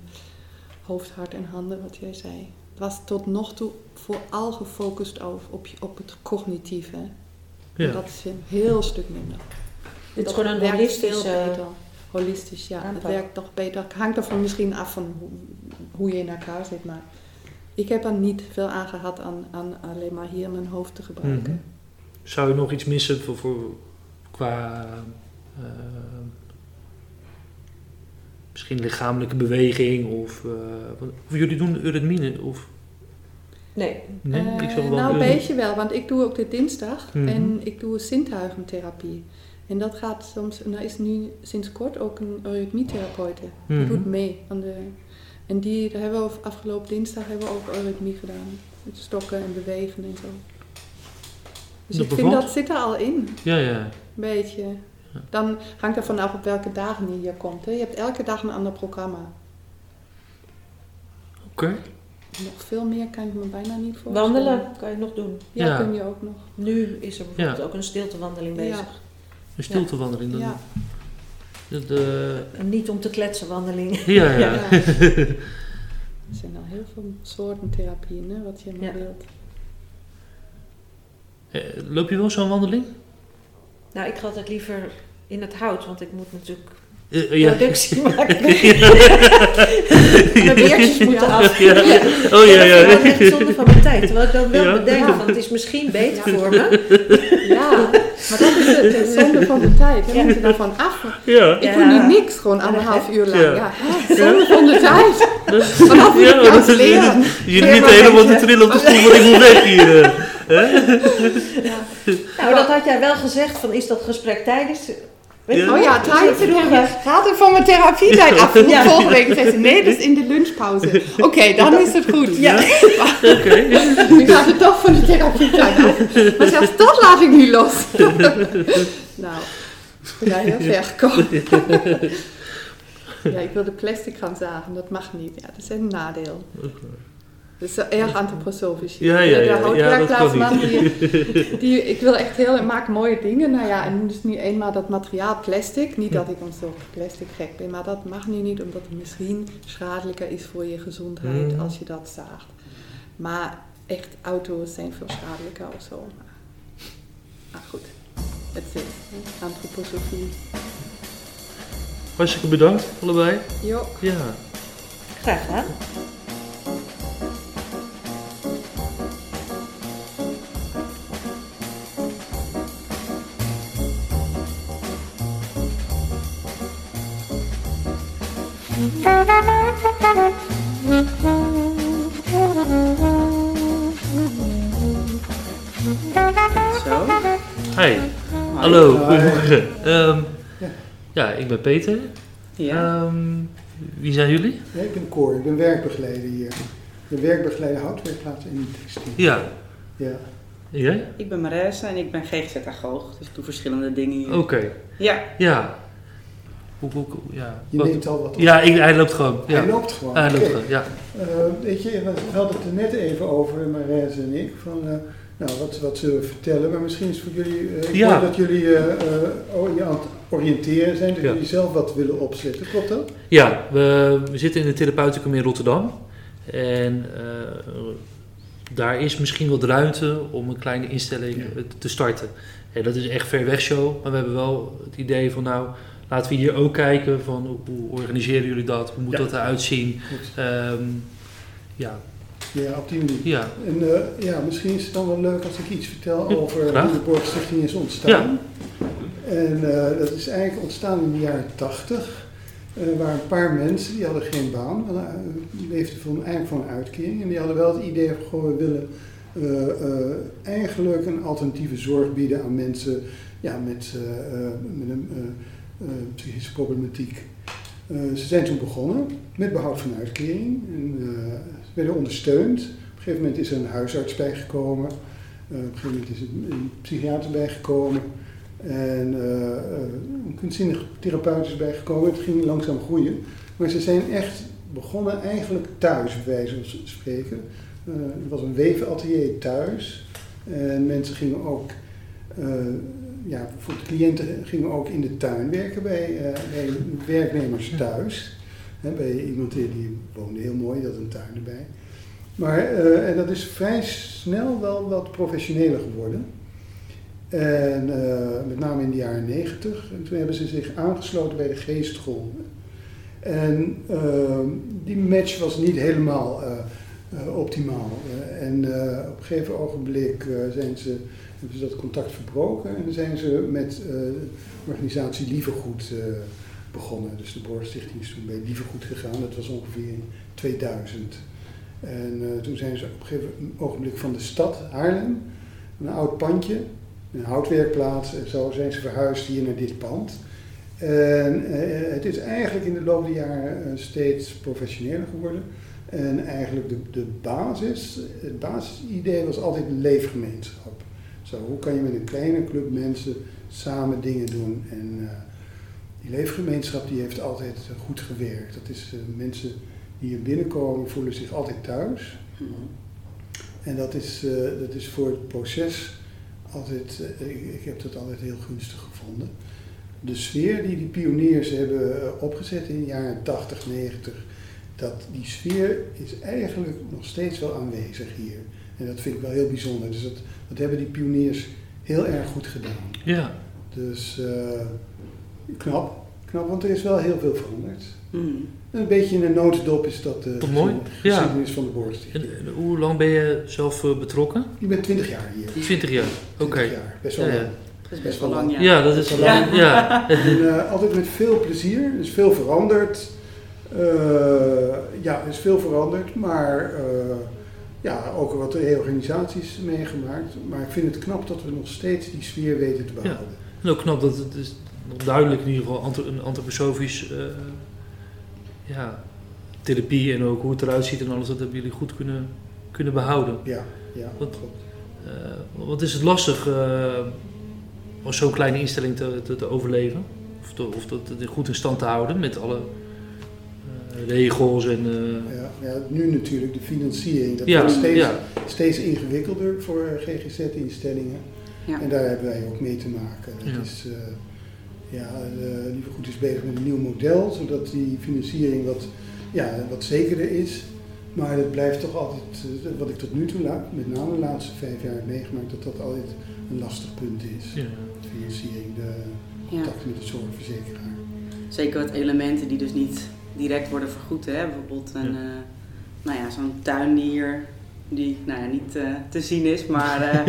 S8: hoofd, hart en handen, wat jij zei. Het was tot nog toe vooral gefocust op, op, het cognitieve. En dat is een heel stuk minder.
S7: Dit is gewoon een
S8: werkt
S7: holistische...
S8: veel beter. Holistisch, ja. Het werkt toch beter. Het hangt ervan misschien af van hoe, hoe je in elkaar zit. Maar ik heb er niet veel aan gehad aan, aan alleen maar hier mijn hoofd te gebruiken.
S3: Mhm. Zou je nog iets missen voor, voor, qua eh, misschien lichamelijke beweging of, eh, of jullie doen eurythmie of
S7: Nee,
S3: nee?
S8: Eh,
S3: ik zou wel
S8: nou, een beetje wel. Want ik doe ook de dinsdag.
S3: Mhm.
S8: En ik doe zintuigentherapie. En dat gaat soms... En daar is nu sinds kort ook een eurythmietherapeute. Die
S3: Mhm.
S8: doet mee. Aan de, en die, daar hebben we afgelopen dinsdag hebben we ook eurythmie gedaan. Met stokken en bewegen en zo. Dus
S3: Dat
S8: ik vind dat zit er al in.
S3: Ja, ja.
S8: Een beetje. Dan hangt er vanaf op welke dagen je hier komt. Hè. Je hebt elke dag een ander programma.
S3: Oké.
S8: Nog veel meer kan ik me bijna niet voorstellen.
S7: wandelen kan je nog doen.
S8: Ja,
S3: Ja.
S8: kun je ook nog.
S7: Nu is er bijvoorbeeld
S3: Ja.
S7: ook een stiltewandeling
S8: Ja.
S7: bezig.
S3: Een stiltewandeling. Dan,
S8: Ja.
S3: de, de-
S7: Een niet om te kletsen wandeling.
S3: ja, ja.
S8: Ja. er zijn al heel veel soorten therapieën, hè, wat je maar
S7: Ja.
S8: wilt.
S3: Eh, Loop je wel zo'n wandeling?
S7: Nou, ik ga altijd liever in het hout, want ik moet natuurlijk
S3: Eh, eh, ja.
S7: productie maken. Mijn beertjes moeten
S8: Ja.
S7: af.
S3: Ja. Oh ja,
S7: Dat vind ik
S3: ja.
S7: echt zonde van mijn tijd. Terwijl ik dan wel
S3: Ja.
S7: bedenk
S8: Ja.
S7: van het is misschien beter
S8: Ja.
S7: voor me.
S8: Ja, maar dat is de, de zonde van de tijd. We moeten daarvan af.
S3: Ja.
S8: Ik
S7: Ja.
S8: doe nu niks, gewoon anderhalf uur lang.
S3: Ja.
S8: Ja, zonde van de tijd. Vanaf moet
S3: Ja,
S8: ik
S3: dat
S8: dat
S3: is-
S8: leren.
S3: Je
S7: Ja,
S3: niet helemaal te trillen op de stoel, want ik moet weg hier. Eh.
S7: Nou, dat had jij wel gezegd van is dat gesprek tijdens
S8: Oh ja, tijdens gaat er van mijn therapietijd af.
S5: Ja.
S8: Volgende week zei ze, nee, dat is in de lunchpauze. Oké, dan is het goed.
S5: Ja.
S3: Oké.
S8: Nu gaat het toch van de therapietijd af. Maar zelfs dat laat ik nu los. nou, ben jij heel ver gekomen. ja, ik wilde plastic gaan zagen, dat mag niet. Ja, dat is een nadeel. Dat is erg antroposofisch.
S3: Ja, ja, ja,
S8: De
S3: ja,
S8: die, die, ik wil echt heel, ik maak mooie dingen. Nou ja, en dus niet eenmaal dat materiaal plastic. Niet dat ik een soort plastic gek ben, maar dat mag nu niet, omdat het misschien schadelijker is voor je gezondheid
S3: Mm.
S8: als je dat zaagt. Maar echt, auto's zijn veel schadelijker of zo. Maar, maar goed, het is antroposofie.
S3: Hartstikke bedankt, allebei.
S8: Jo.
S3: Ja.
S5: Graag gedaan. Zo.
S3: Hi.
S6: Hi.
S3: Hallo, goedemorgen. Ehm,
S6: Ja.
S3: ja, ik ben Peter.
S5: Ja.
S3: Ehm, wie zijn jullie?
S6: Ja, ik ben Cor, ik ben werkbegeleider hier. Ik ben werkbegeleider houtwerkplaats in textiel.
S3: Ja.
S6: Ja.
S3: Jij?
S9: Ik ben Marijse en ik ben GGZ-agoog, dus ik doe verschillende dingen hier.
S3: Oké.
S9: Ja,
S3: Ja. Hoe, hoe, hoe- ja.
S6: Je neemt al wat op.
S3: Ja, ik, hij loopt gewoon. Ja.
S6: Hij loopt gewoon.
S3: Hij loopt gewoon, ja.
S6: Eh, weet je, we hadden het er net even over, Marijse en ik, van eh, nou, wat, wat zullen we vertellen. Maar misschien is het voor jullie,
S3: Ja.
S6: hoor dat jullie je aan het oriënteren zijn, dat
S3: Ja.
S6: jullie zelf wat willen opzetten. Klopt dat?
S3: Ja, we, we zitten in de therapeuticum in Rotterdam. En daar is misschien wat ruimte om een kleine instelling te starten. En dat is echt ver weg show, maar we hebben wel het idee van nou, laten we hier ook kijken van hoe, organiseren jullie dat, hoe moet
S6: Ja.
S3: dat eruit zien. Ehm, ja,
S6: Ja, op die manier.
S3: ja,
S6: En eh, ja, misschien is het dan wel leuk als ik iets vertel
S3: Ja,
S6: over
S3: graag.
S6: hoe de Borgstichting is ontstaan. En eh, dat is eigenlijk ontstaan in de jaren tachtig. Er waren een paar mensen die hadden geen baan, leefden van, eigenlijk van een uitkering. En die hadden wel het idee van, goh, we willen eigenlijk een alternatieve zorg bieden aan mensen ja, met, met een psychische problematiek. Eh, ze zijn toen begonnen met behoud van uitkering. En, eh, ze werden ondersteund. Op een gegeven moment is er een huisarts bijgekomen. Eh, op een gegeven moment is er een psychiater bijgekomen. En eh, eh, een kunstzinnig therapeut is bijgekomen. Het ging langzaam groeien. Maar ze zijn echt begonnen eigenlijk thuis, bij wijze spreken. Eh, er was een wevenatelier thuis. En mensen gingen ook, eh, ja, voor de cliënten gingen ook in de tuin werken bij, eh, bij werknemers thuis. Bij iemand die, die woonde heel mooi, dat een tuin erbij. Maar eh, en dat is vrij snel wel wat professioneler geworden. En eh, met name in de jaren negentig. En toen hebben ze zich aangesloten bij de geestschool. En eh, die match was niet helemaal optimaal. En op een gegeven ogenblik zijn ze, hebben ze dat contact verbroken. En zijn ze met eh, de organisatie Lievergoed eh, begonnen. Dus de Borgstichting is toen bij Lievergoed gegaan. Dat was ongeveer in 2000. En eh, toen zijn ze op een gegeven ogenblik van de stad Haarlem, een oud pandje, een houtwerkplaats, en zo zijn ze verhuisd hier naar dit pand. En het is eigenlijk in de loop der jaren steeds professioneler geworden. En eigenlijk de, de basis, het basisidee was altijd een leefgemeenschap. Zo, hoe kan je met een kleine club mensen samen dingen doen? En eh, die leefgemeenschap die heeft altijd eh, goed gewerkt. Dat is eh, mensen die hier binnenkomen voelen zich altijd thuis. En dat is, dat is voor het proces altijd, ik, ik heb dat altijd heel gunstig gevonden. De sfeer die die pioniers hebben opgezet in de jaren 80, 90, dat die sfeer is eigenlijk nog steeds wel aanwezig hier. En dat vind ik wel heel bijzonder. Dus dat, dat hebben die pioniers heel erg goed gedaan.
S3: ja.
S6: Dus eh, knap, knap, want er is wel heel veel veranderd.
S9: Hmm.
S6: Een beetje in een notendop is dat de
S3: Wat mooi. Ja.
S6: geschiedenis van de
S3: en hoe lang ben je zelf eh, betrokken?
S6: Ik ben 20 jaar hier.
S3: 20 jaar. Oké.
S6: 20 jaar, best wel
S3: Ja, ja.
S6: lang.
S9: Dat is best wel lang, ja.
S3: Ja, dat is
S6: Ja.
S3: lang. Ja.
S6: En, eh, altijd met veel plezier, er is veel veranderd. Eh, ja, er is veel veranderd, maar eh, ja, ook wat reorganisaties meegemaakt. Maar ik vind het knap dat we nog steeds die sfeer weten te behouden.
S3: En ook knap dat het is, nog duidelijk in ieder geval een antroposofisch eh, ja, therapie en ook hoe het eruit ziet en alles, dat hebben jullie goed kunnen, kunnen behouden.
S6: Ja, ja,
S3: Wat-
S6: klopt.
S3: Eh, wat is het lastig eh, om zo'n kleine instelling te, te, te overleven? Of, te, of dat goed in stand te houden met alle regels en... eh,
S6: Ja, ja, nu natuurlijk de financiering. Dat
S3: ja,
S6: wordt steeds,
S3: ja,
S6: steeds ingewikkelder voor GGZ-instellingen.
S9: Ja.
S6: En daar hebben wij ook mee te maken. Het
S3: Ja.
S6: is, eh, ja, uh, Lieve Goed is bezig met een nieuw model, zodat die financiering wat, ja, wat zekerder is. Maar het blijft toch altijd, eh, wat ik tot nu toe, met name de laatste vijf jaar heb meegemaakt, dat dat altijd een lastig punt is.
S3: ja.
S6: De financiering, de
S9: Ja.
S6: contacten met de zorgverzekeraar.
S9: Zeker wat elementen die dus niet direct worden vergoed. Hè? Bijvoorbeeld een,
S3: Ja.
S9: eh, nou ja, zo'n tuin die hier die, nou ja, niet eh, te zien is, maar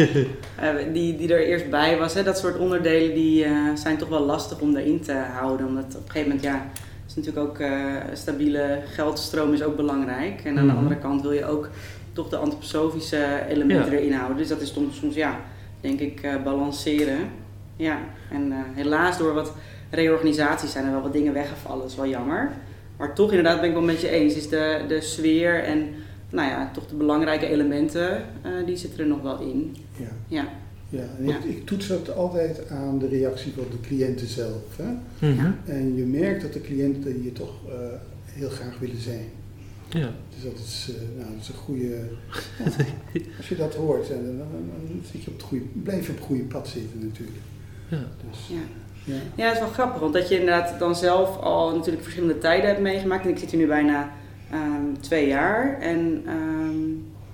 S9: eh, die, die er eerst bij was. Hè? Dat soort onderdelen die, zijn toch wel lastig om erin te houden. Omdat op een gegeven moment, ja, is natuurlijk ook stabiele geldstroom is ook belangrijk. En aan de
S3: Mhm.
S9: andere kant wil je ook toch de antroposofische elementen
S3: Ja.
S9: erin houden. Dus dat is soms, soms ja, denk ik, balanceren. Ja, en helaas door wat reorganisaties zijn er wel wat dingen weggevallen. Dat is wel jammer. Maar toch inderdaad ben ik wel met je eens. Is de, de sfeer en nou ja, toch de belangrijke elementen, eh, die zitten er nog wel in.
S6: Ja.
S9: Ja,
S6: Ja, en
S9: Ja.
S6: Ik, ik toets dat altijd aan de reactie van de cliënten zelf. Hè?
S3: Mhm.
S6: En je merkt dat de cliënten hier toch eh, heel graag willen zijn.
S3: ja.
S6: Dus dat is, eh, nou, dat is een goede. als je dat hoort, dan, dan, dan zit je op het goede, blijf je op het goede pad zitten natuurlijk.
S3: ja.
S6: Dus,
S9: ja.
S6: Ja.
S9: Ja, het is wel grappig, want dat je inderdaad dan zelf al natuurlijk verschillende tijden hebt meegemaakt. En ik zit hier nu bijna ehm, twee jaar en ehm,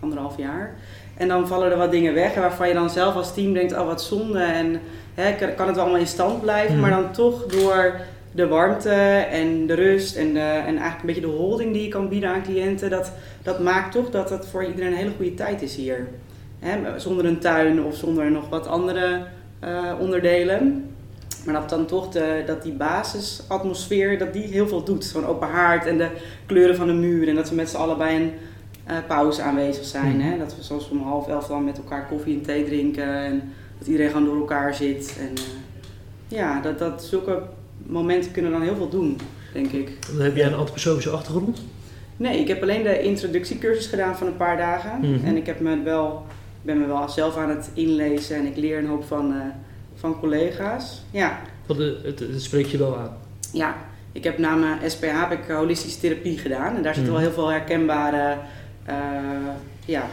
S9: anderhalf jaar. En dan vallen er wat dingen weg waarvan je dan zelf als team denkt, oh wat zonde. En hè, kan, kan het wel allemaal in stand blijven,
S3: Mhm.
S9: maar dan toch door de warmte en de rust en, de, en eigenlijk een beetje de holding die je kan bieden aan cliënten, dat, dat maakt toch dat het voor iedereen een hele goede tijd is hier. Hè, zonder een tuin of zonder nog wat andere eh, onderdelen. Maar dat dan toch de, dat die basisatmosfeer, dat die heel veel doet. Zo'n open haard en de kleuren van de muur. En dat we met z'n allen bij een eh, pauze aanwezig zijn.
S3: Mhm.
S9: Hè? Dat we soms om half elf dan met elkaar koffie en thee drinken. En dat iedereen gewoon door elkaar zit. En eh, ja, dat, dat zulke momenten kunnen dan heel veel doen, denk ik.
S3: Dan heb jij een antroposofische achtergrond?
S9: Nee, ik heb alleen de introductiecursus gedaan van een paar dagen.
S3: Mhm.
S9: En ik heb me wel, ben me wel zelf aan het inlezen en ik leer een hoop van, eh, van collega's. Ja,
S3: Want het, het, het spreekt je wel aan.
S9: ja, ik heb na mijn SPH heb ik holistische therapie gedaan. En daar zitten
S3: Mhm.
S9: wel heel veel herkenbare eh, ja,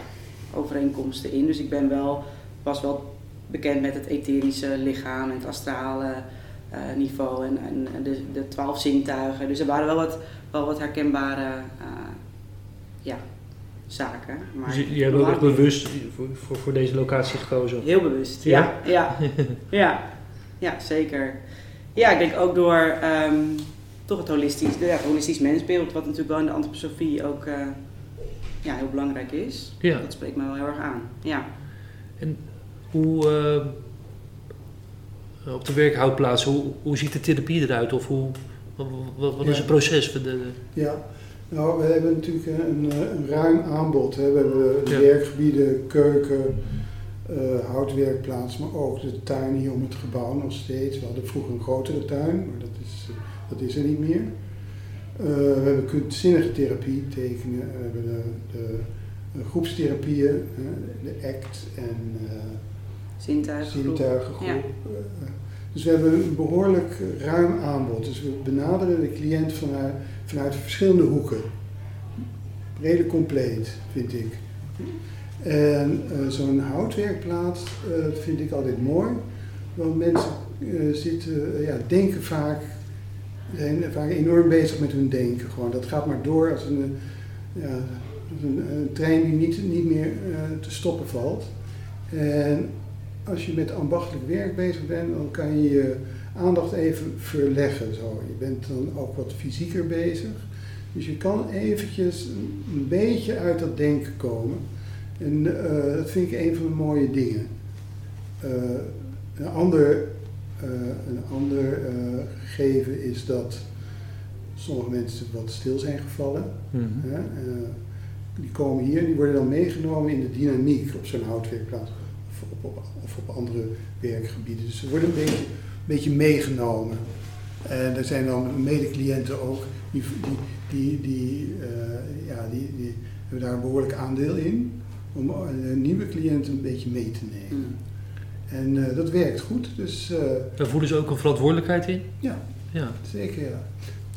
S9: overeenkomsten in. Dus ik ben wel, was wel bekend met het etherische lichaam en het astrale eh, niveau en, en de, de twaalf zintuigen. Dus er waren wel wat, wel wat herkenbare eh, ja, zaken. Maar
S3: Dus je, je hebt ook echt bewust voor, voor, voor deze locatie gekozen.
S9: Heel bewust,
S3: Ja?
S9: ja. Ja, ja. ja zeker. Ja, ik denk ook door ehm, toch het holistisch, ja, het holistisch mensbeeld, wat natuurlijk wel in de antroposofie ook eh, ja, heel belangrijk is.
S3: Ja.
S9: Dat spreekt mij wel heel erg aan. Ja.
S3: Hoe, eh, op de werkhoudplaats, hoe, hoe ziet de therapie eruit? Of hoe, wat, wat, wat is het proces? voor de,
S6: Ja, nou, we hebben natuurlijk een, eh, een ruim aanbod. Hè. We hebben de
S3: Ja.
S6: werkgebieden, keuken, eh, houtwerkplaats, maar ook de tuin hier om het gebouw nog steeds. We hadden vroeger een grotere tuin, maar dat is, eh, dat is er niet meer. Eh, we hebben kunstzinnige therapie, tekenen, we hebben de, de, de groepstherapieën, eh, de ACT en eh,
S9: Zintuigen.
S6: zintuigengroep.
S9: Ja.
S6: Dus we hebben een behoorlijk ruim aanbod. Dus we benaderen de cliënt vanuit, vanuit verschillende hoeken. Redelijk compleet, vind ik. En eh, zo'n houtwerkplaats eh, vind ik altijd mooi. Want mensen eh, zitten, ja, denken vaak, zijn vaak enorm bezig met hun denken. Gewoon. Dat gaat maar door als een, ja, een, trein die niet, niet meer te stoppen valt. En als je met ambachtelijk werk bezig bent, dan kan je je aandacht even verleggen. Zo. Je bent dan ook wat fysieker bezig. Dus je kan eventjes een beetje uit dat denken komen. En eh, dat vind ik een van de mooie dingen. Eh, een ander, eh, een ander gegeven is dat sommige mensen wat stil zijn gevallen.
S3: Mhm.
S6: Die komen hier en die worden dan meegenomen in de dynamiek op zo'n houtwerkplaats op, op, of op andere werkgebieden. Dus ze worden een beetje beetje meegenomen. En er zijn dan medecliënten ook die, die, die, die, eh, ja, die, die hebben daar een behoorlijk aandeel in om een nieuwe cliënten een beetje mee te nemen.
S9: Mm.
S6: En eh, dat werkt goed, dus eh,
S3: Daar voelen ze ook een verantwoordelijkheid in.
S6: ja,
S3: Ja.
S6: zeker ja.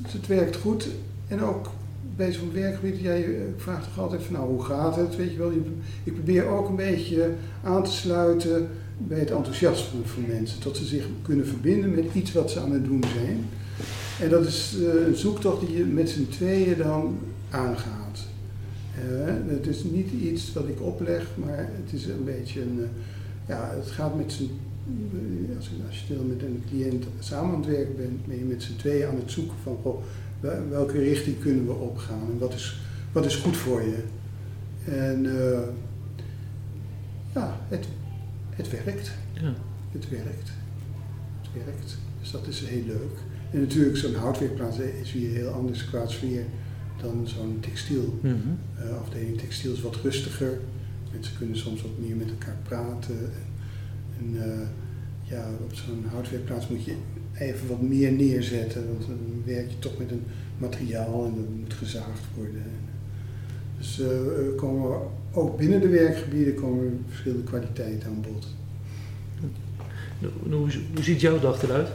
S6: Dus het werkt goed. En ook bij zo'n werkgebied, jij eh, vraagt toch altijd van nou hoe gaat het, weet je wel. Je- Ik probeer ook een beetje aan te sluiten bij het enthousiasme van mensen. Dat ze zich kunnen verbinden met iets wat ze aan het doen zijn. En dat is eh, een zoektocht die je met z'n tweeën dan aangaat. Eh, het is niet iets wat ik opleg, maar het is een beetje een, ja, het gaat met z'n, als, je- als je stil met een cliënt samen aan het werken bent, ben je met z'n tweeën aan het zoeken van, goh, welke richting kunnen we opgaan en wat is, wat is goed voor je. En eh, ja, het, het werkt.
S3: Ja.
S6: Het werkt. Het werkt. Dus dat is heel leuk. En natuurlijk, zo'n houtwerkplaats is weer heel anders qua sfeer dan zo'n textiel. Eh, afdeling textiel is wat rustiger. Mensen kunnen soms wat meer met elkaar praten. En, en eh, ja, op zo'n houtwerkplaats moet je even wat meer neerzetten. Want dan werk je toch met een materiaal en dat moet gezaagd worden. Dus eh, komen ook binnen de werkgebieden komen verschillende kwaliteiten aan bod.
S3: Hoe, ziet jouw dag eruit?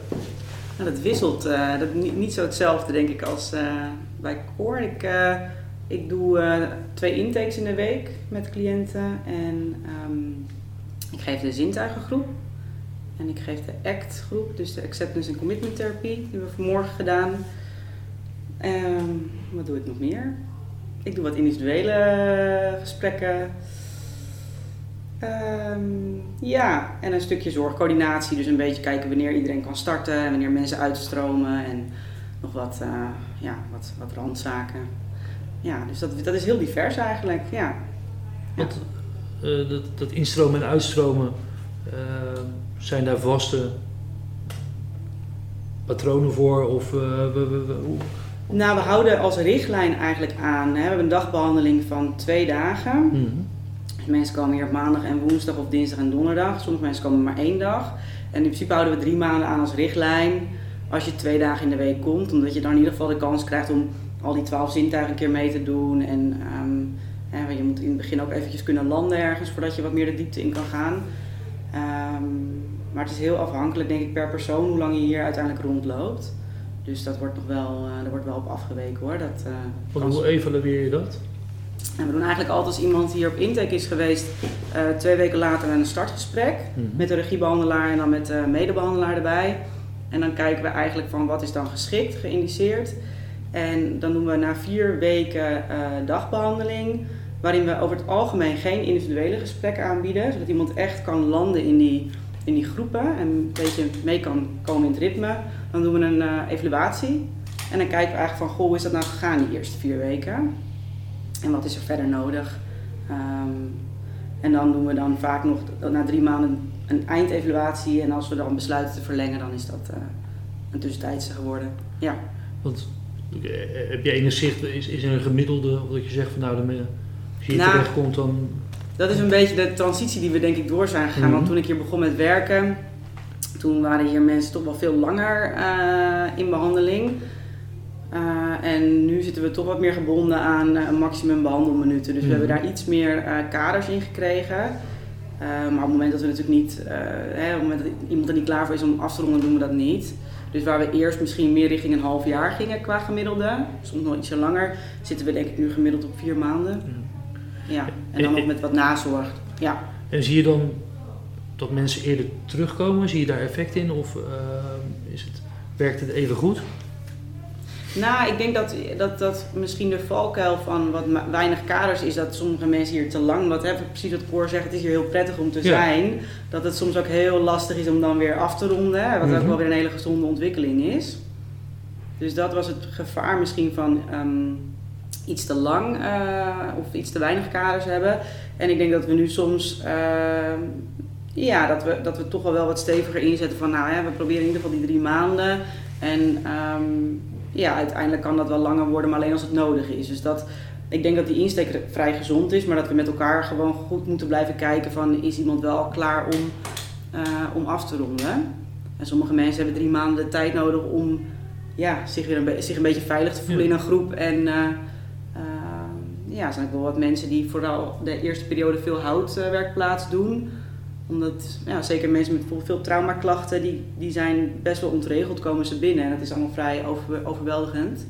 S9: Nou, dat wisselt. eh, dat niet, niet zo hetzelfde, denk ik, als eh, bij Core. Ik, eh, ik doe eh, twee intakes in de week met cliënten. En ehm, ik geef de zintuigengroep. En ik geef de ACT-groep, dus de Acceptance and Commitment Therapie. Die hebben we vanmorgen gedaan. Ehm, wat doe ik nog meer? Ik doe wat individuele gesprekken. Ehm, ja, en een stukje zorgcoördinatie. Dus een beetje kijken wanneer iedereen kan starten en wanneer mensen uitstromen. En nog wat, eh, ja, wat, wat randzaken. Ja, dus dat, dat is heel divers eigenlijk. Ja.
S3: Want eh, dat, dat instromen en uitstromen, eh, zijn daar vaste patronen voor? Of, eh, we, we- we- hoe-
S9: Nou, we houden als richtlijn eigenlijk aan. Hè. We hebben een dagbehandeling van twee dagen. Dus mensen komen hier op maandag en woensdag of dinsdag en donderdag. Sommige mensen komen maar één dag. En in principe houden we drie maanden aan als richtlijn. Als je twee dagen in de week komt. Omdat je dan in ieder geval de kans krijgt om al die twaalf zintuigen een keer mee te doen. En ehm, hè, want je moet in het begin ook eventjes kunnen landen ergens voordat je wat meer de diepte in kan gaan. Ehm, maar het is heel afhankelijk denk ik per persoon hoe lang je hier uiteindelijk rondloopt. Dus dat wordt nog wel, eh daar wordt wel op afgeweken hoor. Dat, kan
S3: hoe evalueer je dat?
S9: en we doen eigenlijk altijd als iemand hier op intake is geweest, eh, twee weken later een startgesprek
S3: Mhm.
S9: met de regiebehandelaar en dan met de medebehandelaar erbij. En dan kijken we eigenlijk van wat is dan geschikt, geïndiceerd. En dan doen we na vier weken eh, dagbehandeling, waarin we over het algemeen geen individuele gesprekken aanbieden, zodat iemand echt kan landen in die, in die groepen en een beetje mee kan komen in het ritme. Dan doen we een eh, evaluatie en dan kijken we eigenlijk van, goh, hoe is dat nou gegaan die eerste vier weken? En wat is er verder nodig? Ehm, en dan doen we dan vaak nog na drie maanden een eindevaluatie. En als we dan besluiten te verlengen, dan is dat eh, een tussentijdse geworden. Ja.
S3: Want eh, heb je enig zicht, is, is er een gemiddelde, of dat je zegt van nou, eh, als je hier
S9: Nou,
S3: terechtkomt dan...
S9: Dat is een beetje de transitie die we denk ik door zijn gegaan.
S3: Mhm.
S9: Want toen ik hier begon met werken, toen waren hier mensen toch wel veel langer eh, in behandeling. Eh, en nu zitten we toch wat meer gebonden aan een maximum behandelminuten. Dus we
S3: Mhm.
S9: hebben daar iets meer kaders in gekregen. Maar op het moment dat we natuurlijk niet, hè, op het moment dat iemand er niet klaar voor is om af te ronden, doen we dat niet. Dus waar we eerst misschien meer richting een half jaar gingen qua gemiddelde, soms nog ietsje langer, zitten we denk ik nu gemiddeld op vier maanden. Ja, en dan nog met wat nazorg. Ja.
S3: En zie je dan dat mensen eerder terugkomen? Zie je daar effect in? Of eh, is het, werkt het even goed?
S9: Nou, ik denk dat, dat, dat misschien de valkuil van wat weinig kaders is dat sommige mensen hier te lang, wat hè, precies wat Cor zegt, het is hier heel prettig om te
S3: Ja.
S9: zijn, dat het soms ook heel lastig is om dan weer af te ronden, wat ook
S3: Mhm.
S9: wel weer een hele gezonde ontwikkeling is. Dus dat was het gevaar misschien van ehm, iets te lang eh, of iets te weinig kaders hebben. En ik denk dat we nu soms, ehm, ja, dat we, dat we toch wel wel wat steviger inzetten van, nou ja, we proberen in ieder geval die drie maanden. En ehm, ja, uiteindelijk kan dat wel langer worden, maar alleen als het nodig is. Dus dat, ik denk dat die insteek vrij gezond is, maar dat we met elkaar gewoon goed moeten blijven kijken van, is iemand wel klaar om, eh, om af te ronden? En sommige mensen hebben drie maanden de tijd nodig om ja, zich, weer een, zich een beetje veilig te voelen
S3: Ja.
S9: in een groep. En eh, eh, ja, zijn ook wel wat mensen die vooral de eerste periode veel houtwerkplaats doen. Omdat, ja, zeker mensen met bijvoorbeeld veel traumaklachten, die, die zijn best wel ontregeld, komen ze binnen. En dat is allemaal vrij over, overweldigend.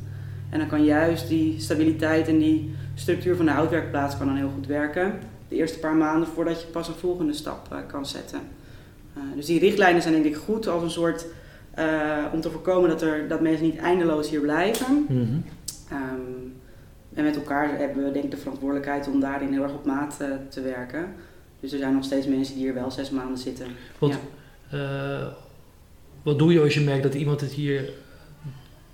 S9: En dan kan juist die stabiliteit en die structuur van de houtwerkplaats kan dan heel goed werken. De eerste paar maanden voordat je pas een volgende stap eh, kan zetten. Eh, dus die richtlijnen zijn denk ik goed als een soort eh, om te voorkomen dat, er, dat mensen niet eindeloos hier blijven. Ehm, en met elkaar hebben we denk ik de verantwoordelijkheid om daarin heel erg op maat eh, te werken. Dus er zijn nog steeds mensen die hier wel zes maanden zitten.
S3: Want,
S9: Ja.
S3: eh, wat doe je als je merkt dat iemand het hier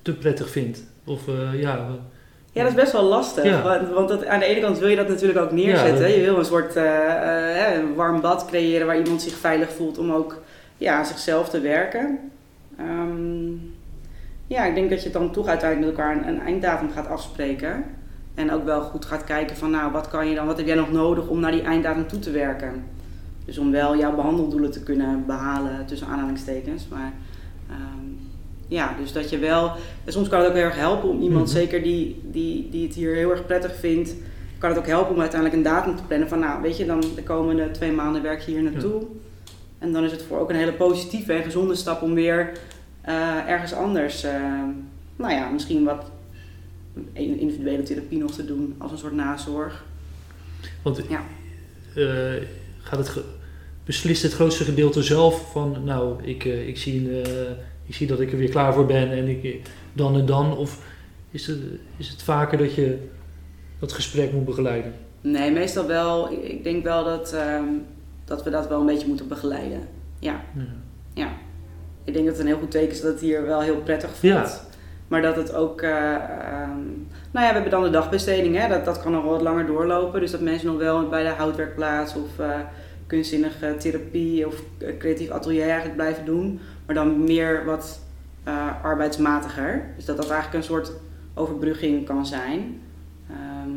S3: te prettig vindt? Of eh, ja,
S9: Ja, dat is best wel lastig.
S3: Ja.
S9: Want, want dat, aan de ene kant wil je dat natuurlijk ook neerzetten.
S3: Ja, dat-
S9: Je wil een soort een warm bad creëren waar iemand zich veilig voelt om ook ja, aan zichzelf te werken. Ehm, ja, ik denk dat je dan toch uiteindelijk met elkaar een, een einddatum gaat afspreken. En ook wel goed gaat kijken van nou, wat kan je dan, wat heb jij nog nodig om naar die einddatum toe te werken. Dus om wel jouw behandeldoelen te kunnen behalen, tussen aanhalingstekens. Maar ehm, ja, dus dat je wel. en soms kan het ook heel erg helpen om iemand,
S3: Mhm.
S9: zeker die, die, die het hier heel erg prettig vindt, kan het ook helpen om uiteindelijk een datum te plannen. Van nou, weet je, dan de komende twee maanden werk je hier naartoe. En dan is het voor ook een hele positieve en gezonde stap om weer eh, ergens anders, eh, nou ja, misschien wat individuele therapie nog te doen als een soort nazorg.
S3: want
S9: Ja.
S3: eh, gaat het beslist het grootste gedeelte zelf van, nou, ik, eh, ik, zie, eh, ik zie dat ik er weer klaar voor ben en ik, dan en dan? Of is het, is het vaker dat je dat gesprek moet begeleiden?
S9: Nee, meestal wel. Ik- Ik denk wel dat, ehm, dat we dat wel een beetje moeten begeleiden. Ja.
S3: Ja.
S9: Ja. Ik denk dat het een heel goed teken is dat het hier wel heel prettig voelt.
S3: Ja.
S9: Maar dat het ook... eh, ehm, nou ja, we hebben dan de dagbesteding. Hè? Dat, dat kan nog wel wat langer doorlopen. Dus dat mensen nog wel bij de houtwerkplaats of eh, kunstzinnige therapie of eh, creatief atelier eigenlijk blijven doen. Maar dan meer wat arbeidsmatiger. Dus dat dat eigenlijk een soort overbrugging kan zijn. Ehm,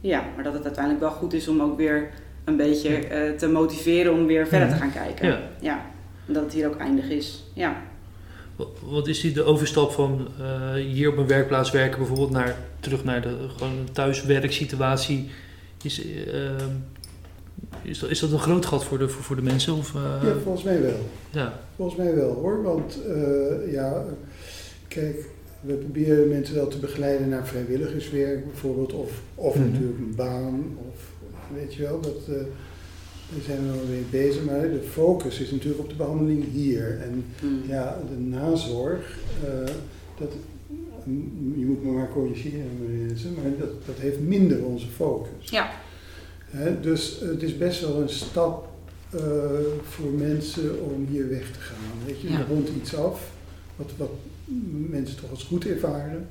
S9: ja, maar dat het uiteindelijk wel goed is om ook weer een beetje te motiveren om weer verder te gaan kijken.
S3: Ja.
S9: ja. Dat het hier ook eindig is. Ja.
S3: Wa- Wat is die de overstap van eh, hier op een werkplaats werken bijvoorbeeld naar terug naar de gewoon thuiswerksituatie? Is, eh, is, dat, is dat een groot gat voor de, voor, voor de mensen? Of, eh,
S6: Ja, volgens mij wel.
S3: ja.
S6: Volgens mij wel hoor, want ja, kijk, we proberen mensen wel te begeleiden naar vrijwilligerswerk bijvoorbeeld, of, of
S3: Mhm.
S6: natuurlijk een baan, of weet je wel, dat, daar zijn we wel mee bezig, maar de focus is natuurlijk op de behandeling hier. En
S9: Mm.
S6: ja, de nazorg, eh, dat, je moet me maar corrigeren mensen, maar dat, dat heeft minder onze focus.
S9: Ja.
S6: Hè, dus het is best wel een stap eh, voor mensen om hier weg te gaan. Weet je,
S9: Ja.
S6: rond iets af, wat, wat mensen toch als goed ervaren.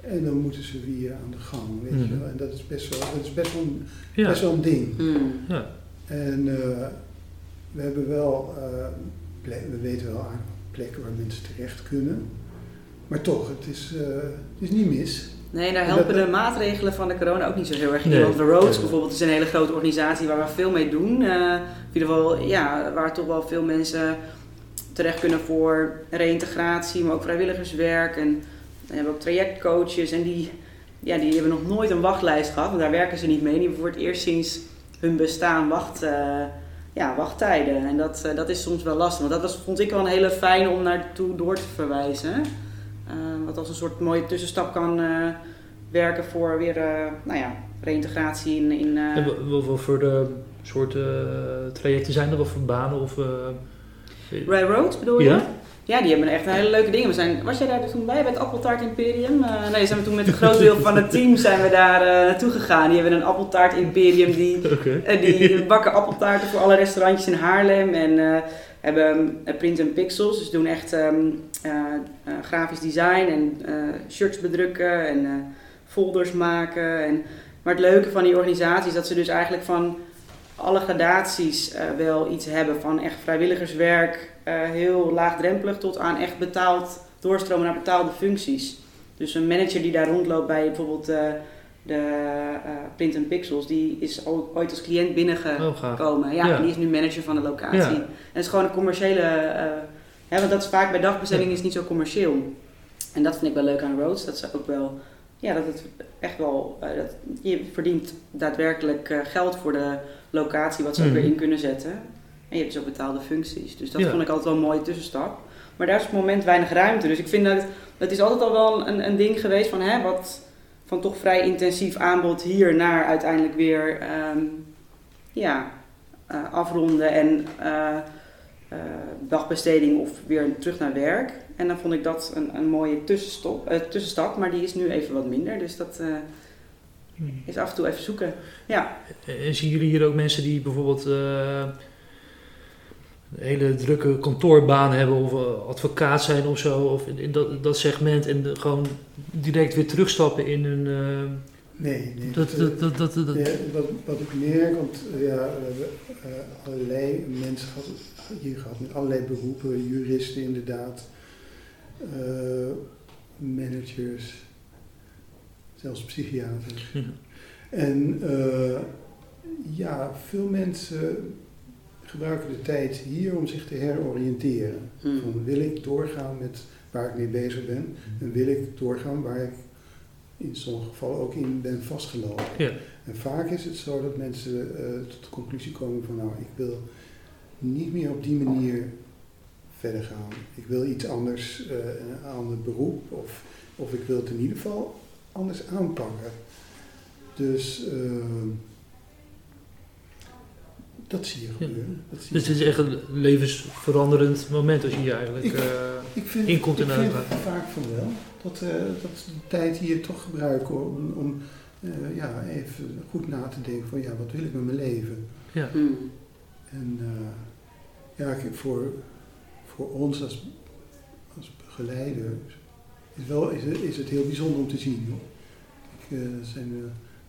S6: En dan moeten ze weer aan de gang, weet je
S3: Mhm.
S6: wel. En dat is best wel, dat is best wel, een,
S3: Ja.
S6: best wel een ding.
S9: Mm.
S3: Ja.
S6: En eh, we hebben wel, eh, we weten wel aan plekken waar mensen terecht kunnen. Maar toch, het is, eh, het is niet mis.
S9: Nee, daar
S6: En
S9: helpen
S6: dat-
S9: de maatregelen van de corona ook niet zo heel erg in.
S3: Nee.
S9: Want de Roads
S3: Nee.
S9: bijvoorbeeld is een hele grote organisatie waar we veel mee doen. Eh, in ieder geval, ja, waar toch wel veel mensen terecht kunnen voor reïntegratie, maar ook vrijwilligerswerk. En we hebben ook trajectcoaches en die, ja, die hebben nog nooit een wachtlijst gehad, want daar werken ze niet mee. Die hebben voor het eerst sinds hun bestaan wacht, eh, ja, wachttijden. En dat, eh, dat is soms wel lastig, want dat was, vond ik wel een hele fijne om naartoe door te verwijzen. Eh, wat als een soort mooie tussenstap kan werken voor weer, nou ja, reïntegratie in... in
S3: En wa- wa- wat voor de soort eh, trajecten zijn er? Of voor banen? Of,
S9: Railroad bedoel je?
S3: Ja?
S9: Ja, die hebben echt hele leuke dingen. We zijn, was jij daar toen bij, bij het Appeltaart Imperium? Eh, nee, zijn we toen met een groot deel van het team zijn we daar eh, naartoe gegaan. Die hebben een Appeltaart Imperium, die, eh, die bakken appeltaarten voor alle restaurantjes in Haarlem. En hebben eh, print en pixels, dus doen echt ehm, eh, eh, grafisch design en shirts bedrukken en folders maken. En, maar het leuke van die organisatie is dat ze dus eigenlijk van alle gradaties wel iets hebben. Van echt vrijwilligerswerk, heel laagdrempelig, tot aan echt betaald doorstromen naar betaalde functies. Dus een manager die daar rondloopt bij bijvoorbeeld eh, de eh Print and Pixels, die is ooit als cliënt binnengekomen.
S3: Oh.
S9: Ja,
S3: Ja.
S9: en die is nu manager van de locatie.
S3: Ja.
S9: En het is gewoon een commerciële, eh, hè, want dat is vaak bij dagbesteding is niet zo commercieel. En dat vind ik wel leuk aan Roads, dat ze ook wel, ja, dat het echt wel, eh, dat, je verdient daadwerkelijk eh, geld voor de locatie wat ze ook
S3: Mhm.
S9: weer in kunnen zetten. En je hebt dus ook betaalde functies. Dus dat
S3: Ja.
S9: vond ik altijd wel een mooie tussenstap. Maar daar is op het moment weinig ruimte. Dus ik vind dat het is altijd al wel een, een ding geweest van hè, wat van toch vrij intensief aanbod hier naar uiteindelijk weer ehm, ja, eh, afronden en eh, eh, dagbesteding of weer terug naar werk. En dan vond ik dat een, een mooie tussenstop, tussenstap, maar die is nu even wat minder. Dus dat eh, is af en toe even zoeken. Ja.
S3: En zien jullie hier ook mensen die bijvoorbeeld een hele drukke kantoorbaan hebben of eh, advocaat zijn of zo, of in, dat, dat segment en de- gewoon direct weer terugstappen in hun... eh,
S6: Nee, nee.
S3: dat, dat, dat, dat, dat-
S6: Ja, wat, wat ik merk, want eh, ja, we hebben allerlei mensen gehad, hier gehad met allerlei beroepen, juristen inderdaad, managers, zelfs psychiaters.
S3: Ja.
S6: En ja, veel mensen gebruiken de tijd hier om zich te heroriënteren.
S9: Hmm.
S6: Van, wil ik doorgaan met waar ik mee bezig ben en wil ik doorgaan waar ik in sommige gevallen ook in ben vastgelopen.
S3: Ja.
S6: En vaak is het zo dat mensen eh, tot de conclusie komen van nou, ik wil niet meer op die manier verder gaan. Ik wil iets anders, eh, een ander beroep of, of ik wil het in ieder geval anders aanpakken. Dus eh, dat zie je
S3: Ja.
S6: gebeuren. Dat zie
S3: Dus het is echt een levensveranderend moment als je hier eigenlijk
S6: Ik-
S3: eh,
S6: Ik vind,
S3: inkomt
S6: ik
S3: en
S6: vind
S3: uitgaat.
S6: vaak van wel. Dat, eh, dat ze de tijd hier toch gebruiken om, om eh, ja, even goed na te denken van ja, wat wil ik met mijn leven?
S3: Ja.
S9: Hmm.
S6: En eh, ja, ik- voor, voor ons als, als begeleider is, wel, is, het, is het heel bijzonder om te zien. Ik, eh, zijn,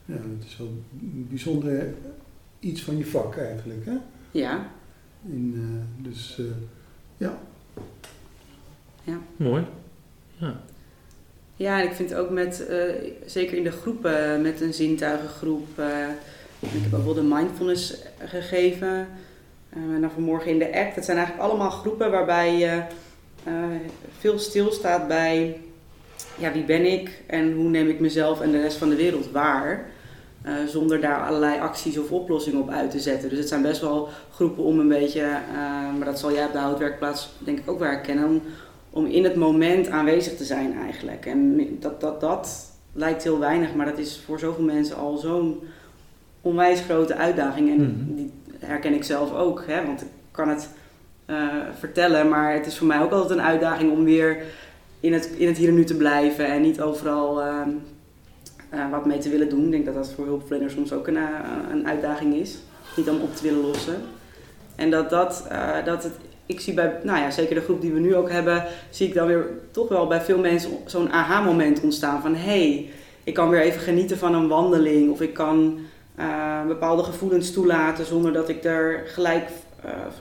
S6: eh, ja, het is wel een bijzonder iets van je vak eigenlijk. Hè?
S9: Ja.
S6: In, eh, dus eh, ja,
S3: Mooi. Ja.
S9: Ja, en ik vind ook met, eh, zeker in de groepen, met een zintuigengroep. eh, ik heb ook wel de mindfulness gegeven. eh, en dan vanmorgen in de act. Het zijn eigenlijk allemaal groepen waarbij je eh, veel stilstaat bij ja, wie ben ik en hoe neem ik mezelf en de rest van de wereld waar. Eh, zonder daar allerlei acties of oplossingen op uit te zetten. Dus het zijn best wel groepen om een beetje, eh, maar dat zal jij op de houtwerkplaats denk ik ook wel herkennen, om, om in het moment aanwezig te zijn eigenlijk. En dat, dat, dat lijkt heel weinig, maar dat is voor zoveel mensen al zo'n onwijs grote uitdaging. En
S3: Mhm.
S9: die herken ik zelf ook, hè, want ik kan het eh, vertellen, maar het is voor mij ook altijd een uitdaging om weer in het, in het hier en nu te blijven en niet overal eh, wat mee te willen doen. Ik denk dat dat voor hulpverleners soms ook een, eh, een uitdaging is, niet om op te willen lossen. En dat dat, eh, dat het, ik zie bij, nou ja, zeker de groep die we nu ook hebben, zie ik dan weer toch wel bij veel mensen zo'n aha-moment ontstaan van hé, hey, ik kan weer even genieten van een wandeling of ik kan bepaalde gevoelens toelaten zonder dat ik er gelijk,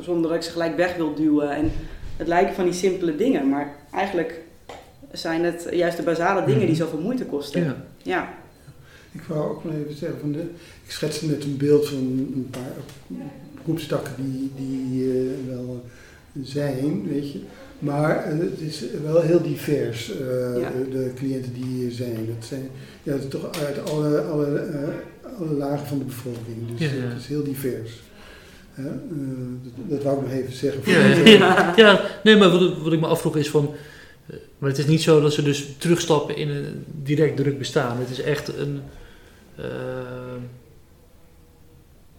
S9: zonder dat ik ze gelijk weg wil duwen. En het lijken van die simpele dingen, maar eigenlijk zijn het juist de basale dingen die zoveel moeite kosten.
S3: Ja.
S9: Ja.
S6: Ik wou ook nog even zeggen, van de, ik schetste net een beeld van een paar groepstakken die, die eh, wel zijn, weet je. Maar eh, het is wel heel divers, eh,
S9: Ja.
S6: de cliënten die hier zijn. Het zijn ja, het is toch uit alle, alle, eh, alle lagen van de bevolking, dus
S3: Ja, ja.
S6: het is heel divers. Hè? Eh, dat, dat wou ik nog even zeggen.
S3: Ja, ja, ja. Ja, nee, maar wat, wat ik me afvroeg is van... Maar het is niet zo dat ze dus terugstappen in een direct druk bestaan. Het is echt een... eh,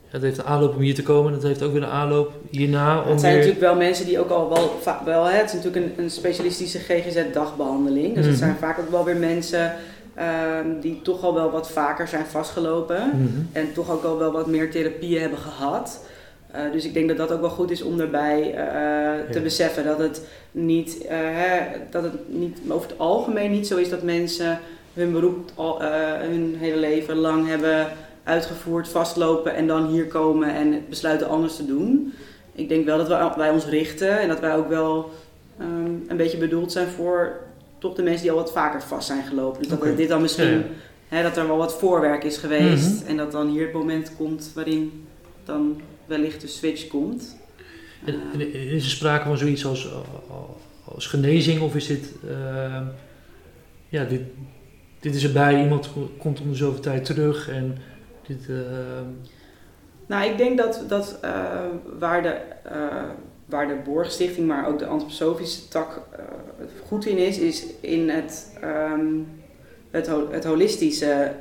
S3: het heeft een aanloop om hier te komen. en Het heeft ook weer een aanloop hierna om
S9: Het zijn
S3: weer...
S9: natuurlijk wel mensen die ook al wel, wel hè, het is natuurlijk een, een specialistische GGZ-dagbehandeling. Dus
S3: Mhm.
S9: het zijn vaak ook wel weer mensen ehm, die toch al wel wat vaker zijn vastgelopen.
S3: Mhm.
S9: En toch ook al wel wat meer therapieën hebben gehad. Eh, dus ik denk dat dat ook wel goed is om daarbij eh, te
S3: Ja.
S9: beseffen dat het niet, eh, hè, dat het niet over het algemeen niet zo is dat mensen hun beroep al, eh, hun hele leven lang hebben uitgevoerd, vastlopen en dan hier komen en besluiten anders te doen. Ik denk wel dat wij, wij ons richten en dat wij ook wel ehm, een beetje bedoeld zijn voor toch de mensen die al wat vaker vast zijn gelopen. Dus dat dit dan misschien
S3: Ja,
S9: hè, dat er wel wat voorwerk is geweest.
S3: Mhm.
S9: En dat dan hier het moment komt waarin dan wellicht de switch komt.
S3: En, is er sprake van zoiets als, als genezing of is dit, eh, ja, dit, dit is erbij, iemand ko- komt om de zoveel tijd terug en dit, eh,
S9: Nou, ik denk dat, dat eh, waar, de, eh, waar de Borgstichting, maar ook de antroposofische tak eh, goed in is, is in het, ehm, het, ho- het holistische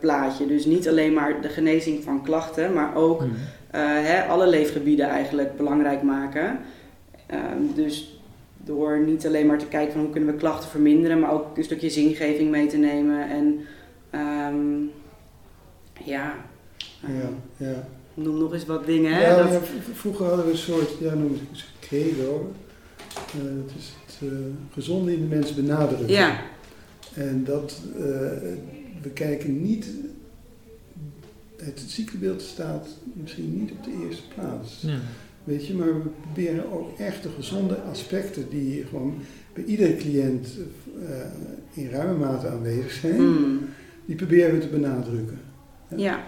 S9: plaatje. Dus niet alleen maar de genezing van klachten, maar ook
S3: hmm.
S9: Eh, hè, alle leefgebieden eigenlijk belangrijk maken. Ehm, dus door niet alleen maar te kijken van hoe kunnen we klachten verminderen, maar ook een stukje zingeving mee te nemen. En ehm, ja,
S6: Ja, ja.
S9: noem nog eens wat dingen. Hè?
S6: Ja,
S9: dat,
S6: ja, vroeger hadden we een soort, ja, noem het credo. Eh, het is het eh, gezonde in de mens benadrukken.
S9: ja,
S6: En dat, we kijken niet, het ziektebeeld staat misschien niet op de eerste plaats.
S3: ja.
S6: Weet je, maar we proberen ook echt de gezonde aspecten die gewoon bij iedere cliënt eh, in ruime mate aanwezig zijn,
S9: mm,
S6: die proberen we te benadrukken.
S9: ja.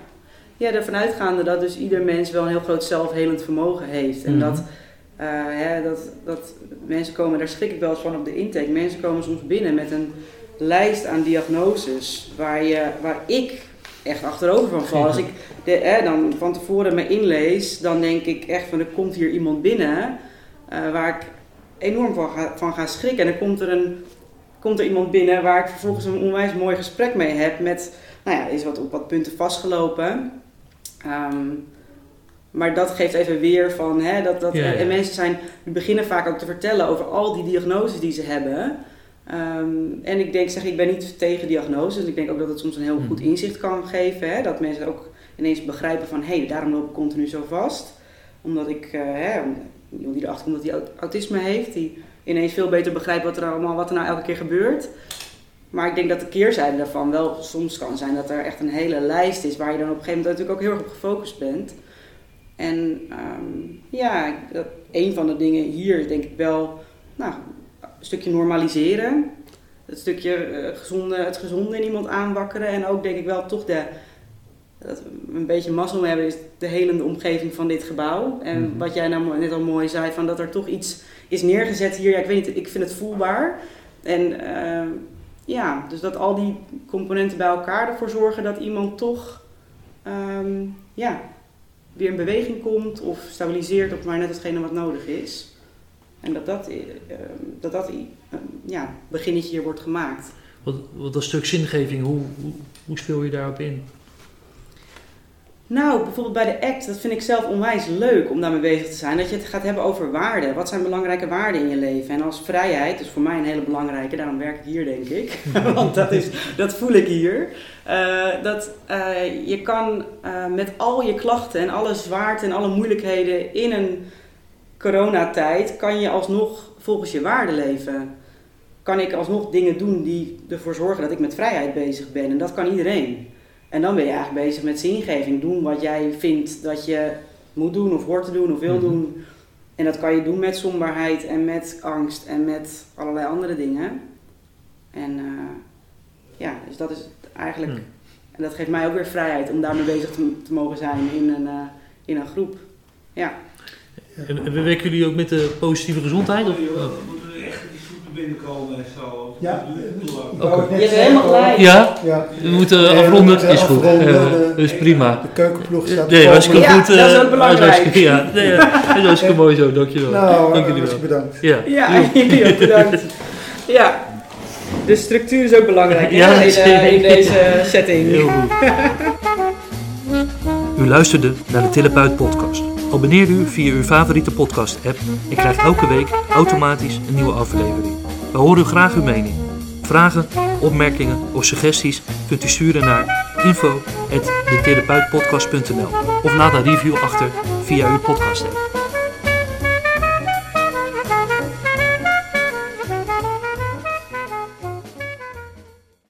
S9: ja, ervan uitgaande dat dus ieder mens wel een heel groot zelfhelend vermogen heeft. En
S3: Mhm.
S9: dat, eh, hè, dat, dat mensen komen, daar schrik ik wel eens van op de intake, mensen komen soms binnen met een lijst aan diagnoses waar, je, waar ik echt achterover van val. Als ik de, hè, dan van tevoren me inlees, dan denk ik echt van er komt hier iemand binnen eh, waar ik enorm van ga, van ga schrikken. En dan komt er, een, komt er iemand binnen waar ik vervolgens een onwijs mooi gesprek mee heb met, nou ja, is wat op wat punten vastgelopen. Ehm, maar dat geeft even weer van, hè, dat, dat,
S3: Ja, ja.
S9: en mensen zijn, die beginnen vaak ook te vertellen over al die diagnoses die ze hebben. Ehm, en ik denk, zeg, ik ben niet tegen diagnoses. Ik denk ook dat het soms een heel
S3: Hmm.
S9: goed inzicht kan geven. Hè? Dat mensen ook ineens begrijpen van, hé, hey, daarom loop ik continu zo vast. Omdat ik, eh, hè, iemand die erachter komt dat hij aut- autisme heeft, die ineens veel beter begrijpt wat er allemaal, wat er nou elke keer gebeurt. Maar ik denk dat de keerzijde daarvan wel soms kan zijn dat er echt een hele lijst is waar je dan op een gegeven moment natuurlijk ook heel erg op gefocust bent. En ehm, ja, dat, een van de dingen hier is denk ik wel nou, stukje normaliseren. Het stukje eh, gezonde, het gezonde in iemand aanwakkeren. En ook denk ik wel toch de, dat we een beetje mazzel hebben is de helende omgeving van dit gebouw. En
S3: Mhm.
S9: wat jij nou net al mooi zei, van dat er toch iets is neergezet hier. Ja, ik weet niet, ik vind het voelbaar. En ehm, ja, dus dat al die componenten bij elkaar ervoor zorgen dat iemand toch ehm, ja, weer in beweging komt of stabiliseert op maar net hetgene wat nodig is. En dat dat, eh, dat, dat eh, ja, beginnetje hier wordt gemaakt.
S3: Wat, wat dat stuk zingeving, hoe, hoe, hoe speel je daarop in?
S9: Nou, bijvoorbeeld bij de ACT, dat vind ik zelf onwijs leuk om daarmee bezig te zijn. Dat je het gaat hebben over waarden. Wat zijn belangrijke waarden in je leven? En als vrijheid is voor mij een hele belangrijke, daarom werk ik hier denk ik. Want dat, is, dat voel ik hier. Eh, dat je kan met al je klachten en alle zwaarte en alle moeilijkheden in een coronatijd, kan je alsnog volgens je waarden leven. Kan ik alsnog dingen doen die ervoor zorgen dat ik met vrijheid bezig ben. En dat kan iedereen. En dan ben je eigenlijk bezig met zingeving. Doen wat jij vindt dat je moet doen of hoort te doen of wil
S3: Mhm.
S9: doen. En dat kan je doen met somberheid en met angst en met allerlei andere dingen. En eh, ja, dus dat is eigenlijk...
S3: Hmm.
S9: En dat geeft mij ook weer vrijheid om daarmee bezig te, te mogen zijn in een, eh, in een groep. Ja.
S3: En, en werken jullie ook met de positieve gezondheid? Of,
S10: binnenkomen en zo?
S6: Ja,
S9: Je bent
S6: zeggen,
S9: helemaal gelijk.
S3: ja,
S6: Ja.
S3: we moeten
S6: Nee,
S3: afronden. is goed.
S6: eh,
S3: dus prima.
S6: De keukenploeg staat
S3: Nee, hartstikke.
S9: Ja,
S3: goed.
S9: dat is
S3: eh,
S9: ook belangrijk.
S3: Ja, nee, dat is hartstikke mooi zo, dankjewel.
S6: Nou,
S3: Dank jullie wel.
S6: bedankt.
S3: Ja,
S9: Ja, jullie ook bedankt. Ja, de structuur is ook belangrijk
S3: Ja,
S9: in, eh, in deze setting.
S3: heel goed. U luisterde naar de Therapeut podcast. Abonneer u via uw favoriete podcast app en krijgt elke week automatisch een nieuwe aflevering. We horen graag uw mening. Vragen, opmerkingen of suggesties kunt u sturen naar info.detherapeutpodcast.nl of laat een review achter via uw podcast app.